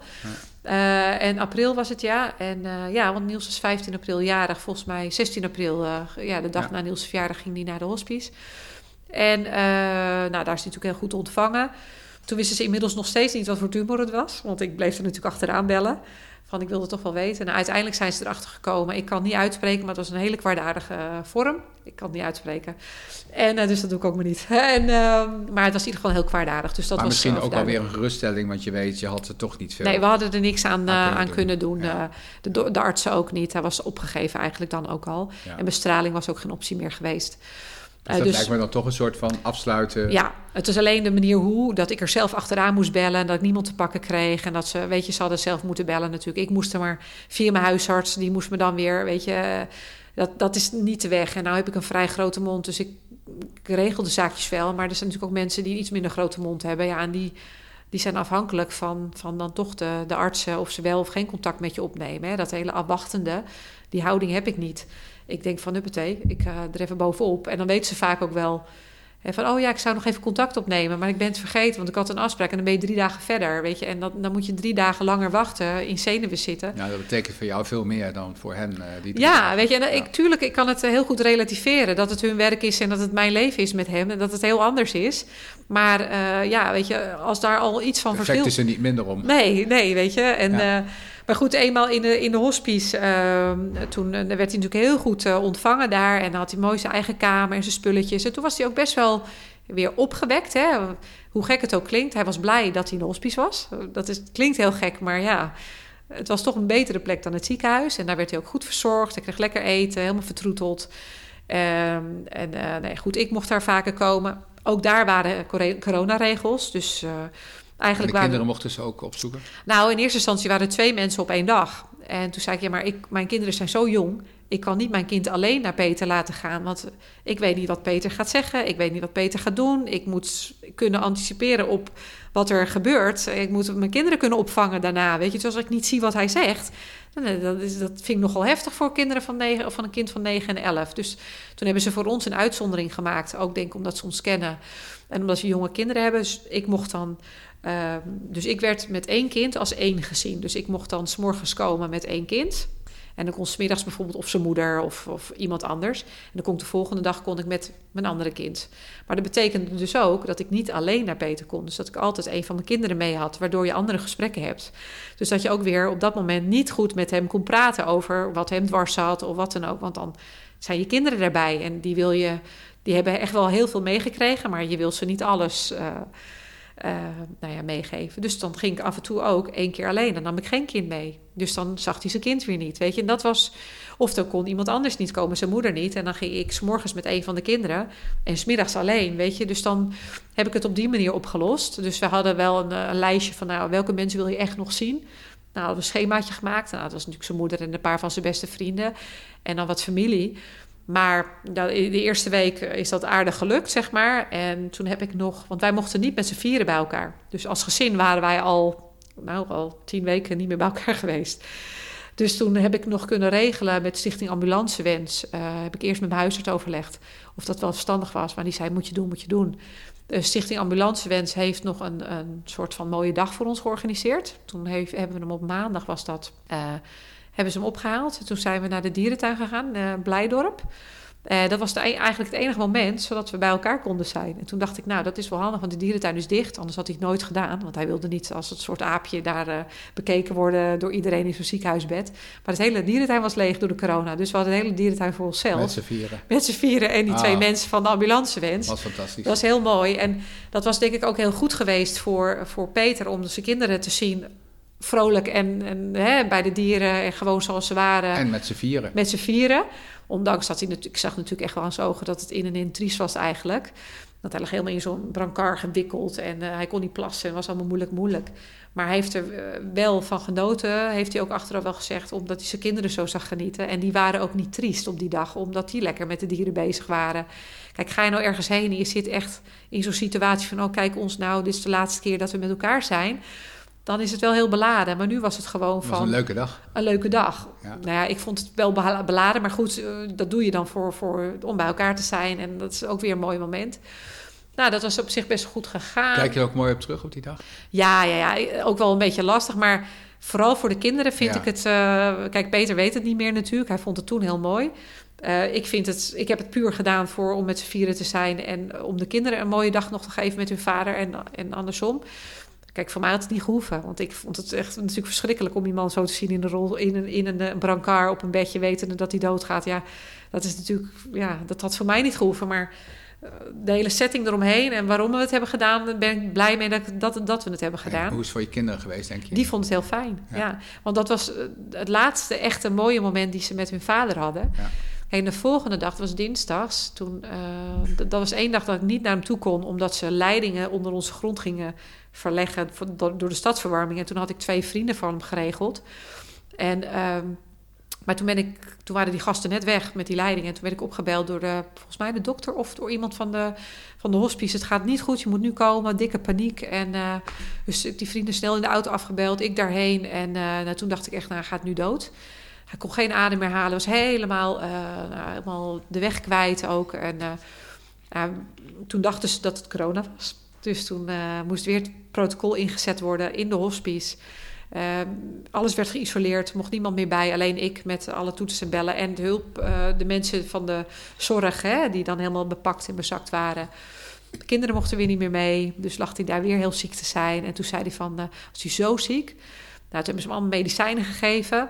Ja. Uh, en april was het, ja. En uh, ja, want Niels is 15 april jarig. Volgens mij 16 april, ja, de dag ja. na Niels' verjaardag ging hij naar de hospice. En nou, daar is hij natuurlijk heel goed ontvangen. Toen wisten ze inmiddels nog steeds niet wat voor tumor het was. Want ik bleef er natuurlijk achteraan bellen. Van ik wilde toch wel weten. En uiteindelijk zijn ze erachter gekomen. Ik kan niet uitspreken, maar het was een hele kwaadaardige uh, vorm. Ik kan het niet uitspreken. En uh, dus dat doe ik ook maar niet. en, uh, maar het was in ieder geval heel kwaadaardig. Dus dat maar was, misschien ook alweer een geruststelling, want je weet, je had er toch niet veel. Nee, we hadden er niks aan, aan kunnen, aan doen. kunnen doen. Ja. De, de, artsen ook niet. Hij was opgegeven eigenlijk dan ook al. Ja. En bestraling was ook geen optie meer geweest. Dus dat uh, dus, lijkt me dan toch een soort van afsluiten. Ja, het is alleen de manier hoe, dat ik er zelf achteraan moest bellen... en dat ik niemand te pakken kreeg. En dat ze, weet je, ze hadden zelf moeten bellen natuurlijk. Ik moest er maar via mijn huisarts, die moest me dan weer, weet je... Dat, dat is niet de weg. En nou heb ik een vrij grote mond, dus ik, ik regel de zaakjes wel. Maar er zijn natuurlijk ook mensen die een iets minder grote mond hebben. Ja, en die, die zijn afhankelijk van, van dan toch de, de artsen... of ze wel of geen contact met je opnemen. Hè. Dat hele afwachtende, die houding heb ik niet ik denk van, huppatee, ik ga er even bovenop. En dan weten ze vaak ook wel hè, van, oh ja, ik zou nog even contact opnemen, maar ik ben het vergeten, want ik had een afspraak en dan ben je drie dagen verder, weet je. En dan, dan moet je drie dagen langer wachten, in zenuwen zitten. Ja, dat betekent voor jou veel meer dan voor hen. Uh, die ja, dagen. weet je, en ja. ik, tuurlijk, ik kan het heel goed relativeren, dat het hun werk is en dat het mijn leven is met hem en dat het heel anders is. Maar uh, ja, weet je, als daar al iets van verschilt... is er niet minder om. Nee, nee, weet je. En... Ja. Uh, maar goed, eenmaal in de, in de hospice, uh, toen werd hij natuurlijk heel goed uh, ontvangen daar. En dan had hij mooi zijn eigen kamer en zijn spulletjes. En toen was hij ook best wel weer opgewekt. Hè? Hoe gek het ook klinkt. Hij was blij dat hij in de hospice was. Dat is, klinkt heel gek, maar ja... Het was toch een betere plek dan het ziekenhuis. En daar werd hij ook goed verzorgd. Hij kreeg lekker eten, helemaal vertroeteld. Um, en uh, nee, goed, ik mocht daar vaker komen. Ook daar waren coronaregels. Dus eigenlijk en de kinderen mochten ze ook opzoeken? Nou, in eerste instantie waren er twee mensen op één dag. En toen zei ik, ja, maar ik, mijn kinderen zijn zo jong. Ik kan niet mijn kind alleen naar Peter laten gaan. Want ik weet niet wat Peter gaat zeggen. Ik weet niet wat Peter gaat doen. Ik moet kunnen anticiperen op wat er gebeurt. Ik moet mijn kinderen kunnen opvangen daarna. Weet je, dus als ik niet zie wat hij zegt. Dat, is, dat vind ik nogal heftig voor kinderen van, negen, of van een kind van 9 en 11. Dus toen hebben ze voor ons een uitzondering gemaakt. Ook denk ik omdat ze ons kennen. En omdat ze jonge kinderen hebben. Dus ik mocht dan uh, dus ik werd met één kind als één gezien. Dus ik mocht dan s'morgens komen met één kind. En dan kon smiddags bijvoorbeeld of zijn moeder of, of iemand anders. En dan kon ik de volgende dag kon ik met mijn andere kind. Maar dat betekende dus ook dat ik niet alleen naar Peter kon. Dus dat ik altijd een van mijn kinderen mee had, waardoor je andere gesprekken hebt. Dus dat je ook weer op dat moment niet goed met hem kon praten over wat hem dwars zat of wat dan ook. Want dan zijn je kinderen erbij en die wil je, die hebben echt wel heel veel meegekregen, maar je wil ze niet alles. Uh, uh, nou ja, meegeven. Dus dan ging ik af en toe ook één keer alleen. Dan nam ik geen kind mee. Dus dan zag hij zijn kind weer niet. Weet je, en dat was. Of dan kon iemand anders niet komen, zijn moeder niet. En dan ging ik s'morgens met een van de kinderen. En smiddags alleen. Weet je, dus dan heb ik het op die manier opgelost. Dus we hadden wel een, een lijstje van nou, welke mensen wil je echt nog zien. Nou, hadden we een schemaatje gemaakt. Nou, dat was natuurlijk zijn moeder en een paar van zijn beste vrienden. En dan wat familie. Maar de eerste week is dat aardig gelukt, zeg maar. En toen heb ik nog, want wij mochten niet met z'n vieren bij elkaar. Dus als gezin waren wij al, nou, al tien weken niet meer bij elkaar geweest. Dus toen heb ik nog kunnen regelen met Stichting Ambulancewens. Uh, heb ik eerst met mijn huisarts overlegd of dat wel verstandig was. Maar die zei, moet je doen, moet je doen. De Stichting Ambulancewens heeft nog een, een soort van mooie dag voor ons georganiseerd. Toen hebben we hem op maandag, was dat... hebben ze hem opgehaald. Toen zijn we naar de dierentuin gegaan, uh, Blijdorp. Uh, dat was de, eigenlijk het enige moment zodat we bij elkaar konden zijn. En toen dacht ik, nou, dat is wel handig, want de dierentuin is dicht. Anders had hij het nooit gedaan. Want hij wilde niet als het soort aapje daar uh, bekeken worden door iedereen in zo'n ziekenhuisbed. Maar het hele dierentuin was leeg door de corona. Dus we hadden de hele dierentuin voor onszelf. Met z'n vieren. Met z'n vieren en die twee ah. mensen van de ambulancewens. Dat was fantastisch. Dat was heel mooi. En dat was denk ik ook heel goed geweest voor, voor Peter om zijn kinderen te zien vrolijk en, en hè, bij de dieren en gewoon zoals ze waren. En met z'n vieren. Met z'n vieren. Ondanks dat hij natuurlijk, ik zag natuurlijk echt wel aan zijn ogen dat het in en in triest was eigenlijk. Dat hij lag helemaal in zo'n brancard gewikkeld en uh, hij kon niet plassen en was allemaal moeilijk, moeilijk. Maar hij heeft er eh, wel van genoten, heeft hij ook achteraf wel gezegd, omdat hij zijn kinderen zo zag genieten. En die waren ook niet triest op die dag, omdat die lekker met de dieren bezig waren. Kijk, ga je nou ergens heen en je zit echt in zo'n situatie van, oh kijk ons nou, dit is de laatste keer dat we met elkaar zijn dan is het wel heel beladen. Maar nu was het gewoon van... een leuke dag. Een leuke dag. Nou ja, ik vond het wel beladen. Maar goed, eh, dat doe je dan voor, voor, om bij elkaar te zijn. En dat is ook weer een mooi moment. Nou, dat was op zich best goed gegaan. Kijk je er ook mooi op terug op die dag? Ja, ja, ja. Ook wel een beetje lastig. Maar vooral voor de kinderen vind ik het... Uh, kijk, Peter weet het niet meer natuurlijk. Hij vond het toen heel mooi. Uh, ik, vind het, ik heb het puur gedaan voor om met z'n vieren te zijn... en om de kinderen een mooie dag nog te geven met hun vader en, en andersom. Kijk, voor mij had het niet gehoeven. Want ik vond het echt natuurlijk verschrikkelijk om iemand zo te zien in, de rol, in, een, in een, een brancard op een bedje, wetende dat hij doodgaat. Ja, dat is natuurlijk, ja, dat had voor mij niet gehoeven. Maar eh, de hele setting eromheen en waarom we het hebben gedaan, ben ik blij mee dat, dat, dat we het hebben gedaan. hoe is het voor je kinderen geweest, denk je? Die vonden het heel fijn, ja. Want dat was eh, het laatste echte mooie moment die ze met hun vader hadden. Ja. En de volgende dag, dat was dinsdags, toen, uh, dat was één dag dat ik niet naar hem toe kon, omdat ze leidingen onder onze grond gingen verleggen door de stadsverwarming. En toen had ik twee vrienden van hem geregeld. En, uh, maar toen, ben ik, toen waren die gasten net weg met die leidingen. En toen werd ik opgebeld door de, volgens mij de dokter of door iemand van de, van de hospice. Het gaat niet goed, je moet nu komen, dikke paniek. En uh, dus die vrienden snel in de auto afgebeld, ik daarheen. En uh, nou, toen dacht ik echt, nou, gaat nu dood. Hij kon geen adem meer halen, was helemaal, uh, nou, helemaal de weg kwijt ook. En toen dachten ze dat het corona was. Dus toen uh, moest weer het protocol ingezet worden in de hospice. Uh, alles werd geïsoleerd, mocht niemand meer bij. Alleen ik met alle toetsen en bellen en de hulp. Uh, de mensen van de zorg, hè, die dan helemaal bepakt en bezakt waren. De kinderen mochten weer niet meer mee. Dus lag hij daar weer heel ziek te zijn. En toen zei hij van, als hij zo ziek... Nou, toen hebben ze hem allemaal medicijnen gegeven.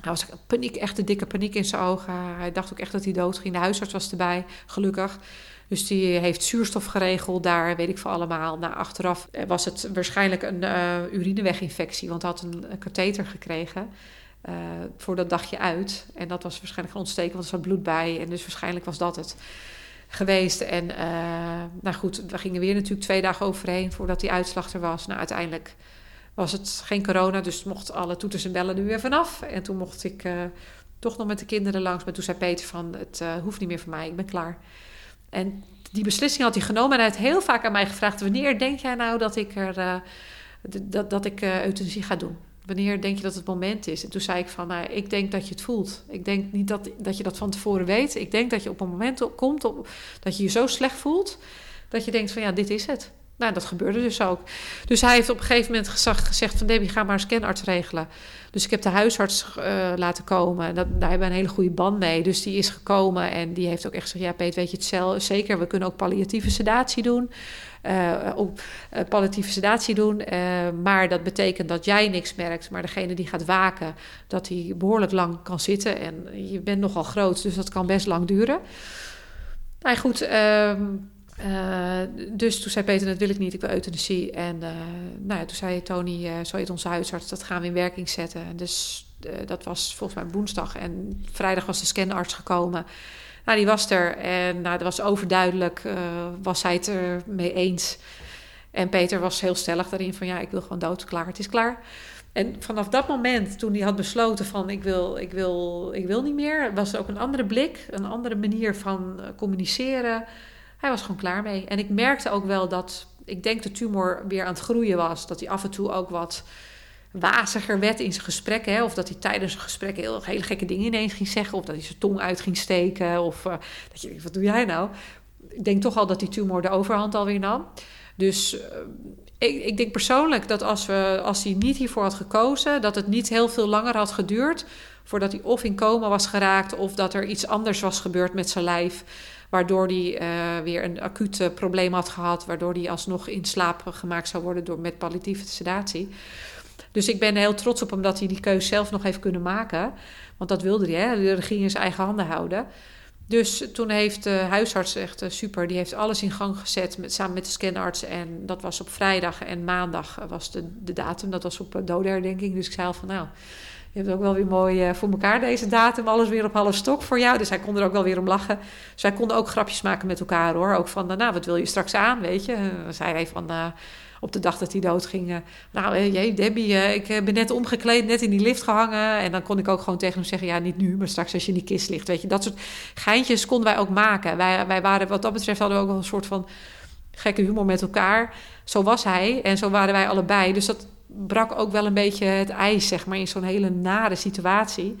Hij was paniek, echt een dikke paniek in zijn ogen. Hij dacht ook echt dat hij dood ging. De huisarts was erbij, gelukkig. Dus die heeft zuurstof geregeld daar, weet ik veel allemaal. Nou, achteraf was het waarschijnlijk een uh, urineweginfectie, want hij had een, een katheter gekregen. Uh, voor dat dagje uit. En dat was waarschijnlijk een ontsteking, want er zat bloed bij. En dus waarschijnlijk was dat het geweest. En uh, nou goed, we gingen weer natuurlijk twee dagen overheen voordat die uitslag er was. Nou, uiteindelijk was het geen corona, dus mochten alle toeters en bellen er weer vanaf. En toen mocht ik uh, toch nog met de kinderen langs. Maar toen zei Peter van, het hoeft niet meer voor mij, ik ben klaar. En die beslissing had hij genomen en hij heeft heel vaak aan mij gevraagd: wanneer denk jij nou dat ik, er, uh, dat, dat ik euthanasie ga doen? Wanneer denk je dat het moment is? En toen zei ik van, nou, ik denk dat je het voelt. Ik denk niet dat, dat je dat van tevoren weet. Ik denk dat je op een moment komt op, dat je je zo slecht voelt... dat je denkt van, ja, dit is het. Nou, dat gebeurde dus ook. Dus hij heeft op een gegeven moment gezegd van... Debbie, ga maar een scanarts regelen. Dus ik heb de huisarts uh, laten komen. Dat, daar hebben we een hele goede band mee. Dus die is gekomen en die heeft ook echt gezegd... ja, Peet, weet je het zelf, zeker, we kunnen ook palliatieve sedatie doen... Uh, ook uh, palliatieve sedatie doen. maar dat betekent dat jij niks merkt. Maar degene die gaat waken, dat hij behoorlijk lang kan zitten. En je bent nogal groot, dus dat kan best lang duren. Nou goed, ehm, uh, dus toen zei Peter, dat wil ik niet, ik wil euthanasie. En uh, nou ja, toen zei Tony, uh, zo heet onze huisarts, dat gaan we in werking zetten. En dus dat was volgens mij woensdag. En vrijdag was de scanarts gekomen. Nou, die was er. En nou, dat was overduidelijk, was hij het er mee eens. En Peter was heel stellig daarin van, ja, ik wil gewoon dood, klaar, het is klaar. En vanaf dat moment, toen hij had besloten van ik wil, ik wil, ik wil niet meer, was er ook een andere blik, een andere manier van communiceren hij was gewoon klaar mee. En ik merkte ook wel dat, ik denk de tumor weer aan het groeien was. Dat hij af en toe ook wat waziger werd in zijn gesprekken. Of dat hij tijdens een gesprek heel, hele gekke dingen ineens ging zeggen. Of dat hij zijn tong uit ging steken. Of uh, dat je wat doe jij nou? Ik denk toch al dat die tumor de overhand alweer nam. Dus uh, ik, ik, denk persoonlijk dat als, we, als hij niet hiervoor had gekozen, dat het niet heel veel langer had geduurd voordat hij of in coma was geraakt of dat er iets anders was gebeurd met zijn lijf. Waardoor hij uh, weer een acuut probleem had gehad, waardoor hij alsnog in slaap gemaakt zou worden door, met palliatieve sedatie. Dus ik ben heel trots op hem dat hij die keuze zelf nog heeft kunnen maken. Want dat wilde hij, hè? de regie in zijn eigen handen houden. Dus toen heeft de huisarts echt uh, super, die heeft alles in gang gezet met, samen met de scanarts. En dat was op vrijdag en maandag was de, de datum. Dat was op dodenherdenking. Dus ik zei van nou, je hebt ook wel weer mooi uh, voor elkaar deze datum. Alles weer op halve stok voor jou. Dus hij kon er ook wel weer om lachen. Dus wij konden ook grapjes maken met elkaar hoor. Ook van, nou, wat wil je straks aan, weet je. Dan zei hij van, op de dag dat hij doodging. nou, jee, Debbie, ik ben net omgekleed, net in die lift gehangen. En dan kon ik ook gewoon tegen hem zeggen: Ja, niet nu, maar straks als je in die kist ligt. Weet je, dat soort geintjes konden wij ook maken. Wij, wij waren, wat dat betreft, hadden we ook wel een soort van gekke humor met elkaar. Zo was hij en zo waren wij allebei. Dus dat brak ook wel een beetje het ijs, zeg maar, in zo'n hele nare situatie.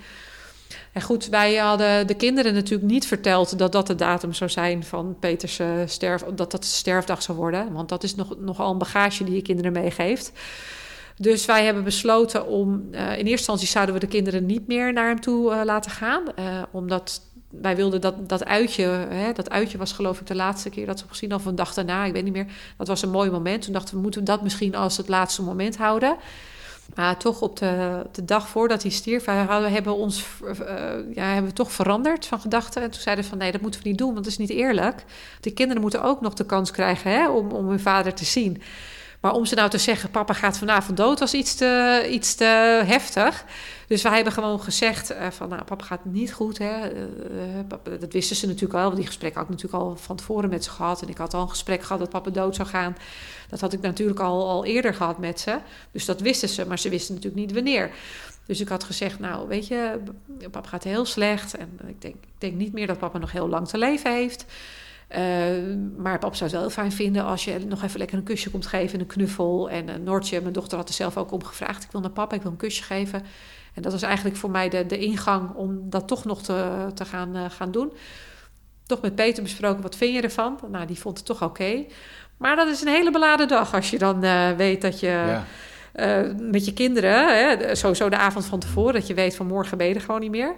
En goed, wij hadden de kinderen natuurlijk niet verteld dat dat de datum zou zijn van Peters uh, sterf, dat dat de sterfdag zou worden. Want dat is nog, nogal een bagage die je kinderen meegeeft. Dus wij hebben besloten om. Uh, in eerste instantie zouden we de kinderen niet meer naar hem toe uh, laten gaan. omdat wij wilden dat, dat uitje. Hè, dat uitje was geloof ik de laatste keer dat ze gezien of een dag daarna. Ik weet niet meer. Dat was een mooi moment. Toen dachten we, moeten dat misschien als het laatste moment houden. Maar toch op de, de dag voordat hij stierf, we hebben ons uh, ja, hebben we toch veranderd van gedachten. En toen zeiden we van nee, dat moeten we niet doen, want dat is niet eerlijk. Die kinderen moeten ook nog de kans krijgen hè, om, om hun vader te zien. Maar om ze nou te zeggen, papa gaat vanavond dood, was iets te, iets te heftig. Dus wij hebben gewoon gezegd uh, van, nou, papa gaat niet goed. Hè. Uh, dat wisten ze natuurlijk al, die gesprekken had ik natuurlijk al van tevoren met ze gehad. En ik had al een gesprek gehad dat papa dood zou gaan. Dat had ik natuurlijk al, al eerder gehad met ze. Dus dat wisten ze, maar ze wisten natuurlijk niet wanneer. Dus ik had gezegd, nou, weet je, papa gaat heel slecht. En ik denk, ik denk niet meer dat papa nog heel lang te leven heeft. Uh, maar pap zou het wel fijn vinden als je nog even lekker een kusje komt geven en een knuffel. En een Noortje, mijn dochter had er zelf ook om gevraagd. Ik wil naar papa, ik wil een kusje geven. En dat was eigenlijk voor mij de, de ingang om dat toch nog te, te gaan, uh, gaan doen. Toch met Peter besproken, wat vind je ervan? Nou, die vond het toch oké. Maar dat is een hele beladen dag als je dan uh, weet dat je... Ja. Uh, met je kinderen, hè, sowieso de avond van tevoren, dat je weet van morgen ben je er gewoon niet meer.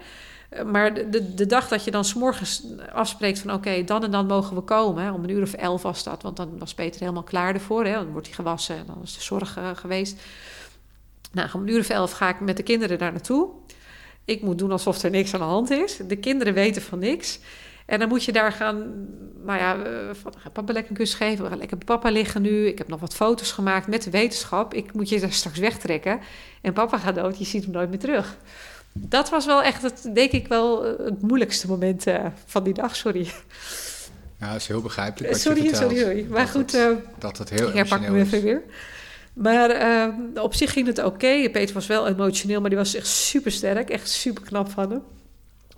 Maar de, de dag dat je dan s'morgens afspreekt van oké, dan en dan mogen we komen. Hè, om een uur of elf was dat, want dan was Peter helemaal klaar ervoor. Hè, dan wordt hij gewassen en dan is de zorg uh, geweest. Nou, om een uur of elf ga ik met de kinderen daar naartoe. Ik moet doen alsof er niks aan de hand is. De kinderen weten van niks. En dan moet je daar gaan, nou ja, uh, papa lekker een kus geven. We gaan lekker bij papa liggen nu. Ik heb nog wat foto's gemaakt met de wetenschap. Ik moet je daar straks wegtrekken. En papa gaat dood, je ziet hem nooit meer terug dat was wel echt, het, denk ik, wel eh, het moeilijkste moment uh, van die dag. Sorry. Ja, dat is heel begrijpelijk. Wat sorry, je sorry, sorry. Maar dat goed, het, dat het heel ik herpak me even weer. Maar uh, op zich ging het oké. Okay. Peter was wel emotioneel, maar die was echt super sterk. Echt super knap van hem.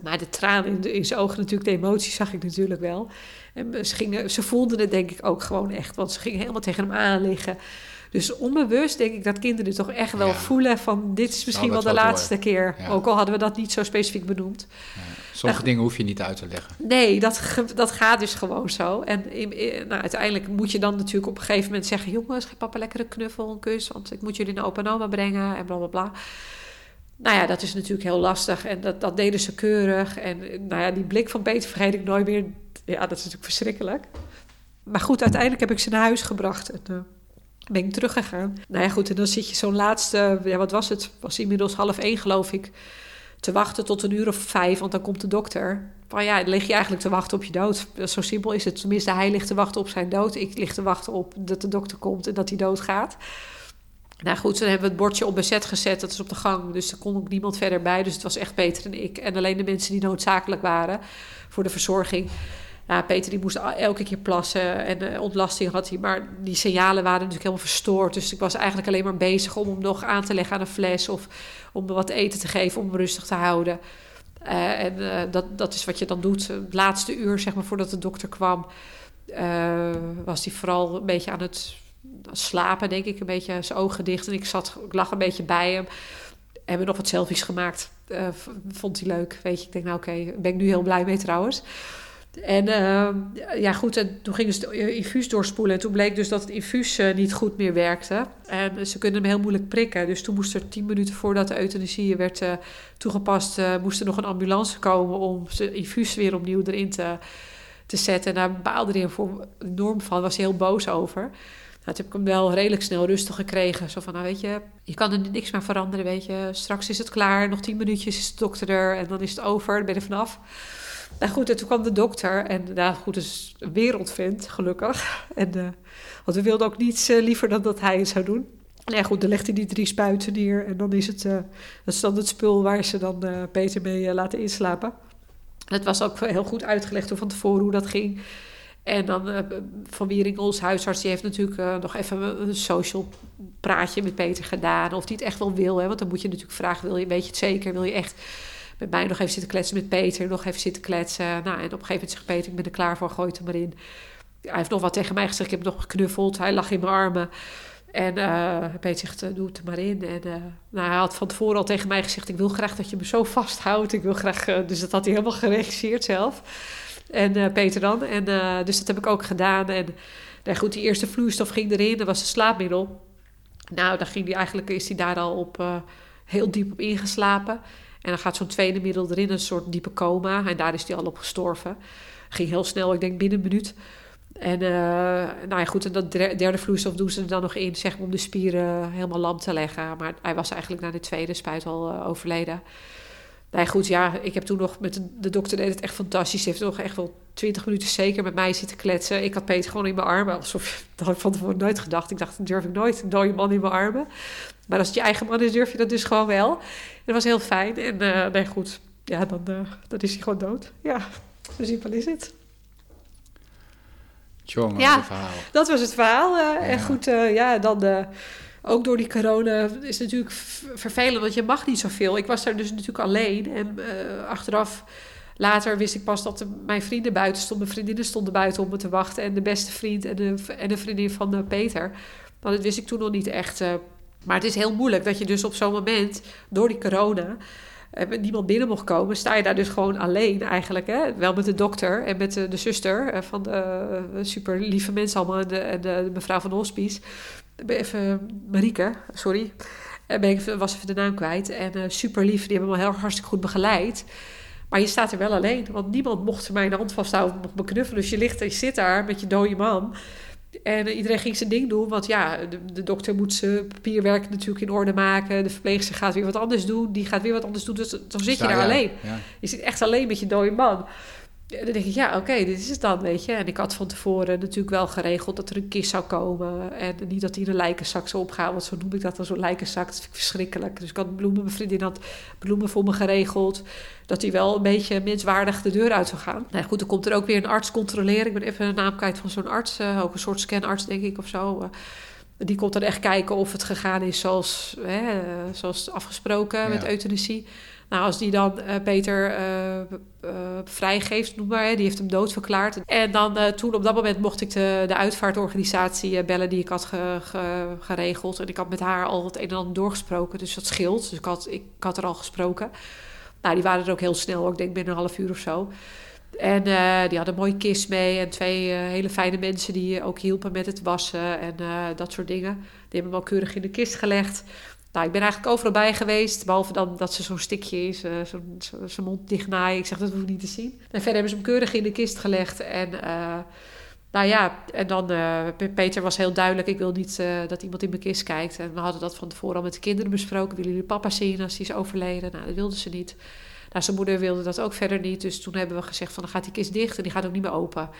Maar de tranen in, de, in zijn ogen, natuurlijk, de emoties zag ik natuurlijk wel. En ze, gingen, ze voelden het denk ik ook gewoon echt. Want ze gingen helemaal tegen hem aan liggen. Dus onbewust denk ik dat kinderen toch echt wel voelen van dit is misschien wel de laatste keer. Ook al hadden we dat niet zo specifiek benoemd. Sommige dingen hoef je niet uit te leggen. Nee, dat, dat gaat dus gewoon zo. En nou, uiteindelijk moet je dan natuurlijk op een gegeven moment zeggen... jongens, geef papa lekker een knuffel, een kus... want ik moet jullie naar opa en oma brengen en bla bla bla. Nou ja, dat is natuurlijk heel lastig en dat, dat deden ze keurig. En nou ja, die blik van Peter vergeet ik nooit meer. Ja, dat is natuurlijk verschrikkelijk. Maar goed, uiteindelijk heb ik ze naar huis gebracht. En, uh, ben ik teruggegaan. Nou ja, goed, en dan zit je zo'n laatste, ja, wat was het? Was inmiddels half één, geloof ik. Te wachten tot een uur of vijf, want dan komt de dokter. Maar ja, dan lig je eigenlijk te wachten op je dood. Zo simpel is het. Tenminste, hij ligt te wachten op zijn dood. Ik lig te wachten op dat de dokter komt en dat hij doodgaat. Nou goed, dan hebben we het bordje op bezet gezet. Dat is op de gang, dus er kon ook niemand verder bij. Dus het was echt Peter en ik. En alleen de mensen die noodzakelijk waren voor de verzorging. Peter die moest elke keer plassen en uh, ontlasting had hij. Maar die signalen waren natuurlijk helemaal verstoord. Dus ik was eigenlijk alleen maar bezig om hem nog aan te leggen aan een fles... of om hem wat eten te geven om hem rustig te houden. Uh, en uh, dat, dat is wat je dan doet. Het laatste uur, zeg maar, voordat de dokter kwam... was hij vooral een beetje aan het slapen, denk ik. Een beetje zijn ogen dicht. En ik, zat, ik lag een beetje bij hem. Hebben nog wat selfies gemaakt. vond hij leuk, weet je. Ik denk, nou oké, okay, ben ik nu heel blij mee trouwens... En uh, ja, goed, en toen gingen ze het infuus doorspoelen. En toen bleek dus dat het infuus uh, niet goed meer werkte. En ze kunnen hem heel moeilijk prikken. Dus toen moest er tien minuten voordat de euthanasie werd uh, toegepast... moest er nog een ambulance komen om zijn infuus weer opnieuw erin te, te zetten. En daar baalde hij enorm van, was hij heel boos over. Nou, toen heb ik hem wel redelijk snel rustig gekregen. Zo van, nou weet je, je kan er niks meer veranderen, weet je. Straks is het klaar, nog tien minuutjes is de dokter er en dan is het over, dan ben je er vanaf. Nou goed, en toen kwam de dokter en nou goed, is een wereldvent, gelukkig. En, uh, want we wilden ook niets uh, liever dan dat hij het zou doen. Nou ja, goed, dan legt hij die drie spuiten neer en dan is het, uh, dat is dan het spul waar ze dan Peter mee laten inslapen. Het was ook heel goed uitgelegd van tevoren hoe dat ging. En dan uh, Van Wiering, ons huisarts, die heeft natuurlijk nog even een social praatje met Peter gedaan. Of hij het echt wel wil. Hè? Want dan moet je natuurlijk vragen, wil je, weet je het zeker? Wil je echt met mij nog even zitten kletsen met Peter? Nog even zitten kletsen? Nou, en op een gegeven moment zegt Peter, ik ben er klaar voor, gooi het er maar in. Hij heeft nog wat tegen mij gezegd, ik heb nog geknuffeld. Hij lag in mijn armen. En uh, Peter zegt, doe het er maar in. En nou, hij had van tevoren al tegen mij gezegd, ik wil graag dat je me zo vasthoudt. Ik wil graag, dus dat had hij helemaal geregisseerd zelf. En Peter dan. En, dus dat heb ik ook gedaan. En nou goed, die eerste vloeistof ging erin. Dat was een slaapmiddel. Nou, dan ging die eigenlijk, is hij daar al op, heel diep op ingeslapen. En dan gaat zo'n tweede middel erin, een soort diepe coma. En daar is hij al op gestorven. Ging heel snel, ik denk binnen een minuut. En nou ja, goed, en dat derde vloeistof doen ze er dan nog in, zeg om de spieren helemaal lam te leggen. Maar hij was eigenlijk na de tweede spuit al overleden. Nee, goed, ja, ik heb toen nog met de, de dokter deed het echt fantastisch. Ze heeft nog echt wel twintig minuten zeker met mij zitten kletsen. Ik had Peter gewoon in mijn armen. Alsof, dat had ik van tevoren nooit gedacht. Ik dacht, dat durf ik nooit. Een dode man in mijn armen. Maar als het je eigen man is, durf je dat dus gewoon wel. En dat was heel fijn. En uh, nee, goed. Ja, dan, uh, dan is hij gewoon dood. Ja, zo simpel is het. Jongen, ja, verhaal. dat was het verhaal. Uh, ja. En goed, ja, dan ook door die corona is het natuurlijk vervelend, want je mag niet zoveel. Ik was daar dus natuurlijk alleen. En uh, achteraf, later wist ik pas dat mijn vrienden buiten stonden. Mijn vriendinnen stonden buiten om me te wachten. En de beste vriend en de, en de vriendin van uh, Peter. Maar dat wist ik toen nog niet echt. Uh, maar het is heel moeilijk dat je dus op zo'n moment, door die corona niemand binnen mocht komen, sta je daar dus gewoon alleen eigenlijk. Hè? Wel met de dokter en met de, de zuster van de super lieve mensen allemaal en de, en de, mevrouw van de hospice even Marieke, sorry. Eh, ben ik, was even de naam kwijt. En uh, super lief, die hebben me heel hartstikke goed begeleid. Maar je staat er wel alleen, want niemand mocht mij de hand vasthouden, mocht me knuffelen. Dus je ligt je zit daar met je dode man. En uh, iedereen ging zijn ding doen, want ja, de, de, dokter moet zijn papierwerk natuurlijk in orde maken. De verpleegster gaat weer wat anders doen, die gaat weer wat anders doen. Dus dan zit je daar alleen. Ja. Je zit echt alleen met je dode man. Dan denk ik, ja, oké, okay, dit is het dan, weet je. En ik had van tevoren natuurlijk wel geregeld dat er een kist zou komen. En niet dat hij in een lijkenzak zou opgaan, want zo noem ik dat dan, zo'n lijkenzak. Dat vind ik verschrikkelijk. Dus ik had bloemen, mijn vriendin had bloemen voor me geregeld. Dat hij wel een beetje menswaardig de deur uit zou gaan. Nou goed, dan komt er ook weer een arts controleren. Ik ben even de naam kwijt van zo'n arts, uh, ook een soort scanarts, denk ik, of zo. Uh, die komt dan echt kijken of het gegaan is zoals, hè, zoals afgesproken ja. met euthanasie. Nou, als die dan uh, Peter uh, uh, vrijgeeft, noem maar, die heeft hem doodverklaard. En dan toen op dat moment mocht ik de, de uitvaartorganisatie bellen die ik had ge, ge, geregeld. En ik had met haar al het een en ander doorgesproken, dus dat scheelt. Dus ik had, ik had er al gesproken. Nou, die waren er ook heel snel, ik denk binnen een half uur of zo. En die hadden een mooie kist mee en twee hele fijne mensen die ook hielpen met het wassen en dat soort dingen. Die hebben hem al keurig in de kist gelegd. Nou, ik ben eigenlijk overal bij geweest, behalve dan dat ze zo'n stikje is, uh, zo'n zo, mond dichtnaaien. Ik zeg, dat hoef ik niet te zien. En verder hebben ze hem keurig in de kist gelegd. En uh, nou ja, en dan, uh, Peter was heel duidelijk, ik wil niet dat iemand in mijn kist kijkt. En we hadden dat van tevoren al met de kinderen besproken. Willen jullie papa zien als hij is overleden? Nou, dat wilden ze niet. Nou, zijn moeder wilde dat ook verder niet. Dus toen hebben we gezegd van, dan gaat die kist dicht en die gaat ook niet meer open.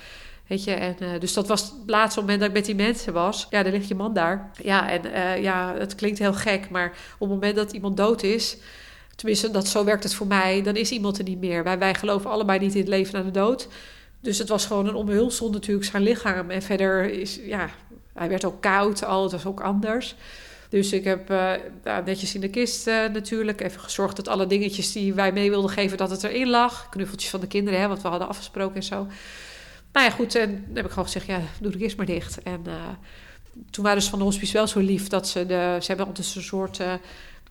Uh, dus dat was het laatste moment dat ik met die mensen was. Ja, dan ligt je man daar. Ja, en uh, ja, het klinkt heel gek, maar op het moment dat iemand dood is, tenminste, dat, zo werkt het voor mij, dan is iemand er niet meer. Wij, wij geloven allebei niet in het leven na de dood. Dus het was gewoon een omhulsel natuurlijk, zijn lichaam. En verder is, ja, hij werd ook koud, al, het was ook anders. Dus ik heb uh, netjes in de kist natuurlijk even gezorgd dat alle dingetjes die wij mee wilden geven, dat het erin lag. Knuffeltjes van de kinderen, hè, wat we hadden afgesproken en zo. Nou ja, goed, en dan heb ik gewoon gezegd, ja, doe de kist maar dicht. En uh, toen waren ze van de hospice wel zo lief dat ze de... Ze hebben altijd een soort... Uh,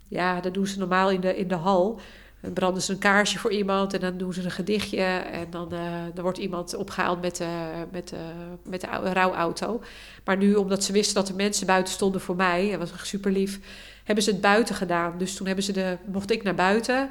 ja, dat doen ze normaal in de, in de hal. Dan branden ze een kaarsje voor iemand en dan doen ze een gedichtje. En dan, uh, dan wordt iemand opgehaald met, uh, met, uh, met de rouwauto. Maar nu, omdat ze wisten dat er mensen buiten stonden voor mij, dat was super lief, hebben ze het buiten gedaan. Dus toen hebben ze de, mocht ik naar buiten.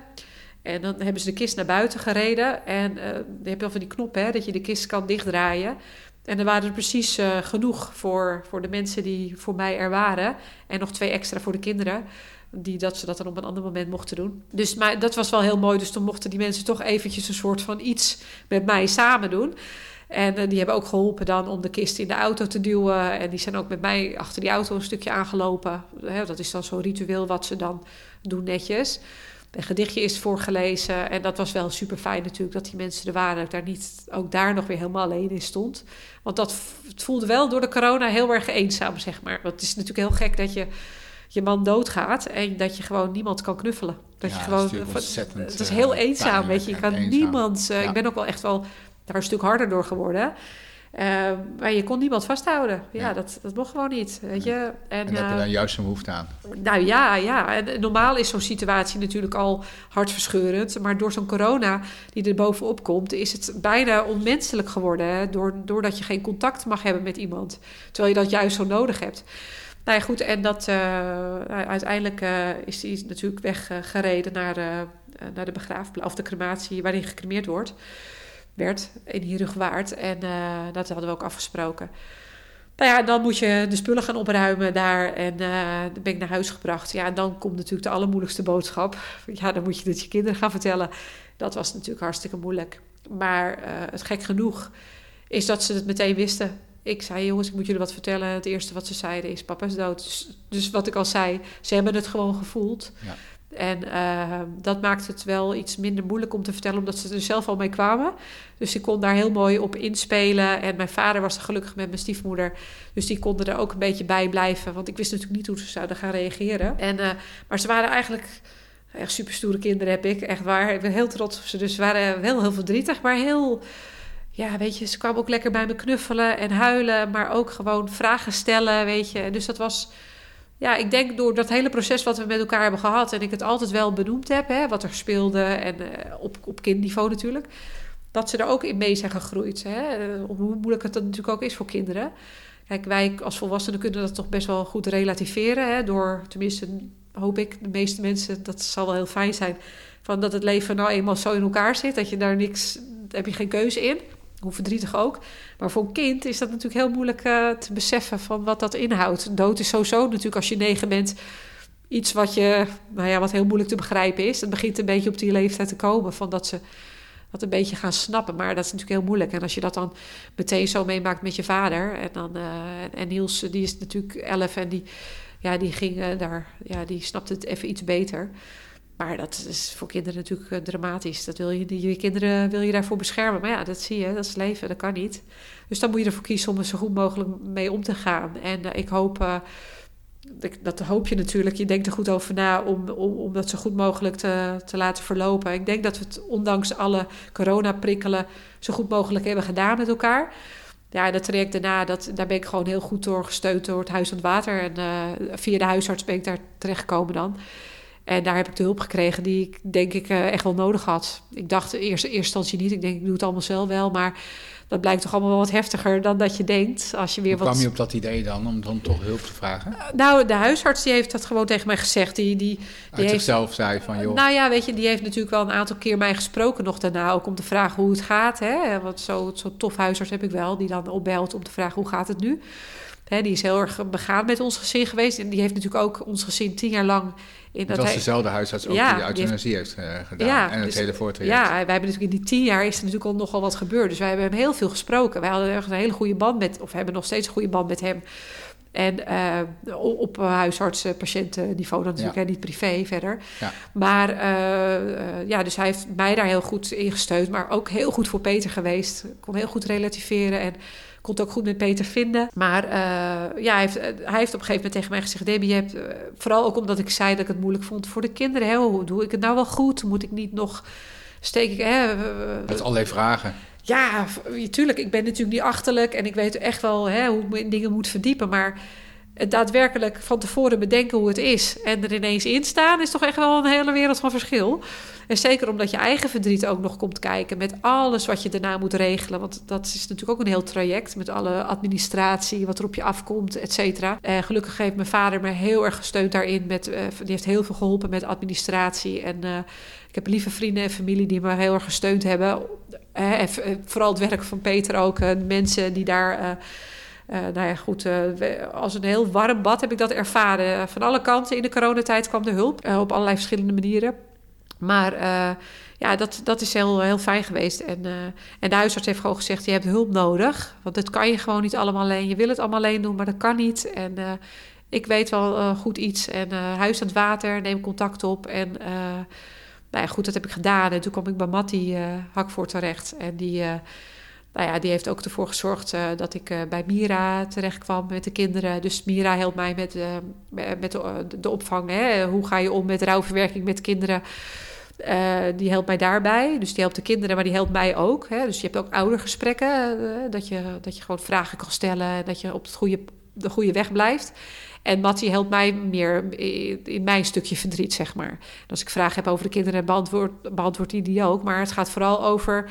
En dan hebben ze de kist naar buiten gereden. En dan heb je al van die knop, hè, dat je de kist kan dichtdraaien. En er waren er precies uh, genoeg voor, voor de mensen die voor mij er waren. En nog twee extra voor de kinderen. Die, dat ze dat dan op een ander moment mochten doen. Dus maar dat was wel heel mooi. Dus toen mochten die mensen toch eventjes een soort van iets met mij samen doen. En uh, die hebben ook geholpen dan om de kist in de auto te duwen. En die zijn ook met mij achter die auto een stukje aangelopen. Dat is dan zo'n ritueel wat ze dan doen netjes. Een gedichtje is voorgelezen. En dat was wel super fijn natuurlijk dat die mensen er waren. Dat daar niet ook daar nog weer helemaal alleen in stond. Want dat het voelde wel door de corona heel erg eenzaam, zeg maar. Want het is natuurlijk heel gek dat je je man doodgaat en dat je gewoon niemand kan knuffelen. Dat ja, je gewoon. Dat het is heel uh, eenzaam, weet je. Je kan eenzaam. niemand. Uh, Ja. Ik ben ook wel echt wel daar een stuk harder door geworden. Uh, maar je kon niemand vasthouden. Ja, Ja. Dat, dat mocht gewoon niet. Weet je? En, En daar heb je eh, dan juist een behoefte aan. nou ja, ja. En normaal is zo'n situatie natuurlijk al hartverscheurend. Maar door zo'n corona die er bovenop komt, is het bijna onmenselijk geworden. Hè? Door, doordat je geen contact mag hebben met iemand. Terwijl je dat juist zo nodig hebt. Nou ja, goed. En dat, uh, uiteindelijk is hij natuurlijk weggereden naar, naar de begraafplaats, of de crematie waarin gecremeerd wordt. Werd in Hierugwaard. En uh, dat hadden we ook afgesproken. Nou ja, dan moet je de spullen gaan opruimen daar. En uh, dan ben ik naar huis gebracht. Ja, en dan komt natuurlijk de allermoeilijkste boodschap. Ja, dan moet je het je kinderen gaan vertellen. Dat was natuurlijk hartstikke moeilijk. Maar uh, het gek genoeg is dat ze het meteen wisten. Ik zei, jongens, ik moet jullie wat vertellen. Het eerste wat ze zeiden is, papa is dood. Dus, dus wat ik al zei, ze hebben het gewoon gevoeld. Ja. En uh, dat maakt het wel iets minder moeilijk om te vertellen, omdat ze er zelf al mee kwamen. Dus ik kon daar heel mooi op inspelen. En mijn vader was er gelukkig met mijn stiefmoeder. Dus die konden er ook een beetje bij blijven. Want ik wist natuurlijk niet hoe ze zouden gaan reageren. En, uh, maar ze waren eigenlijk echt super stoere kinderen, heb ik. Echt waar. Ik ben heel trots op ze. Dus ze waren wel heel verdrietig, maar heel ja, weet je, ze kwam ook lekker bij me knuffelen en huilen, maar ook gewoon vragen stellen, weet je. Dus dat was, ja, ik denk door dat hele proces wat we met elkaar hebben gehad en ik het altijd wel benoemd heb, hè, wat er speelde en uh, op, op kindniveau natuurlijk, dat ze er ook in mee zijn gegroeid. Hè. Hoe moeilijk het dan natuurlijk ook is voor kinderen. Kijk, wij als volwassenen kunnen dat toch best wel goed relativeren, hè, door tenminste hoop ik, de meeste mensen, dat zal wel heel fijn zijn, van dat het leven nou eenmaal zo in elkaar zit, dat je daar niks, daar heb je geen keuze in hoe verdrietig ook. Maar voor een kind is dat natuurlijk heel moeilijk uh, te beseffen van wat dat inhoudt. Dood is sowieso natuurlijk als je negen bent iets wat je, nou ja, wat heel moeilijk te begrijpen is. Het begint een beetje op die leeftijd te komen van dat ze dat een beetje gaan snappen. Maar dat is natuurlijk heel moeilijk. En als je dat dan meteen zo meemaakt met je vader en dan uh, en Niels die is natuurlijk elf en die ja, die ging uh, daar, ja, die snapte het even iets beter. Maar dat is voor kinderen natuurlijk uh, dramatisch. Dat wil je, je kinderen wil je daarvoor beschermen. Maar ja, dat zie je, dat is leven, dat kan niet. Dus dan moet je ervoor kiezen om er zo goed mogelijk mee om te gaan. En uh, ik hoop, uh, dat hoop je natuurlijk, je denkt er goed over na om, om, om dat zo goed mogelijk te, te laten verlopen. Ik denk dat we het ondanks alle coronaprikkelen zo goed mogelijk hebben gedaan met elkaar. Ja, dat traject daarna, dat, daar ben ik gewoon heel goed door gesteund door het Huis aan het Water. En via de huisarts ben ik daar terechtgekomen dan. En daar heb ik de hulp gekregen die ik denk ik uh, echt wel nodig had. Ik dacht in eerste, instantie niet. Ik denk, ik doe het allemaal zelf wel. Maar dat blijkt toch allemaal wel wat heftiger dan dat je denkt. Als je weer Hoe wat... kwam je op dat idee dan, om dan toch hulp te vragen? Uh, nou, de huisarts die heeft dat gewoon tegen mij gezegd. Die, die, die Uit heeft... zichzelf zei van, joh... Nou ja, weet je, die heeft natuurlijk wel een aantal keer mij gesproken nog daarna. Ook om te vragen hoe het gaat. Hè? Want zo'n zo tof huisarts heb ik wel. Die dan opbelt om te vragen hoe gaat het nu. Hè, die is heel erg begaan met ons gezin geweest. En die heeft natuurlijk ook ons gezin tien jaar lang... In het dat was hij... dezelfde huisarts ook ja, die de euthanasie heeft, heeft uh, gedaan. Ja, en het dus, hele voortraject. Ja, wij hebben natuurlijk in die tien jaar is er natuurlijk al nogal wat gebeurd. Dus wij hebben hem heel veel gesproken. Wij hadden echt een hele goede band met... of hebben nog steeds een goede band met hem. En uh, op huisarts-patiëntenniveau dan natuurlijk, ja. en niet privé verder. Ja. Maar uh, ja, dus hij heeft mij daar heel goed in gesteund. Maar ook heel goed voor Peter geweest. Kon heel goed relativeren en kon het ook goed met Peter vinden. Maar uh, ja, hij heeft, hij heeft op een gegeven moment tegen mij gezegd... Debbie, je hebt, uh, vooral ook omdat ik zei dat ik het moeilijk vond voor de kinderen. Hè, hoe doe ik het nou wel goed? Moet ik niet nog... Steek ik... Hè, met allerlei vragen. Ja, tuurlijk. Ik ben natuurlijk niet achterlijk. En ik weet echt wel hè, hoe ik me in dingen moet verdiepen. Maar het daadwerkelijk van tevoren bedenken hoe het is en er ineens in staan, is toch echt wel een hele wereld van verschil. En zeker omdat je eigen verdriet ook nog komt kijken met alles wat je daarna moet regelen. Want dat is natuurlijk ook een heel traject met alle administratie, wat er op je afkomt, et cetera. Uh, gelukkig heeft mijn vader me heel erg gesteund daarin. Met, uh, die heeft heel veel geholpen met administratie. En uh, ik heb lieve vrienden en familie die me heel erg gesteund hebben. en vooral het werk van Peter ook. mensen die daar nou ja, goed, uh, als een heel warm bad heb ik dat ervaren. Van alle kanten in de coronatijd kwam de hulp uh, op allerlei verschillende manieren. Maar ja, dat, dat is heel, heel fijn geweest. En, en de huisarts heeft gewoon gezegd: je hebt hulp nodig. Want dat kan je gewoon niet allemaal alleen. Je wil het allemaal alleen doen, maar dat kan niet. En ik weet wel goed iets. En huis aan het water, neem contact op. En nou ja, goed, dat heb ik gedaan. En toen kwam ik bij Mattie Hakvoort terecht. En die nou ja, die heeft ook ervoor gezorgd uh, dat ik uh, bij Mira terecht kwam met de kinderen. Dus Mira helpt mij met, uh, met de, de, opvang. Hè? Hoe ga je om met rouwverwerking met kinderen? die helpt mij daarbij. Dus die helpt de kinderen, maar die helpt mij ook. Hè? Dus je hebt ook oudergesprekken. dat, je, dat je gewoon vragen kan stellen. Dat je op het goede, de goede weg blijft. En Mattie helpt mij meer in, mijn stukje verdriet, zeg maar. Als ik vragen heb over de kinderen, beantwoord, beantwoordt hij die ook. Maar het gaat vooral over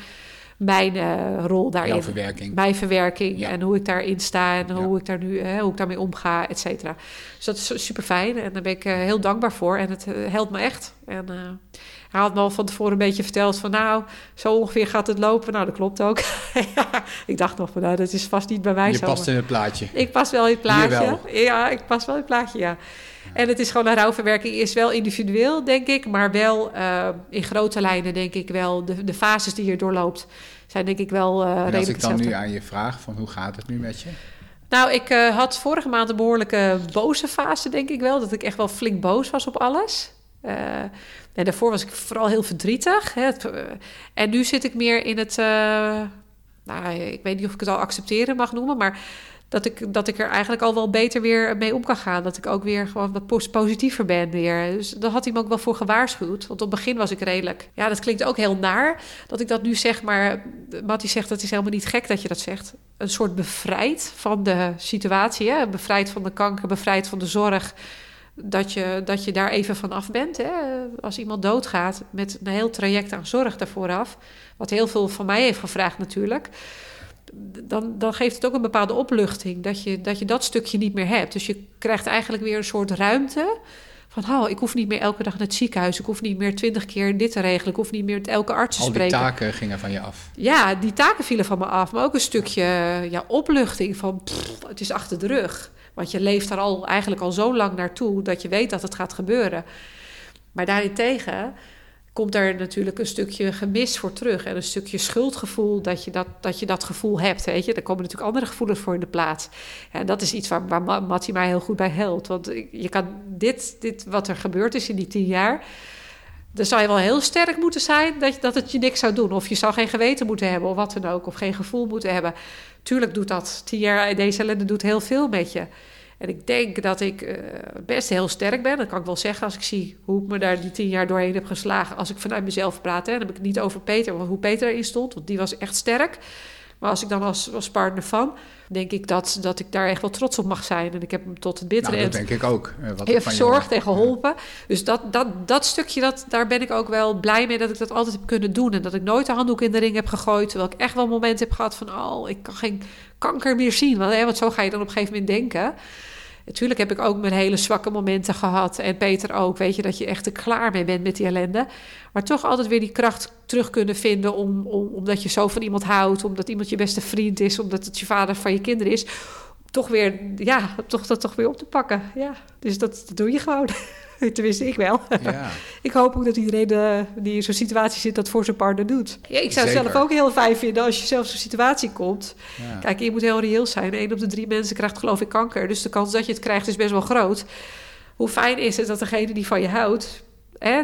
mijn uh, rol daarin. Jouw verwerking. Mijn verwerking en hoe ik daarin sta en hoe ik daar nu, hè, hoe ik daarmee omga, et cetera. Dus dat is super fijn en daar ben ik uh, heel dankbaar voor en het uh, helpt me echt. En hij had me al van tevoren een beetje verteld van nou, zo ongeveer gaat het lopen. Nou, dat klopt ook. ik dacht nog van nou, dat is vast niet bij mij Je zo. Je past in het plaatje. Ik pas wel in het plaatje. Ja, ik pas wel in het plaatje, ja. En het is gewoon een rouwverwerking is wel individueel, denk ik, maar wel uh, in grote lijnen, denk ik wel. De, de fases die je doorloopt, zijn denk ik wel uh, en Als ik dan nu aan je vraag van hoe gaat het nu met je? Nou, ik uh, had vorige maand een behoorlijke boze fase, denk ik wel. Dat ik echt wel flink boos was op alles. en daarvoor was ik vooral heel verdrietig. Hè. En nu zit ik meer in het... nou, ik weet niet of ik het al accepteren mag noemen, maar dat ik, dat ik er eigenlijk al wel beter weer mee om kan gaan. Dat ik ook weer gewoon wat positiever ben weer. Dus daar had hij me ook wel voor gewaarschuwd. Want op het begin was ik redelijk... Ja, dat klinkt ook heel naar dat ik dat nu zeg. Maar Mattie zegt, dat is helemaal niet gek dat je dat zegt. Een soort bevrijd van de situatie. Hè? Bevrijd van de kanker, bevrijd van de zorg. Dat je, dat je daar even van af bent. Hè? Als iemand doodgaat met een heel traject aan zorg daarvoor af. Wat heel veel van mij heeft gevraagd natuurlijk dan, dan geeft het ook een bepaalde opluchting dat je, dat je dat stukje niet meer hebt. Dus je krijgt eigenlijk weer een soort ruimte. Van, oh, ik hoef niet meer elke dag naar het ziekenhuis. Ik hoef niet meer twintig keer dit te regelen. Ik hoef niet meer met elke arts te spreken. Al die taken gingen van je af. Ja, die taken vielen van me af. Maar ook een stukje ja, opluchting van, het is achter de rug. Want je leeft daar al eigenlijk al zo lang naartoe... dat je weet dat het gaat gebeuren. Maar daarentegen komt er natuurlijk een stukje gemis voor terug. En een stukje schuldgevoel dat je dat, dat, je dat gevoel hebt. Weet je? Er komen natuurlijk andere gevoelens voor in de plaats. En dat is iets waar, waar Mattie mij heel goed bij helpt. Want je kan dit, dit, wat er gebeurd is in die tien jaar... Dan zou je wel heel sterk moeten zijn dat, dat het je niks zou doen. Of je zou geen geweten moeten hebben of wat dan ook. Of geen gevoel moeten hebben. Tuurlijk doet dat. Tien jaar deze ellende doet heel veel met je. En ik denk dat ik uh, best heel sterk ben. Dat kan ik wel zeggen als ik zie hoe ik me daar die tien jaar doorheen heb geslagen. Als ik vanuit mezelf praat. Hè. Dan heb ik het niet over Peter, maar hoe Peter erin stond. Want die was echt sterk. Maar als ik dan als, als partner van, denk ik dat, dat ik daar echt wel trots op mag zijn. En ik heb hem tot het bittere nou, dat denk ik ook. Uh, wat heeft verzorgd en geholpen. Dus dat, dat, dat stukje, dat, daar ben ik ook wel blij mee dat ik dat altijd heb kunnen doen. En dat ik nooit de handdoek in de ring heb gegooid. Terwijl ik echt wel momenten heb gehad van, oh, ik kan geen kanker meer zien. Want, hè, want zo ga je dan op een gegeven moment denken. Natuurlijk heb ik ook mijn hele zwakke momenten gehad. En Peter ook. Weet je, dat je echt er klaar mee bent met die ellende. Maar toch altijd weer die kracht terug kunnen vinden. Om, om, omdat je zo van iemand houdt. Omdat iemand je beste vriend is. Omdat het je vader van je kinderen is. Toch weer, ja, toch dat toch weer op te pakken. Ja, dus dat, dat doe je gewoon. Tenminste, ik wel. Ja. ik hoop ook dat iedereen uh, die in zo'n situatie zit dat voor zijn partner doet. Ja, ik zou het zelf ook heel fijn vinden als je zelf zo'n situatie komt. Ja. Kijk, je moet heel reëel zijn. Eén op de drie mensen krijgt geloof ik kanker. Dus de kans dat je het krijgt is best wel groot. Hoe fijn is het dat degene die van je houdt... Hè,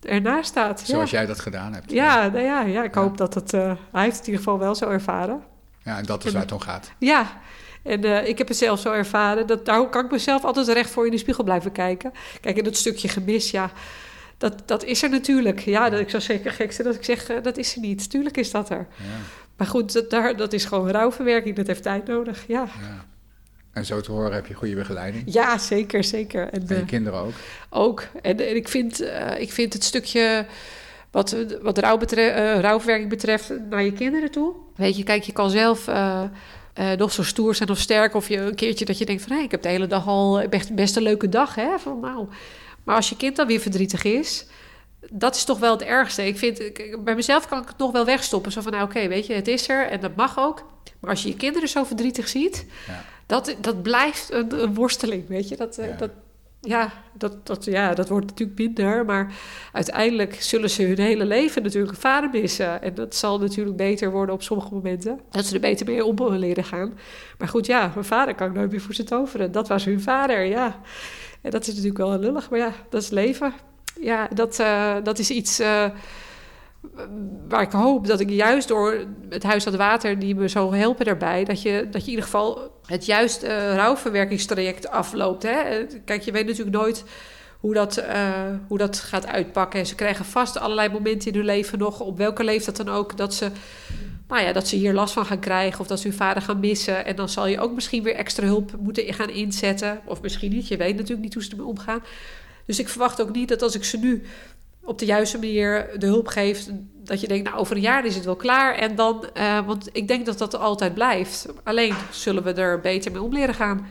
ernaast staat. Zoals jij dat gedaan hebt. Ja, nou ja, ja ik hoop dat het... Uh, hij heeft het in ieder geval wel zo ervaren. Ja, en dat is waar het om gaat. Ja, en uh, ik heb het zelf zo ervaren. Dat, daar kan ik mezelf altijd recht voor in de spiegel blijven kijken. Kijk, en dat stukje gemis, ja, dat, dat is er natuurlijk. Ja, dat, ik zou zeker gek zijn dat ik zeg, uh, dat is er niet. Tuurlijk is dat er. Ja. Maar goed, dat, daar, dat is gewoon rouwverwerking. Dat heeft tijd nodig, ja. ja. En zo te horen heb je goede begeleiding. Ja, zeker, zeker. En, en je kinderen ook? Ook. En, en ik, vind, ik vind het stukje wat, wat rouw betreft, rouwverwerking betreft naar je kinderen toe. Weet je, kijk, je kan zelf uh, nog zo stoer zijn of sterk. Of je een keertje dat je denkt van... Hey, ik heb de hele dag al best, best een leuke dag. Hè? Van, nou. Maar als je kind dan weer verdrietig is... Dat is toch wel het ergste. Ik vind, bij mezelf kan ik het nog wel wegstoppen. Zo van, nou oké, weet je, het is er en dat mag ook. Maar als je je kinderen zo verdrietig ziet... Ja. Dat, dat blijft een, een worsteling, weet je. Dat, eh, dat, ja, dat, dat, ja, dat wordt natuurlijk minder. Maar uiteindelijk zullen ze hun hele leven natuurlijk een vader missen. En dat zal natuurlijk beter worden op sommige momenten. Dat ze er beter mee om leren gaan. Maar goed, ja, mijn vader kan ik nooit meer voor ze toveren. Dat was hun vader, ja. En dat is natuurlijk wel lullig, maar ja, dat is leven. Ja, dat, uh, dat is iets... Uh, waar ik hoop dat ik juist door het Huis het Water, die me zo helpen daarbij, dat je, dat je in ieder geval het juiste uh, rouwverwerkingstraject afloopt. Hè? Kijk, je weet natuurlijk nooit hoe dat, uh, hoe dat gaat uitpakken. En ze krijgen vast allerlei momenten in hun leven nog, op welke leeftijd dan ook, dat ze, nou ja, dat ze hier last van gaan krijgen of dat ze hun vader gaan missen. En dan zal je ook misschien weer extra hulp moeten gaan inzetten. Of misschien niet, je weet natuurlijk niet hoe ze ermee omgaan. Dus ik verwacht ook niet dat als ik ze nu op de juiste manier de hulp geeft. Dat je denkt, nou, over een jaar is het wel klaar. En dan, uh, want ik denk dat dat altijd blijft. Alleen zullen we er beter mee om leren gaan.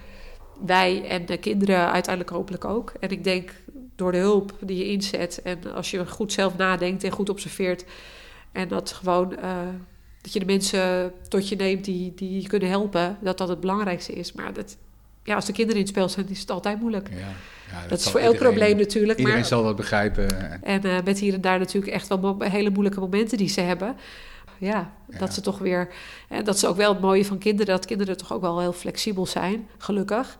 Wij en de kinderen uiteindelijk hopelijk ook. En ik denk door de hulp die je inzet. En als je goed zelf nadenkt en goed observeert. En dat gewoon. Uh, dat je de mensen tot je neemt die, die je kunnen helpen. Dat dat het belangrijkste is. Maar dat, ja, als de kinderen in het spel zijn, is het altijd moeilijk. Ja dat, is voor elk probleem natuurlijk. Iedereen zal dat begrijpen. En uh, met hier en daar natuurlijk echt wel hele moeilijke momenten die ze hebben. Ja, dat ze toch weer... En dat is ook wel het mooie van kinderen... dat kinderen toch ook wel heel flexibel zijn, gelukkig.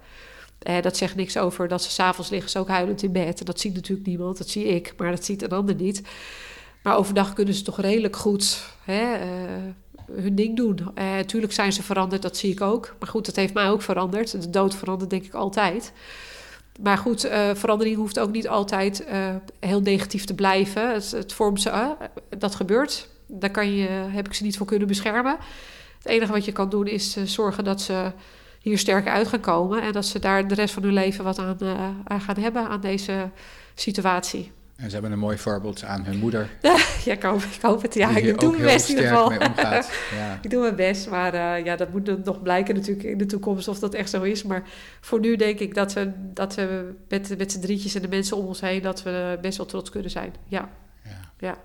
Uh, dat zegt niks over dat ze s'avonds liggen ze ook huilend in bed. En dat ziet natuurlijk niemand, dat zie ik, maar dat ziet een ander niet. Maar overdag kunnen ze toch redelijk goed hè, uh, hun ding doen. Natuurlijk zijn ze veranderd, dat zie ik ook. Maar goed, dat heeft mij ook veranderd. De dood verandert denk ik altijd. Maar goed, uh, verandering hoeft ook niet altijd uh, heel negatief te blijven. Het, vormt ze, uh, dat gebeurt. Daar kan je, heb ik ze niet voor kunnen beschermen. Het enige wat je kan doen is zorgen dat ze hier sterker uit gaan komen. En dat ze daar de rest van hun leven wat aan, aan gaan hebben aan deze situatie. En ze hebben een mooi voorbeeld aan hun moeder. ja, ik hoop, ik hoop het. Ja, ik doe mijn best in ieder geval. Ja. ik doe mijn best, maar uh, ja, dat moet nog blijken natuurlijk in de toekomst of dat echt zo is. Maar voor nu denk ik dat we, dat we met, met z'n drietjes en de mensen om ons heen... dat we best wel trots kunnen zijn. Ja. ja. ja.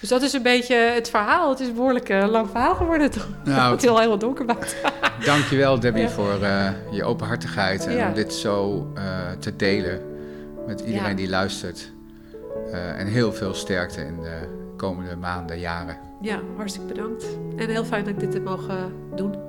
Dus dat is een beetje het verhaal. Het is een behoorlijk uh, lang verhaal geworden toch? Nou, het is al helemaal donker buiten. Dankjewel Debbie ja. voor uh, je openhartigheid en om dit zo te delen met iedereen die luistert. Uh, en heel veel sterkte in de komende maanden, jaren. Ja, hartstikke bedankt. En heel fijn dat ik dit heb mogen doen.